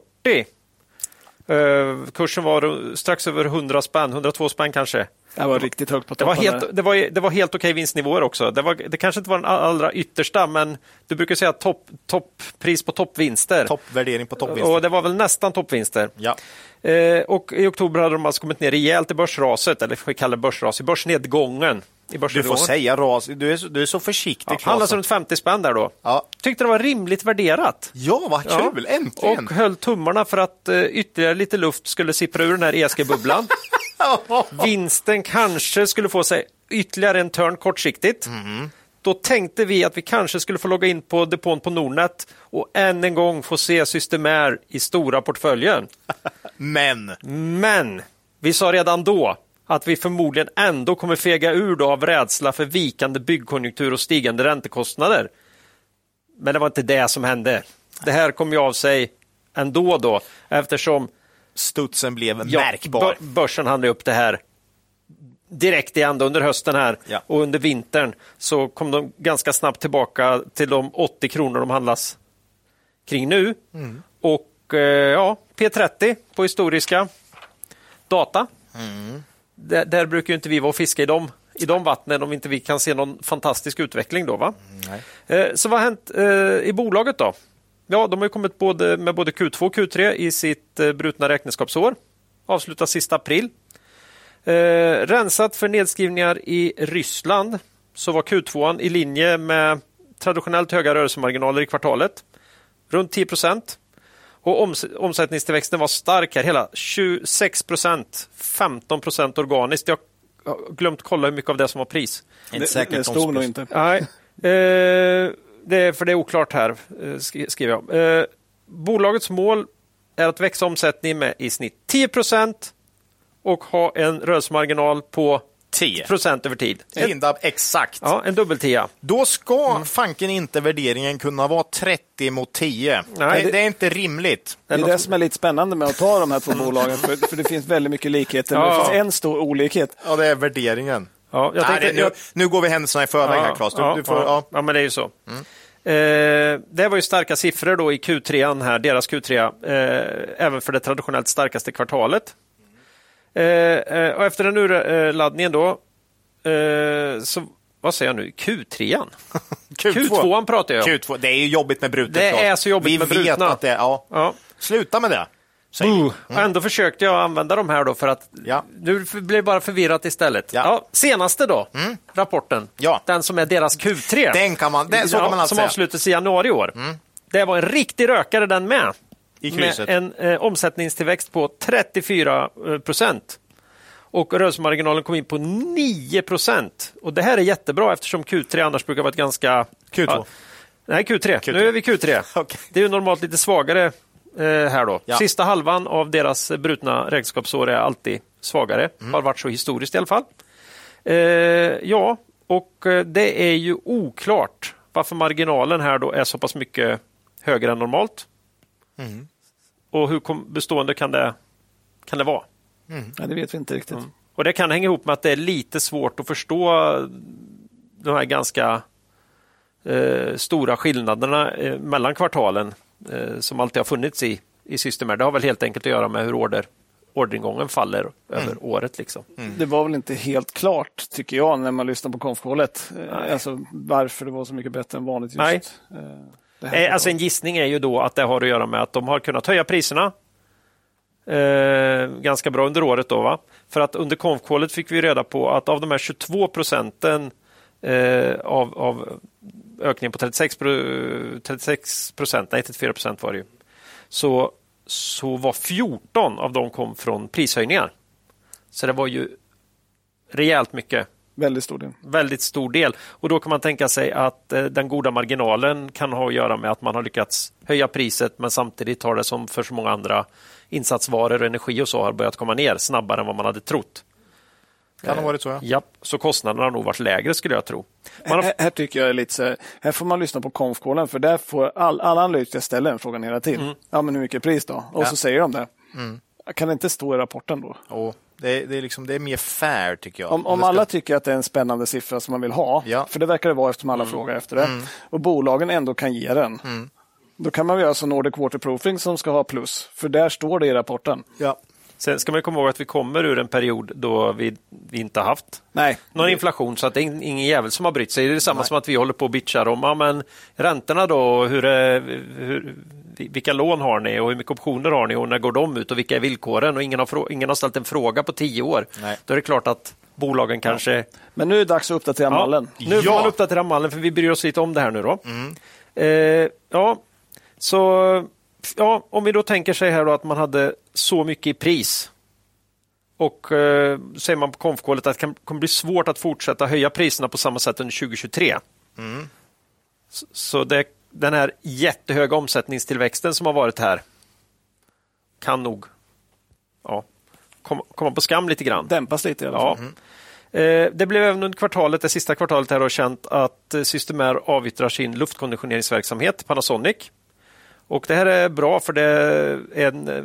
D: Uh, kursen var strax över 100 spänn, 102 spänn kanske.
C: Det var riktigt högt på
D: toppen. Det var helt, det var, det var helt okej vinstnivåer också. Det, var, det kanske inte var den allra yttersta, men du brukar säga topp, topppris på toppvinster.
B: Toppvärdering på toppvinster.
D: Och det var väl nästan toppvinster.
B: Ja.
D: Uh, och i oktober hade de alltså kommit ner rejält i börsraset, eller vi kallar det börsras, i börsnedgången.
B: Du får säga ras. Du är, så, du är så försiktig.
D: Ja, handlas runt 50 spänn där då. Ja. Tyckte det var rimligt värderat.
B: Ja, vad kul! Ja. Äntligen!
D: Och höll tummarna för att uh, ytterligare lite luft skulle sippra ur den här ESG-bubblan. *laughs* Vinsten kanske skulle få sig ytterligare en törn kortsiktigt. Mm. Då tänkte vi att vi kanske skulle få logga in på depån på Nordnet och än en gång få se Systemair i stora portföljen. *laughs*
B: Men!
D: Men! Vi sa redan då att vi förmodligen ändå kommer fega ur då av rädsla för vikande byggkonjunktur och stigande räntekostnader. Men det var inte det som hände. Det här kom ju av sig ändå då eftersom
B: Studsen blev
D: ja,
B: märkbar.
D: bö- börsen handlade upp det här direkt igen under hösten här
B: Ja.
D: och under vintern så kom de ganska snabbt tillbaka till de 80 kronor de handlas kring nu.
B: Mm.
D: Och eh, ja, P30 på historiska data.
B: Mm.
D: Där, där brukar inte vi vara och fiska i de, i de vattnen om inte vi kan se någon fantastisk utveckling då. Va?
B: Nej.
D: Eh, Så vad har hänt eh, i bolaget då? Ja, de har kommit både, med både Q2 och Q3 i sitt eh, brutna räkenskapsår. Avslutas sista april. Rensat för nedskrivningar i Ryssland så var Q2 i linje med traditionellt höga rörelsemarginaler i kvartalet. Runt 10 procent. Och oms omsättningstillväxten var stark här, hela 26 procent. 15 procent organiskt. Jag har glömt kolla hur mycket av det som var pris.
B: Inte
C: Det,
B: säkert
C: det stod nog inte.
D: Nej, eh, det är, för det är oklart här, eh, skri- skriver jag. Eh, bolagets mål är att växa omsättningen med i snitt 10 procent och ha en rörelsemarginal på
B: 10.
D: procent över tid. En,
B: Lindab, exakt.
D: ja, en dubbeltia.
B: Då ska fanken inte värderingen kunna vara 30 mot 10.
D: Nej,
B: det,
D: det-
B: är inte rimligt.
C: Det är det som är lite spännande med att ta de här två bolagen, för, för det finns väldigt mycket likheter, men
D: Ja.
C: det finns en stor olikhet.
B: Ja, det är värderingen.
D: Ja, jag
B: Nej,
D: tänkte,
B: det, nu,
D: jag-
B: nu går vi händelserna i förväg här, Claes. Du,
D: ja,
B: du får,
D: ja,
B: ja.
D: ja, men det är ju så. Eh, det var ju starka siffror då i Q3, här, deras Q3, eh, även för det traditionellt starkaste kvartalet. Eh, eh, och efter den urladdningen då, eh, så vad säger jag nu, Q3?
B: Q2.
D: Q2 pratar jag om.
B: Q2. Det är ju jobbigt med brutet.
D: Det är så jobbigt
B: vi
D: med
B: vet
D: brutna.
B: att det. Ja.
D: Ja.
B: Sluta med det.
D: Uh, och ändå försökte jag använda de här då för att
B: Ja.
D: nu blev det bara förvirrat istället.
B: Ja.
D: senaste då, rapporten,
B: Ja.
D: den som är deras Q3.
B: Den kan man, den, så kan man alltså
D: som avslutades i januari i år. Det var en riktig rökare den med.
B: I
D: med
B: krysset.
D: en eh, omsättningstillväxt på 34 eh, procent. Och rörelsemarginalen kom in på 9 procent. Och det här är jättebra eftersom Q3 annars brukar vara ett ganska...
B: Q2.
D: Ja, nej, Q3. Nu är vi Q3. *laughs*
B: Okej.
D: Det är ju normalt lite svagare eh, här då.
B: Ja.
D: Sista halvan av deras brutna räkenskapsår är alltid svagare.
B: Mm.
D: Har varit så historiskt i alla fall. Eh, ja, och eh, det är ju oklart varför marginalen här då är så pass mycket högre än normalt.
B: Mm.
D: Och hur bestående kan det, kan det vara?
C: Ja, det vet vi inte riktigt.
D: Och Det kan hänga ihop med att det är lite svårt att förstå de här ganska eh, stora skillnaderna eh, mellan kvartalen eh, som alltid har funnits i, i Systemair. Det har väl helt enkelt att göra med hur order, orderingången faller över året. Liksom.
C: Det var väl inte helt klart, tycker jag, när man lyssnar på konfkålet. Alltså varför det var så mycket bättre än vanligt just.
D: Nej.
C: Eh,
D: Alltså en gissning är ju då att det har att göra med att de har kunnat höja priserna eh, ganska bra under året. Då, va? För att under konfkålet fick vi reda på att av de här 22 procenten eh, av, av ökningen på 36, pro- 36 procent, nej 34 procent var det ju, så, så var 14 av dem kom från prishöjningar. Så det var ju rejält mycket
C: Väldigt stor del.
D: väldigt stor del. Och Då kan man tänka sig att eh, den goda marginalen kan ha att göra med att man har lyckats höja priset men samtidigt har det som för så många andra insatsvaror och energi och så har börjat komma ner snabbare än vad man hade trott.
B: Kan ha varit så, ja.
D: Ja, så kostnaderna har nog varit lägre skulle jag tro. Har,
C: Här, här tycker jag är lite så här, här får man lyssna på konfkålen för där får all, alla analytiker ställa den frågan hela tiden. Ja, men hur mycket pris då? Och
B: Ja.
C: så säger de det. Kan det inte stå i rapporten då?
B: Och det, det, är liksom, det är mer fair, tycker jag.
C: Om, om alla tycker att det är en spännande siffra som man vill ha,
B: Ja.
C: för det verkar det vara eftersom alla frågar efter det, och bolagen ändå kan ge den, då kan man göra som Nordic Waterproofing som ska ha plus, för där står det i rapporten.
B: Ja.
D: sen ska man komma ihåg att vi kommer ur en period då vi, vi inte haft
C: Nej,
D: någon inflation så att det är ingen jävel som har brytt sig. Det är samma som att vi håller på och bitchar om ja, men räntorna då, hur, är- hur, vilka lån har ni och hur mycket optioner har ni och när går de ut och vilka är villkoren? Och ingen har, ingen har ställt en fråga på tio år.
B: Nej.
D: Då är det klart att bolagen kanske...
C: men nu är det dags att uppdatera mallen.
D: Nu får
B: Ja.
D: man uppdatera mallen för vi bryr oss lite om det här nu då. Eh, ja, så ja, om vi då tänker sig här då att man hade så mycket i pris och eh, säger man på konfkålet att det kan, kommer bli svårt att fortsätta höja priserna på samma sätt under 2023. Så, så det, den här jättehöga omsättningstillväxten som har varit här kan nog ja, kom, komma på skam lite grann.
C: Dämpas lite i alla
D: Ja.
C: fall.
D: Eh, Det blev även under kvartalet, det sista kvartalet här, känt att Systemair avyttrar sin luftkonditioneringsverksamhet, Panasonic. Och Det här är bra för det en, eh,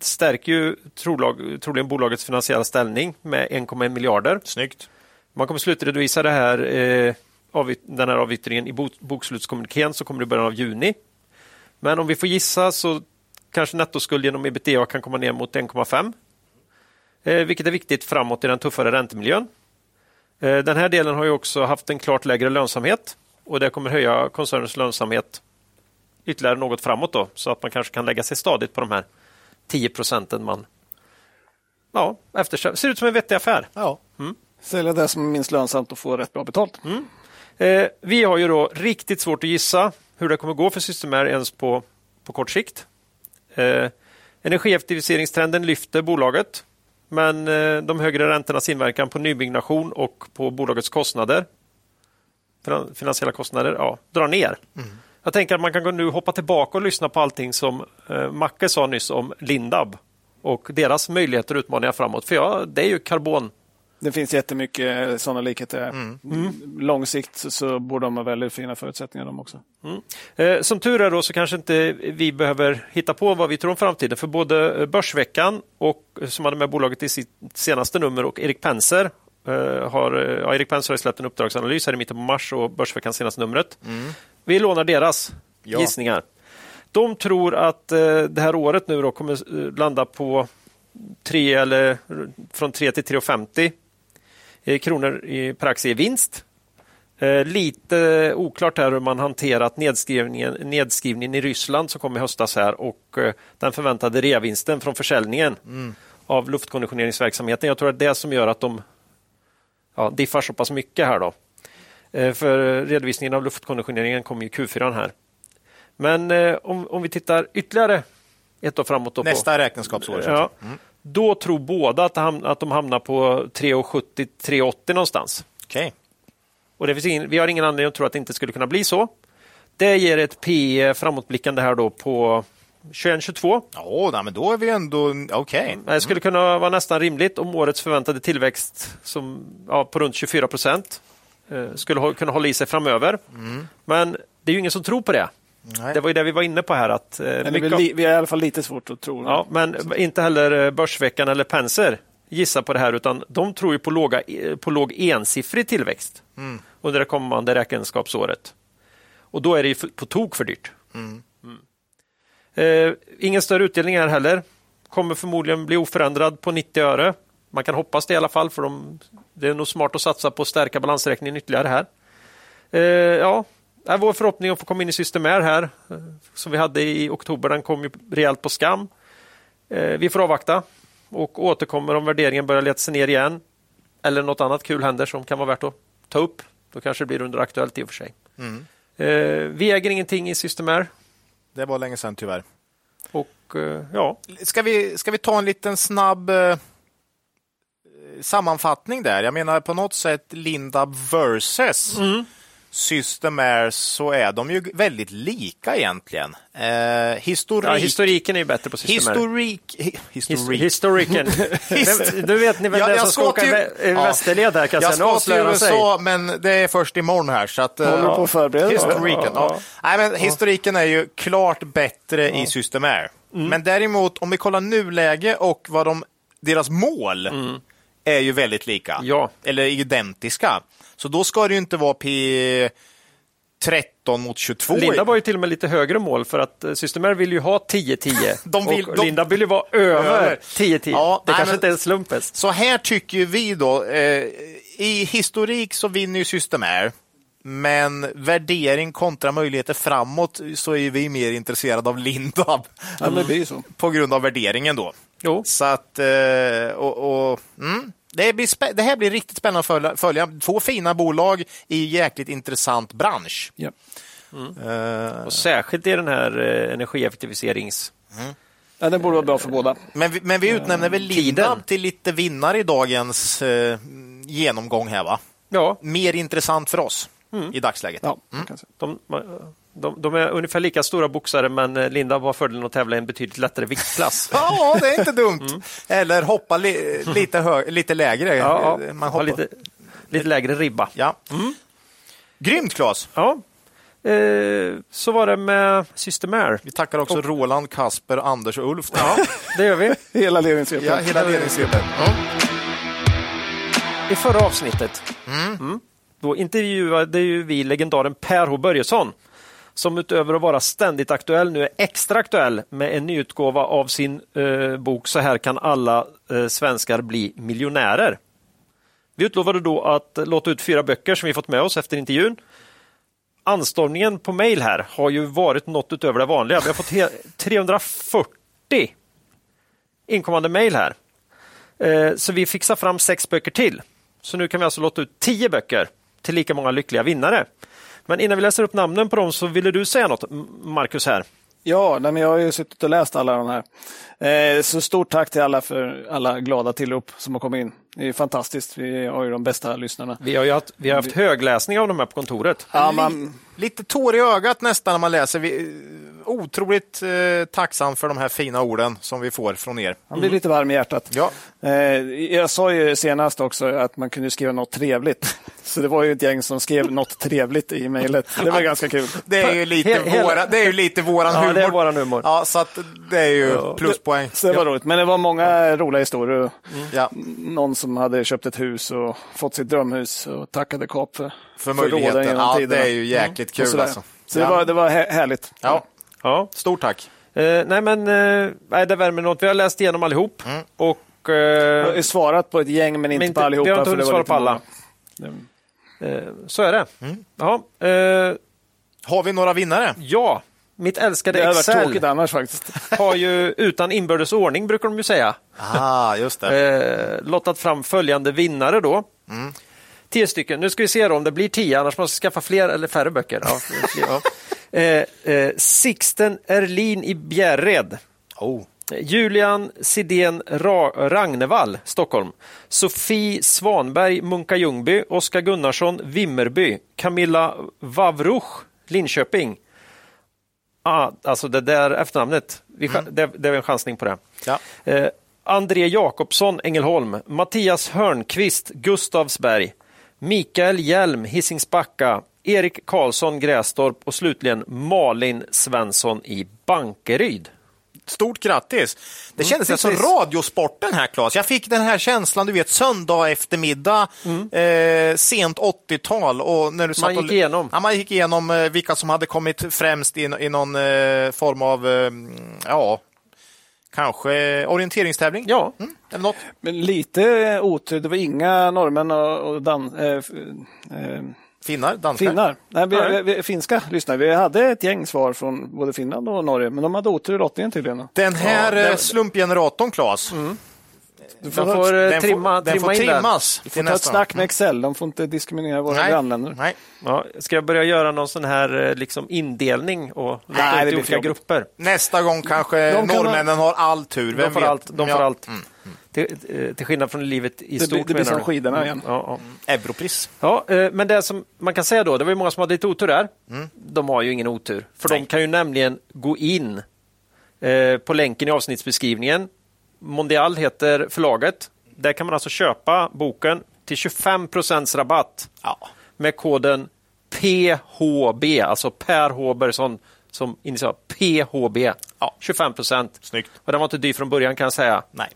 D: stärker ju trolag, troligen bolagets finansiella ställning med 1,1 miljarder.
B: Snyggt.
D: Man kommer slutredovisa det här, eh, den här avyttringen i bo- bokslutskommunikén som kommer i början av juni. Men om vi får gissa så kanske nettoskuld genom ebitda kan komma ner mot 1,5. Eh, vilket är viktigt framåt i den tuffare räntemiljön. Eh, den här delen har ju också haft en klart lägre lönsamhet och det kommer höja koncernens lönsamhet ytterligare något framåt då, så att man kanske kan lägga sig stadigt på de här 10 procenten man ja, eftersträvar. Ser ut som en vettig affär.
B: Ja.
C: Sälja det som är minst lönsamt och få rätt bra betalt.
D: Eh, vi har ju då riktigt svårt att gissa hur det kommer gå för Systemair ens på, på kort sikt. Eh, energieffektiviseringstrenden lyfter bolaget, men eh, de högre räntornas inverkan på nybyggnation och på bolagets kostnader, finan- finansiella kostnader, ja, drar ner. Jag tänker att man kan gå nu hoppa tillbaka och lyssna på allting som eh, Macke sa nyss om Lindab och deras möjligheter och utmaningar framåt. För ja, det är ju karbon
C: Det finns jättemycket sådana likheter.
B: Mm.
C: Långsikt så, borde de ha väldigt fina förutsättningar de också.
D: Eh, Som tur är då så kanske inte vi behöver hitta på vad vi tror om framtiden. För både eh, Börsveckan, och, eh, som hade med bolaget i sitt senaste nummer, och Erik Penser eh, har, eh, ja, Erik Penser har släppt en uppdragsanalys här i mitten på mars och Börsveckans senaste numret. Vi lånar deras
B: Ja.
D: gissningar. De tror att eh, det här året nu då kommer eh, landa på 3 eller från 3 till 3,50 eh, kronor i- per aktie i vinst. Eh, lite oklart här hur man hanterat nedskrivningen, nedskrivningen i Ryssland som kom i höstas här och eh, den förväntade reavinsten från försäljningen av luftkonditioneringsverksamheten. Jag tror att det är det som gör att de ja, diffar så pass mycket här. då. Eh, för redovisningen av luftkonditioneringen kommer i Q4 här. Men eh, om, om vi tittar ytterligare ett år framåt. Då på,
B: Nästa räkenskapsår. så att
D: Ja,
B: säga.
D: Då tror båda att, ham- att de hamnar på 3,70-3,80 någonstans.
B: Okej.
D: Och det finns ingen, vi har ingen anledning att tro att det inte skulle kunna bli så. Det ger ett P framåtblickande här då på 21-22.
B: Ja, nej, men då är vi ändå okej.
D: Det skulle kunna vara nästan rimligt om årets förväntade tillväxt som, ja, på runt 24 procent eh, skulle kunna hålla i sig framöver. Men det är ju ingen som tror på det.
B: Nej.
D: Det var ju det vi var inne på här. Att, eh, mycket
C: li, vi har i alla fall lite svårt att tro.
D: Ja, men inte heller eh, Börsveckan eller Penser gissar på det här utan de tror ju på, låga, eh, på låg ensiffrig tillväxt under det kommande räkenskapsåret. Och då är det ju på tok för dyrt. Mm. Eh, ingen större utdelning här heller. Kommer förmodligen bli oförändrad på 90 öre. Man kan hoppas det i alla fall för de, det är nog smart att satsa på att stärka balansräkningen ytterligare här. Eh, ja, är vår förhoppning att få komma in i Systemair här eh, som vi hade i oktober. Den kom ju rejält på skam. Eh, vi får avvakta och återkommer om värderingen börjar leta sig ner igen. Eller något annat kul händer som kan vara värt att ta upp. Då kanske det blir under Aktuellt i och för sig. Eh, vi äger ingenting i Systemair.
B: Det var länge sedan tyvärr.
D: Och ja,
B: Ska vi, ska vi ta en liten snabb sammanfattning där? Jag menar på något sätt Lindab versus Systemair så är de ju väldigt lika egentligen. Eh, historik,
D: ja historiken är ju bättre på Systemair.
B: historik, hi,
D: His-
B: historik.
D: Historiken. *laughs*
B: His-
D: du vet ni vem
B: Ja,
D: det är
B: jag
D: som ska åka
B: till-
D: i västerled här kan
B: Jag
D: jag säga. Nu
B: ska till
D: sig.
B: USA, men det är först imorgon här. Så att, eh,
C: Håller på att förbereda.
B: Historiken,
D: Ja,
B: ja. Nej, men historiken är ju klart bättre i Systemair.
D: Mm.
B: Men däremot, om vi kollar nuläge och vad de, deras mål är ju väldigt lika.
D: Mm. Ja.
B: Eller identiska. Så då ska det ju inte vara P 13 mot 22.
D: Linda var ju till och med lite högre mål för att eh, Systemair vill ju ha 10-10 *laughs*
B: De vill-
D: och
B: de-
D: Linda vill ju vara över
B: Över.
D: 10-10.
B: Ja,
D: det
B: nej,
D: kanske
B: men-
D: inte är en slumpes.
B: Så här tycker vi då. Eh, I historik så vinner ju Systemair. Men värdering kontra möjligheter framåt så är vi mer intresserade av Lindab.
C: Ja.
B: På grund av värderingen då.
D: Jo.
B: Så att, eh, och, och, mm, det, blir det här blir riktigt spännande att följa, följa. Två fina bolag i jäkligt intressant bransch.
C: Ja.
B: Eh,
D: Och särskilt i den här eh, energieffektiviserings...
C: Ja, det borde vara bra för båda.
B: men, vi, men vi utnämner väl
D: Tiden.
B: Lindab till lite vinnare i dagens eh, genomgång här va?
D: Ja,
B: Mer intressant för oss i dagsläget.
C: Ja,
D: de, De, de är ungefär lika stora boxare men eh, Linda var fördelen att tävla i en betydligt lättare viktklass. *laughs*
B: Ja, det är inte dumt. Eller hoppa li lite, hö- lite lägre.
D: Ja, ja.
B: Man hoppar.
D: lite, lite lägre ribba.
B: Ja. Grymt Claes!
D: Ja. Eh, så var det med Systemair.
B: Vi tackar också Roland, Kasper, Anders och Ulf.
D: Ja, det gör vi. *laughs*
C: Hela ledningsgruppen.
B: Ja, hela ledningsgruppen.
D: I förra avsnittet mm. då intervjuade ju vi legendaren Per H Börjesson som utöver att vara ständigt aktuell nu är extra aktuell med en nyutgåva av sin eh, bok Så här kan alla eh, svenskar bli miljonärer. Vi utlovade då att låta ut fyra böcker som vi fått med oss efter intervjun. Anstormningen på mejl här har ju varit något utöver det vanliga. Vi har fått 340 *laughs* inkommande mejl här. Eh, Så vi fixar fram sex böcker till. Så nu kan vi alltså låta ut tio böcker till lika många lyckliga vinnare. Men innan vi läser upp namnen på dem så ville du säga något, Marcus här.
C: Ja, men jag har ju suttit och läst alla de här. Eh, så stort tack till alla för alla glada tillrop som har kommit in. Det är fantastiskt. Vi har ju de bästa lyssnarna.
D: Vi har ju haft, vi har haft högläsning av de här på kontoret.
C: Ja, man,
B: Lite tår i ögat nästan när man läser. Vi, otroligt eh, tacksam för de här fina orden som vi får från er.
C: man blir lite varm i hjärtat.
B: Ja.
C: Eh, jag sa ju senast också att man kunde skriva något trevligt. *laughs* Så det var ju ett gäng som skrev något trevligt i mejlet. Det var ganska kul.
B: Det är ju lite,
D: He- hela-
B: våra, det är ju lite våran
D: Ja,
B: humor.
D: det är våran humor.
B: Ja, så att det är ju pluspoäng.
C: Så det var
B: ja.
C: roligt. Men det var många roliga historier.
B: Ja,
C: Någon som hade köpt ett hus och fått sitt drömhus och tackade Kap för,
B: för
C: råden
B: möjligheten.
C: genom
B: Ja, det
C: tiderna.
B: är ju jäkligt
C: Och
B: kul alltså.
C: Så det
B: Ja.
C: var, det var hä- härligt.
B: Ja,
D: Ja.
B: stort tack.
D: Eh, nej men, eh, det värmer något. Vi har läst igenom allihop. Och, eh,
C: Jag har svarat på ett gäng men inte
D: men
C: på allihopa.
D: Vi har inte
C: för det
D: hunnit
C: var
D: svara på alla. Eh, så är det. Ja, eh,
B: Har vi några vinnare?
D: ja, mitt älskade
C: Det hade varit
D: Excel
C: tråkigt annars faktiskt.
D: har ju utan inbördes ordning, brukar de ju säga,
B: Ah, just det.
D: eh, lottat fram följande vinnare då. Tio stycken. Nu ska vi se då om det blir tio, annars måste jag skaffa fler eller färre böcker. Ja, fler, ja. *laughs* Eh, eh, Sixten Erlin i Bjärred.
B: Oh.
D: Julian Sidén Ra- Ragnevall, Stockholm. Sofie Svanberg, Munka Ljungby. Oskar Gunnarsson, Vimmerby. Camilla Wawruch, Linköping. Ah, alltså det där efternamnet, vi, ch- det, det är en chansning på det.
B: Ja.
D: Eh, André Jakobsson, Ängelholm. Mattias Hörnqvist, Gustavsberg. Mikael Hjelm, Hisingsbacka. Erik Karlsson, Grästorp och slutligen Malin Svensson i Bankeryd.
B: Stort grattis! Det kändes lite som. Radiosporten här Claes. Jag fick den här känslan, du vet, söndag eftermiddag, eh, sent 80-tal. Och när du satt
D: Man gick
B: och,
D: igenom.
B: Ja, man gick igenom eh, vilka som hade kommit främst i, i någon eh, form av, eh, ja, kanske orienteringstävling.
D: Ja,
B: Mm, eller något.
C: Men lite otur. Det var inga norrmän och, och dan, eh, eh,
B: Finnar, danskar.
C: finnar. Nej, vi,
D: Nej.
C: vi, vi, finska lyssnare. Vi hade ett gäng svar från både Finland och Norge, men de hade otur i lottningen tydligen.
B: Den här
D: Ja,
B: eh, slumpgeneratorn, Claes,
C: Du
D: de
C: ta-
D: får eh,
B: den
D: trimma,
B: får, den
D: trimma
B: får
D: in där.
B: trimmas.
C: Vi
B: till
C: får ta ett snack med Excel. De får inte diskriminera våra
B: Nej,
C: grannländer.
B: nej.
D: Ja, ska jag börja göra någon sån här eh, liksom indelning och
C: Nej,
D: ut i olika grupper?
B: Nästa gång kanske
C: De kan
B: norrmännen har all tur.
D: De
B: Vem
D: får
B: vet?
D: allt. De
B: Ja.
D: får allt.
B: Mm.
D: Till, eh, till skillnad från livet i
C: Det
D: stort.
C: blir, det blir som skidorna igen.
D: Ja, ja.
B: Europris.
D: Ja, eh, men det som man kan säga då, det var ju många som hade lite otur där. De har ju ingen otur, för de kan ju nämligen gå in eh, på länken i avsnittsbeskrivningen. Mondial heter förlaget. Där kan man alltså köpa boken till 25 rabatt
B: Ja.
D: med koden PHB, alltså Per Håbergsson som initial PHB.
B: Ja.
D: 25 procent.
B: Snyggt.
D: Och den var inte dyr från början kan jag säga.
B: Nej.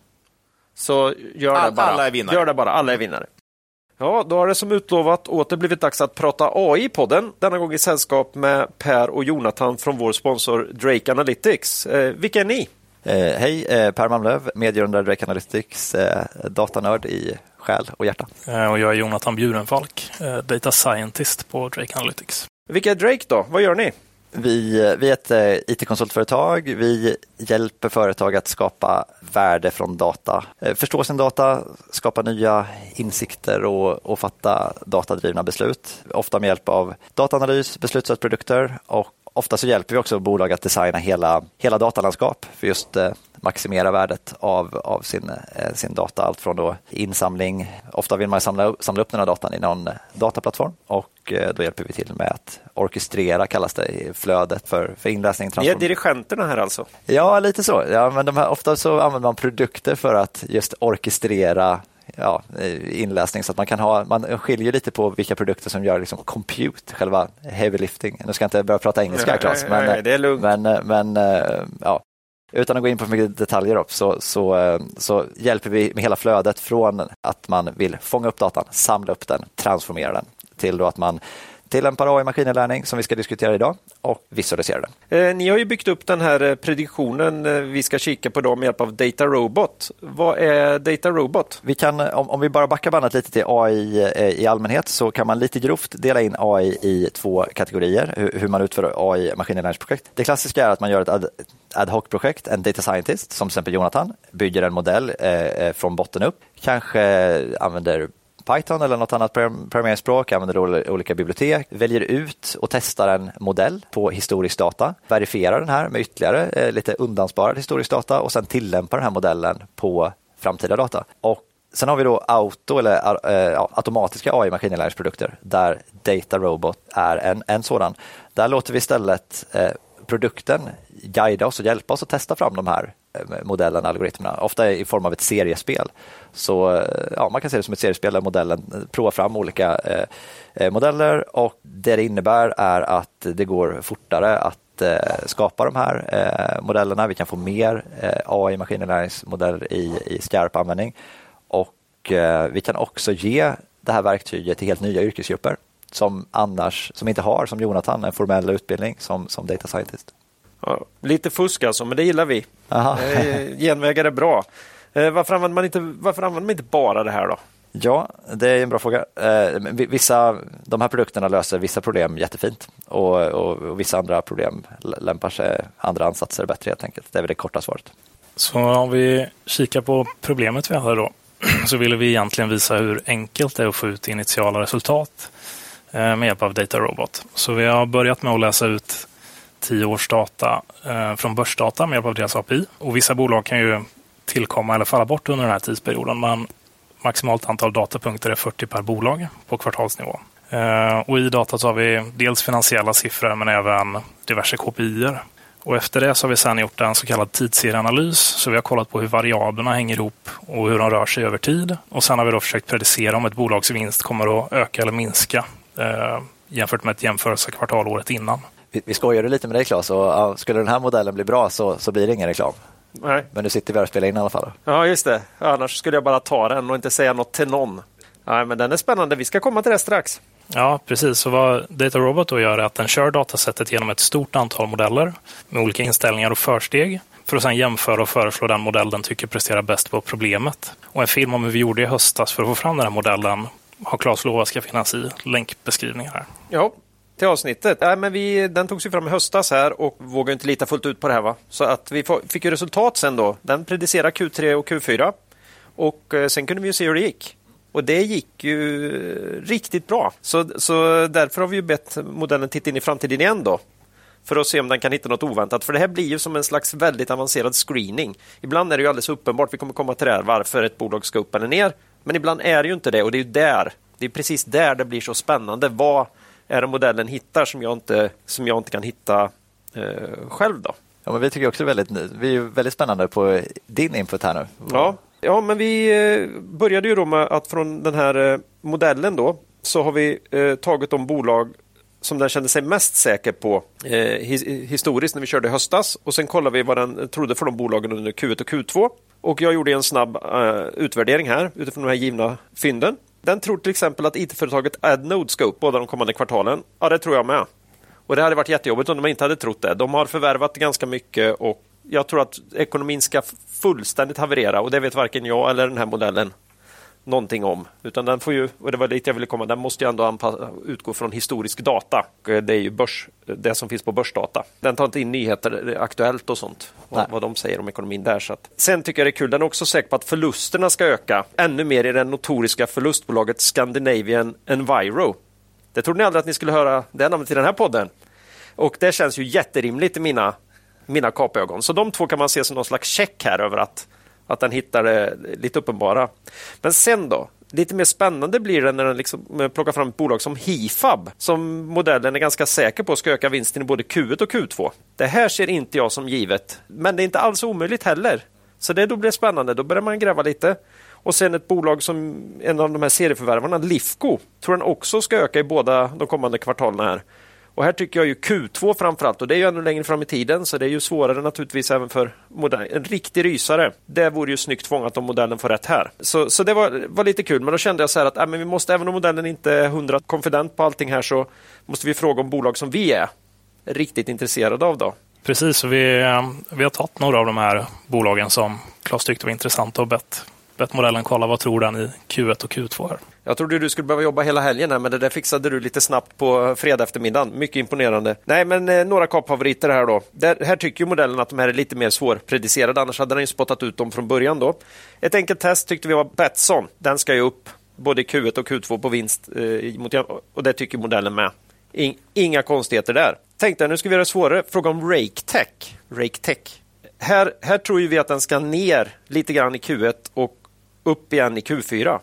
D: Så gör
B: All-
D: det bara.
B: alla är vinnare.
D: Gör det bara, alla är vinnare. Ja, då har det som utlovat åter blivit dags att prata AI i podden. Denna gång i sällskap med Per och Jonathan från vår sponsor Drake Analytics. Eh, vilka är ni?
F: Eh, hej, eh, Per Malmlöv, medgrundare Drake Analytics, eh, datanörd i själ och hjärta.
G: Eh, Och jag är Jonathan Bjurenfalk, eh, Data Scientist på Drake Analytics.
D: Vilka är Drake då? Vad gör ni?
F: Vi, vi är ett eh, IT-konsultföretag. Vi hjälper företag att skapa värde från data, eh, förstå sin data, skapa nya insikter och, och fatta datadrivna beslut. Ofta med hjälp av dataanalys, beslutsstödsprodukter och ofta så hjälper vi också bolag att designa hela, hela datalandskap för just eh, maximera värdet av, av sin, eh, sin data. Allt från då insamling, ofta vill man samla, samla upp den här datan i någon dataplattform och eh, då hjälper vi till med att orkestrera, kallas det, i flödet för, för inläsning.
D: Ni är dirigenterna här alltså?
F: Ja, lite så. Ja, men de här, ofta så använder man produkter för att just orkestrera ja, inläsning så att man kan ha, man skiljer lite på vilka produkter som gör liksom compute, själva heavy lifting. Nu ska jag inte börja prata engelska Claes, men,
D: nej, det är lugnt.
F: men, men ja, utan att gå in på för mycket detaljer upp, så, så, så hjälper vi med hela flödet från att man vill fånga upp datan, samla upp den, transformera den till då att man tillämpar AI maskininlärning som vi ska diskutera idag och visualisera den.
D: Eh, ni har ju byggt upp den här eh, prediktionen eh, vi ska kika på då med hjälp av Data Robot. Vad är Data Robot?
F: Vi kan, om, om vi bara backar bandet lite till AI eh, i allmänhet så kan man lite grovt dela in AI i två kategorier, hur, hur man utför AI maskininlärningsprojekt. Det klassiska är att man gör ett ad, ad hoc-projekt, en data scientist som till exempel Jonathan bygger en modell eh, från botten upp, kanske använder Python eller något annat programmeringsspråk, använder olika bibliotek, väljer ut och testar en modell på historisk data, verifierar den här med ytterligare eh, lite undansparad historisk data och sen tillämpar den här modellen på framtida data. Och Sen har vi då auto eller äh, automatiska AI maskininlärningsprodukter där Data Robot är en, en sådan. Där låter vi istället äh, produkten guida oss och hjälpa oss att testa fram de här Eh, modellen, algoritmerna, ofta i form av ett seriespel. Så eh, ja, man kan se det som ett seriespel där modellen eh, provar fram olika eh, modeller och det det innebär är att det går fortare att eh, skapa de här eh, modellerna. Vi kan få mer eh, AI maskininlärningsmodeller i, i skarp användning och vi kan också ge det här verktyget till helt nya yrkesgrupper som annars, som inte har, som Jonathan, en formell utbildning som, som data scientist.
D: Ja, lite fusk alltså, men det gillar vi. Eh, genvägar är bra. Eh, varför använder, man inte, varför använder man inte bara det här då?
F: Ja, det är en bra fråga. Eh, vissa, de här produkterna löser vissa problem jättefint och, och, och vissa andra problem lämpar sig andra ansatser bättre helt enkelt. Det är väl det korta svaret.
G: Så om vi kikar på problemet vi har då *clears throat* så ville vi egentligen visa hur enkelt det är att få ut initiala resultat med hjälp av Data Robot. Så vi har börjat med att läsa ut tio års data eh, från börsdata med hjälp av deras API. Och vissa bolag kan ju tillkomma eller falla bort under den här tidsperioden. Men maximalt antal datapunkter är 40 per bolag på kvartalsnivå. Eh, och I datat har vi dels finansiella siffror men även diverse KPI. Och efter det så har vi sedan gjort en så kallad tidsserieanalys. Så vi har kollat på hur variablerna hänger ihop och hur de rör sig över tid. Och sen har vi då försökt predicera om ett bolags vinst kommer att öka eller minska eh, jämfört med ett jämförelsekvartal året innan
F: vi, vi skojade lite med dig Claes och ja, skulle den här modellen bli bra så, så blir det ingen reklam.
D: Nej.
F: Men nu sitter vi här och spelar in i alla fall.
D: Ja, just det. Annars skulle jag bara ta den och inte säga något till någon. Nej, men den är spännande. Vi ska komma till det strax.
G: Ja, precis. Så vad Data Robot då gör är att den kör datasättet genom ett stort antal modeller med olika inställningar och försteg för att sedan jämföra och föreslå den modell den tycker presterar bäst på problemet. Och en film om hur vi gjorde i höstas för att få fram den här modellen har Claes lovat ska finnas i länkbeskrivningen här.
D: Ja, till avsnittet. Nej, men vi, den togs ju fram i höstas här och vågar inte lita fullt ut på det här. Va? Så att vi fick ju resultat sen då. Den predicerar Q3 och Q4 och eh, sen kunde vi ju se hur det gick. Och det gick ju eh, riktigt bra. Så, så därför har vi ju bett modellen titta in i framtiden igen då. För att se om den kan hitta något oväntat. För det här blir ju som en slags väldigt avancerad screening. Ibland är det ju alldeles uppenbart, vi kommer komma till det här, varför ett bolag ska upp eller ner. Men ibland är det ju inte det och det är ju där, det är precis där det blir så spännande. Vad, är det modellen hittar som jag inte, som jag inte kan hitta eh, själv. Då.
F: Ja, men vi tycker också väldigt, vi är väldigt spännande på din input här nu.
D: Ja, ja men vi eh, började ju då med att från den här eh, modellen då så har vi eh, tagit de bolag som den kände sig mest säker på eh, historiskt när vi körde i höstas. Och sen kollade vi vad den trodde för de bolagen under Q1 och Q2. Och jag gjorde en snabb eh, utvärdering här utifrån de här givna fynden. Den tror till exempel att it-företaget AdNode ska upp båda de kommande kvartalen. Ja, det tror jag med. Och Det hade varit jättejobbigt om de inte hade trott det. De har förvärvat ganska mycket och jag tror att ekonomin ska fullständigt haverera och det vet varken jag eller den här modellen någonting om. Utan den får ju, och det var dit jag ville komma, den måste ju ändå anpassa, utgå från historisk data. Det är ju börs, det som finns på börsdata. Den tar inte in nyheter, Aktuellt och sånt, vad, vad de säger om ekonomin där. Så att. Sen tycker jag det är kul, den är också säker på att förlusterna ska öka ännu mer i det notoriska förlustbolaget Scandinavian Enviro. Det trodde ni aldrig att ni skulle höra det namnet i den här podden. Och det känns ju jätterimligt i mina, mina kapögon. Så de två kan man se som någon slags check här över att, att den hittar det lite uppenbara. Men sen då? Lite mer spännande blir det när den liksom plockar fram ett bolag som Hifab som modellen är ganska säker på ska öka vinsten i både Q1 och Q2. Det här ser inte jag som givet, men det är inte alls omöjligt heller. Så det då blir spännande, då börjar man gräva lite. Och sen ett bolag som en av de här serieförvärvarna, Lifco, tror den också ska öka i båda de kommande kvartalen här. Och här tycker jag ju Q2 framförallt och det är ju ännu längre fram i tiden så det är ju svårare naturligtvis även för modern, en riktig rysare. Det vore ju snyggt fångat om modellen får rätt här. Så, så det var, var lite kul men då kände jag så här att äh, men vi måste även om modellen inte är hundra konfident på allting här så måste vi fråga om bolag som vi är riktigt intresserade av då.
G: Precis, vi, eh, vi har tagit några av de här bolagen som Claes tyckte var intressanta och bett, bett modellen kolla vad tror den i Q1 och Q2. Här.
D: Jag trodde du skulle behöva jobba hela helgen här, men det där fixade du lite snabbt på fredag eftermiddagen. Mycket imponerande. Nej, men eh, några kapfavoriter här då. Där, här tycker modellen att de här är lite mer svårpredicerade, annars hade den ju spottat ut dem från början då. Ett enkelt test tyckte vi var Betsson. Den ska ju upp både i Q1 och Q2 på vinst eh, och det tycker modellen med. Inga konstigheter där. Tänkte nu ska vi göra det svårare. Fråga om RakeTech. RakeTech. Här, här tror vi att den ska ner lite grann i Q1 och upp igen i Q4.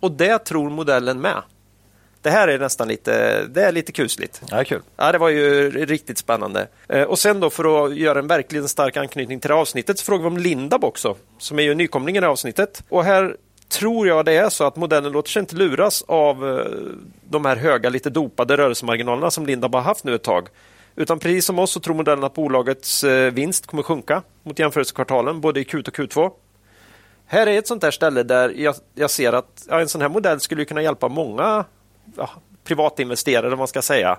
D: Och det tror modellen med. Det här är nästan lite, det är lite kusligt.
F: Ja, kul.
D: Ja, det var ju riktigt spännande. Eh, och sen då för att göra en verkligen stark anknytning till det avsnittet så frågar vi om Lindab också, som är ju nykomlingen i avsnittet. Och här tror jag det är så att modellen låter sig inte luras av eh, de här höga, lite dopade rörelsemarginalerna som Lindab har haft nu ett tag. Utan precis som oss så tror modellen att bolagets eh, vinst kommer sjunka mot jämförelsekvartalen både i Q1 och Q2. Här är ett sånt där ställe där jag, jag ser att ja, en sån här modell skulle kunna hjälpa många ja, privatinvesterare, man ska säga,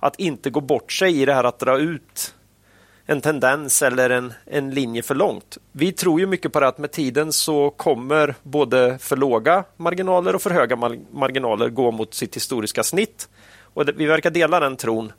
D: att inte gå bort sig i det här att dra ut en tendens eller en, en linje för långt. Vi tror ju mycket på det att med tiden så kommer både för låga marginaler och för höga marginaler gå mot sitt historiska snitt. Och det, vi verkar dela den tron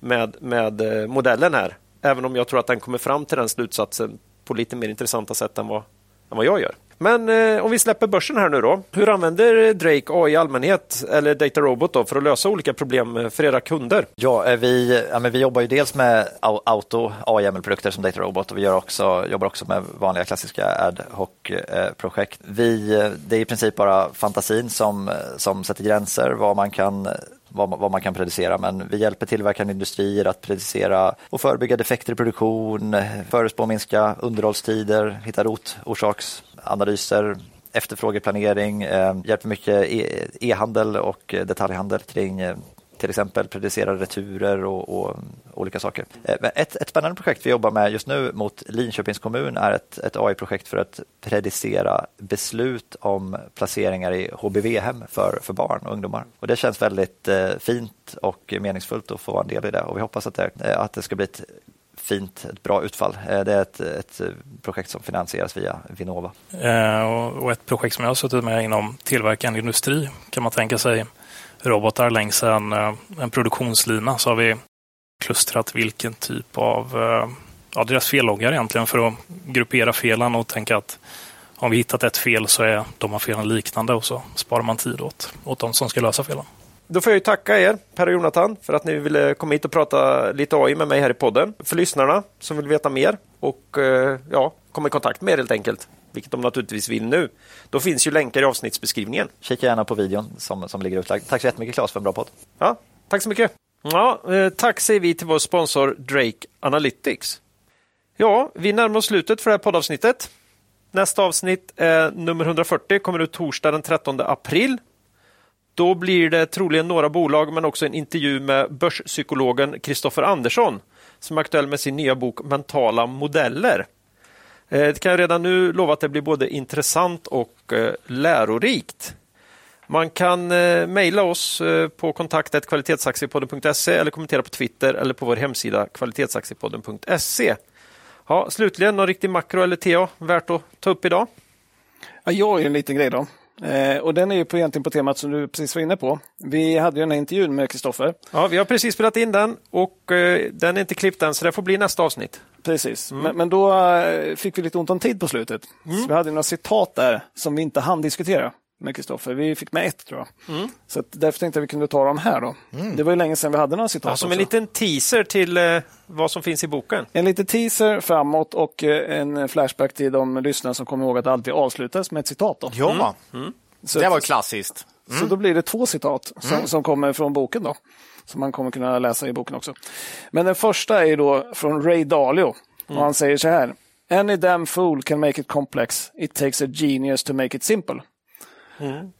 D: med, med eh, modellen här. Även om jag tror att den kommer fram till den slutsatsen på lite mer intressanta sätt än vad, än vad jag gör. Men eh, om vi släpper börsen här nu då. Hur använder Drake AI i allmänhet eller Data Robot då, för att lösa olika problem eh, för era kunder?
F: Ja, eh, vi, ja, men vi jobbar ju dels med auto AI-ML-produkter som Data Robot och vi gör också, jobbar också med vanliga klassiska ad hoc-projekt. Eh, vi, det är i princip bara fantasin som, som sätter gränser vad man kan vad, vad, man kan predicera, men vi hjälper tillverkande industrier att predicera och förebygga defekter i produktion, förespå minska underhållstider, hitta rotorsaksanalyser, efterfrågeplanering, eh, hjälper mycket e, e-handel och detaljhandel kring eh, till exempel predicera returer och, och olika saker. Eh, ett, ett spännande projekt vi jobbar med just nu mot Linköpings kommun är ett, ett AI-projekt för att predicera beslut om placeringar i HBV-hem för, för barn och ungdomar. Och Det känns väldigt eh, fint och meningsfullt att få vara en del i det och vi hoppas att det, eh, att det ska bli ett fint, ett bra utfall. Eh, det är ett, ett projekt som finansieras via Vinnova.
G: och ett projekt som jag har suttit med inom tillverkande industri kan man tänka sig robotar längs en, eh, en produktionslina så har vi klustrat vilken typ av eh, ja, deras felloggar egentligen för att gruppera felen och tänka att om vi hittat ett fel så är de här felen liknande och så sparar man tid åt, åt de som ska lösa felen.
D: Då får jag tacka er, Per och Jonathan, för att ni ville komma hit och prata lite AI med mig här i podden. För lyssnarna som vill veta mer och eh, ja, komma i kontakt med er helt enkelt vilket de naturligtvis vill nu, då finns ju länkar i avsnittsbeskrivningen.
F: Kika gärna på videon som, som ligger utlagd. Tack så jättemycket Claes för en bra podd.
D: Ja, tack så mycket. Ja, eh, tack säger vi till vår sponsor Drake Analytics. Ja, vi närmar oss slutet för det här poddavsnittet. Nästa avsnitt är nummer 140, kommer ut torsdag den 13 april. Då blir det troligen några bolag men också en intervju med börspsykologen Kristoffer Andersson som är aktuell med sin nya bok Mentala modeller. Eh, det kan jag redan nu lova att det blir både intressant och eh, lärorikt. Man kan eh, mejla oss på kontaktet kvalitetsaktiepodden.se eller kommentera på Twitter eller på vår hemsida kvalitetsaktiepodden.se. Ja, slutligen, någon riktig makro eller TA värt att ta upp idag?
C: Ja, jag har en liten grej då. Eh, och den är ju på, egentligen på temat som du precis var inne på. Vi hade ju den här intervjun med Kristoffer.
D: Ja, vi har precis spelat in den och eh, den är inte klippt än så det får bli nästa avsnitt.
C: Precis, mm. men, men, då eh, fick vi lite ont om tid på slutet. Mm. Så vi hade några citat där som vi inte hann diskutera. med Kristoffer. Vi fick med ett tror jag. Så att därför tänkte jag att vi kunde ta dem här då. Det var ju länge sedan vi hade några citat.
D: Ja, som en liten teaser till eh, vad som finns i boken.
C: En liten teaser framåt och eh, en flashback till de lyssnare som kommer ihåg att det alltid avslutas med ett citat. Då.
B: Ja,
C: Så,
B: det var klassiskt.
C: så då blir det två citat som, som kommer från boken då. Som man kommer kunna läsa i boken också. Men den första är då från Ray Dalio. Och han säger så här. Any damn fool can make it complex. It takes a genius to make it simple.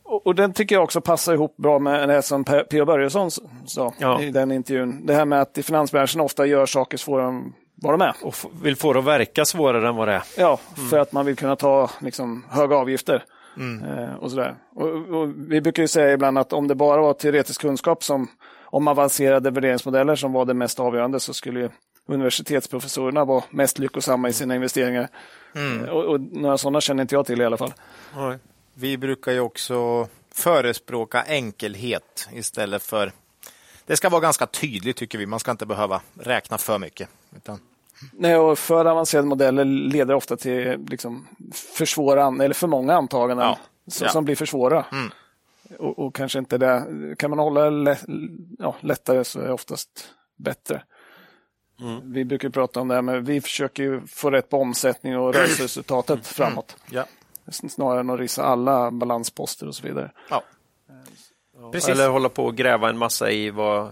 C: Och, och den tycker jag också passar ihop bra med det som P.O. Börjesson sa
D: Ja.
C: i den intervjun. Det här med att i finansbranschen ofta gör saker svårare än vad de är.
D: Och vill få det att verka svårare än vad det är.
C: Ja, för att man vill kunna ta liksom, höga avgifter. Eh, och sådär. Och, och vi brukar ju säga ibland att om det bara var teoretisk kunskap som om avancerade värderingsmodeller som var det mest avgörande så skulle universitetsprofessorerna vara mest lyckosamma i sina investeringar. Eh, och, och några sådana känner inte jag till i alla fall.
B: Vi brukar ju också förespråka enkelhet istället för... Det ska vara ganska tydligt tycker vi. Man ska inte behöva räkna för mycket. Utan...
C: Nej, och för avancerade modeller leder ofta till liksom, för, svåra, eller för många antaganden
B: Ja.
C: som,
B: Ja.
C: som blir för svåra. Och, och kanske inte det. Kan man hålla lä, ja, lättare så är det oftast bättre. Vi brukar prata om det här, men vi försöker ju få rätt på omsättning och rörelseresultatet framåt.
B: Ja.
C: Snarare än att rissa alla balansposter och så vidare.
B: ja. Precis.
D: Eller hålla på och gräva en massa i vad,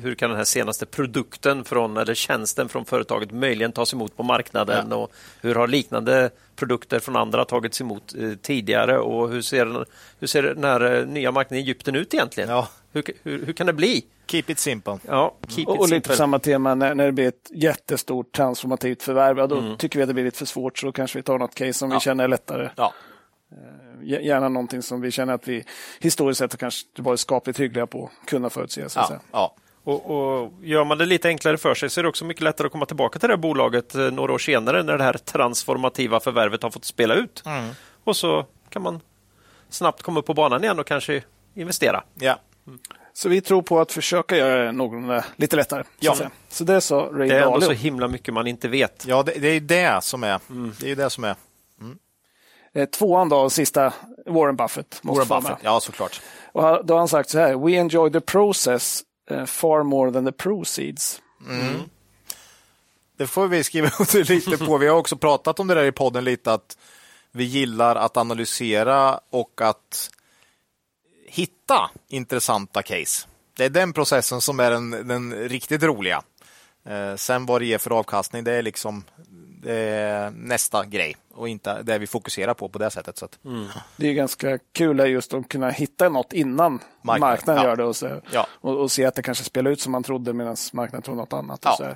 D: hur kan den här senaste produkten från, eller tjänsten från företaget möjligen tas emot på marknaden och hur har liknande produkter från andra tagits emot eh, tidigare och hur ser, den- hur ser den här eh, nya marknaden i Egypten ut egentligen?
B: Ja.
D: Hur, hur, hur kan det bli?
B: Keep it simple.
D: Ja, keep
C: Och,
D: it
C: och lite
D: simple.
C: på samma tema, när, när det blir ett jättestort transformativt förvärv, ja, då tycker vi att det blir lite för svårt, så då kanske vi tar något case som vi känner är lättare.
B: Ja.
C: G- Gärna någonting som vi känner att vi historiskt sett kanske varit skapligt hyggliga på att kunna förutse. Så att
B: Ja.
C: säga.
B: Ja.
D: Och, och Gör man det lite enklare för sig så är det också mycket lättare att komma tillbaka till det här bolaget eh, några år senare när det här transformativa förvärvet har fått spela ut. Och så kan man snabbt komma upp på banan igen och kanske investera.
B: ja.
C: Så vi tror på att försöka göra det någorlunda lite lättare. Så,
B: Ja.
C: säga. så det sa Ray
D: Det är ändå så himla mycket man inte vet.
B: ja det, det är det som är. Det är det som är.
C: Eh, Tvåan då, sista, Warren Buffett. Måste
B: Warren. Buffett. Ja, såklart.
C: Och då har han sagt så här, We enjoy the process eh, far more than the proceeds.
B: Det får vi skriva *laughs* under lite på. Vi har också pratat om det där i podden lite att vi gillar att analysera och att hitta intressanta case. Det är den processen som är den, den riktigt roliga. Eh, sen vad det ger för avkastning, det är liksom är nästa grej och inte det vi fokuserar på på det sättet. Så att,
C: Det är ganska kul just att kunna hitta något innan
B: Marknaden,
C: marknaden,
B: ja.
C: gör det och, så,
B: Ja.
C: och, och se att det kanske spelar ut som man trodde medan marknaden tror något annat.
B: Ja.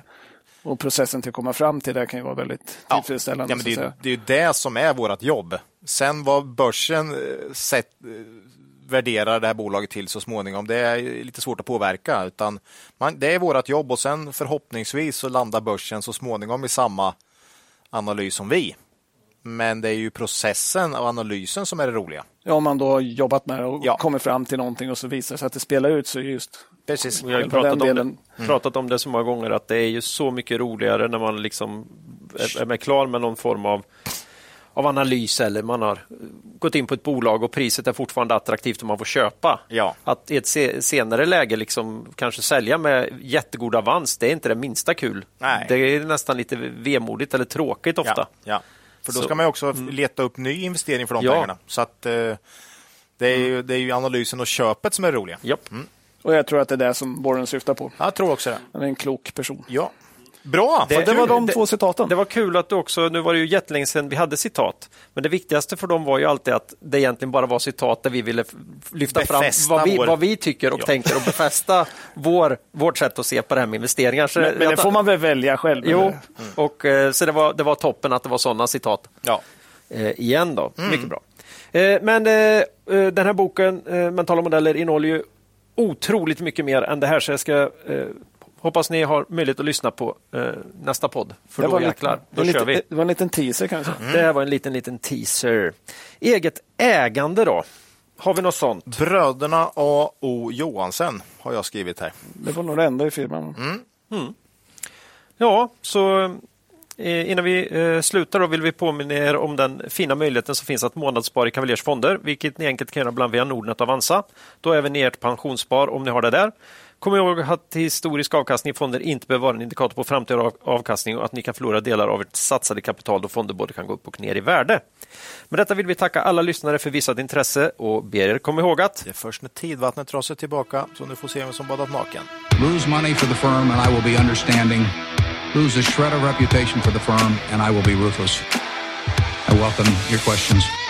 C: Och, och processen till att komma fram till det kan ju vara väldigt tillfredsställande.
B: Ja, men
C: så att
B: det, är,
C: säga.
B: det är ju det som är vårt jobb. Sen vad börsen eh, sett, eh, värderar det här bolaget till så småningom, det är lite svårt att påverka. Utan man, det är vårt jobb och sen förhoppningsvis så landar börsen så småningom i samma analys som vi. Men det är ju processen av analysen som är det roliga.
C: Ja, om man då har jobbat med det och
B: Ja.
C: kommer fram till någonting och så visar det sig att det spelar ut så är just
B: Precis.
D: Vi har pratat om, det, pratat om det så många gånger att det är ju så mycket roligare när man liksom är, är klar med någon form av, av analys eller man har gått in på ett bolag och priset är fortfarande attraktivt och man får köpa.
B: Ja.
D: Att i ett se, senare läge liksom kanske sälja med jättegod avans, det är inte det minsta kul.
B: Nej.
D: Det är nästan lite vemodigt eller tråkigt ofta.
B: Ja, ja. För då
D: Så-
B: ska man ju också leta upp ny investering för de
D: Ja.
B: pengarna. Så att eh, det är, ju, det är ju analysen och köpet som är roliga.
D: Japp.
C: Och jag tror att det är det som Warren syftar på.
B: Jag tror också det.
C: Han är en klok person.
B: Ja. Bra!
C: Det, det var de två citaten.
D: Det var kul att du också, nu var det ju jättelänge sedan vi hade citat, men det viktigaste för dem var ju alltid att det egentligen bara var citat där vi ville lyfta
B: Befästa
D: fram vad vi,
B: vår-
D: vad vi tycker och
B: Ja.
D: tänker och befästa *laughs* vår, vårt sätt att se på det här med investeringar. Så
C: men, men det får man väl välja själv?
D: Jo,
C: eller?
D: och, eh, så det var, det var toppen att det var sådana citat.
B: Ja.
D: Eh, igen då, mycket bra. Eh, men eh, eh, den här boken, eh, Mentala modeller, innehåller ju otroligt mycket mer än det här, så jag ska hoppas ni har möjlighet att lyssna på eh, nästa podd. För
C: det
D: då
C: var
D: jäklar, då
C: en
D: kör
C: liten-
D: vi.
C: Det var en liten teaser kan jag säga.
D: Det här var en liten, liten teaser. Eget ägande då? Har vi något sånt?
B: Bröderna A. O. Johansen har jag skrivit här.
C: Det var nog det enda i firman.
B: Mm.
D: Ja, så Eh, innan vi eh, slutar då vill vi påminna er om den fina möjligheten som finns att månadsspara i Cavaliers fonder, vilket ni enkelt kan göra bland via Nordnet och Avanza. Då även ert pensionsspar om ni har det där. Kom ihåg att historisk avkastning i fonder inte behöver vara en indikator på framtida av- avkastning och att ni kan förlora delar av ert satsade kapital då fonder både kan gå upp och ner i värde. Med detta vill vi tacka alla lyssnare för visat intresse och ber er komma ihåg att
B: Det är först när tidvattnet drar sig tillbaka som du får se vem som badat naken.
A: Lose money for the firm and I will be understanding. Lose a shred of reputation for the firm and I will be ruthless. I welcome your questions.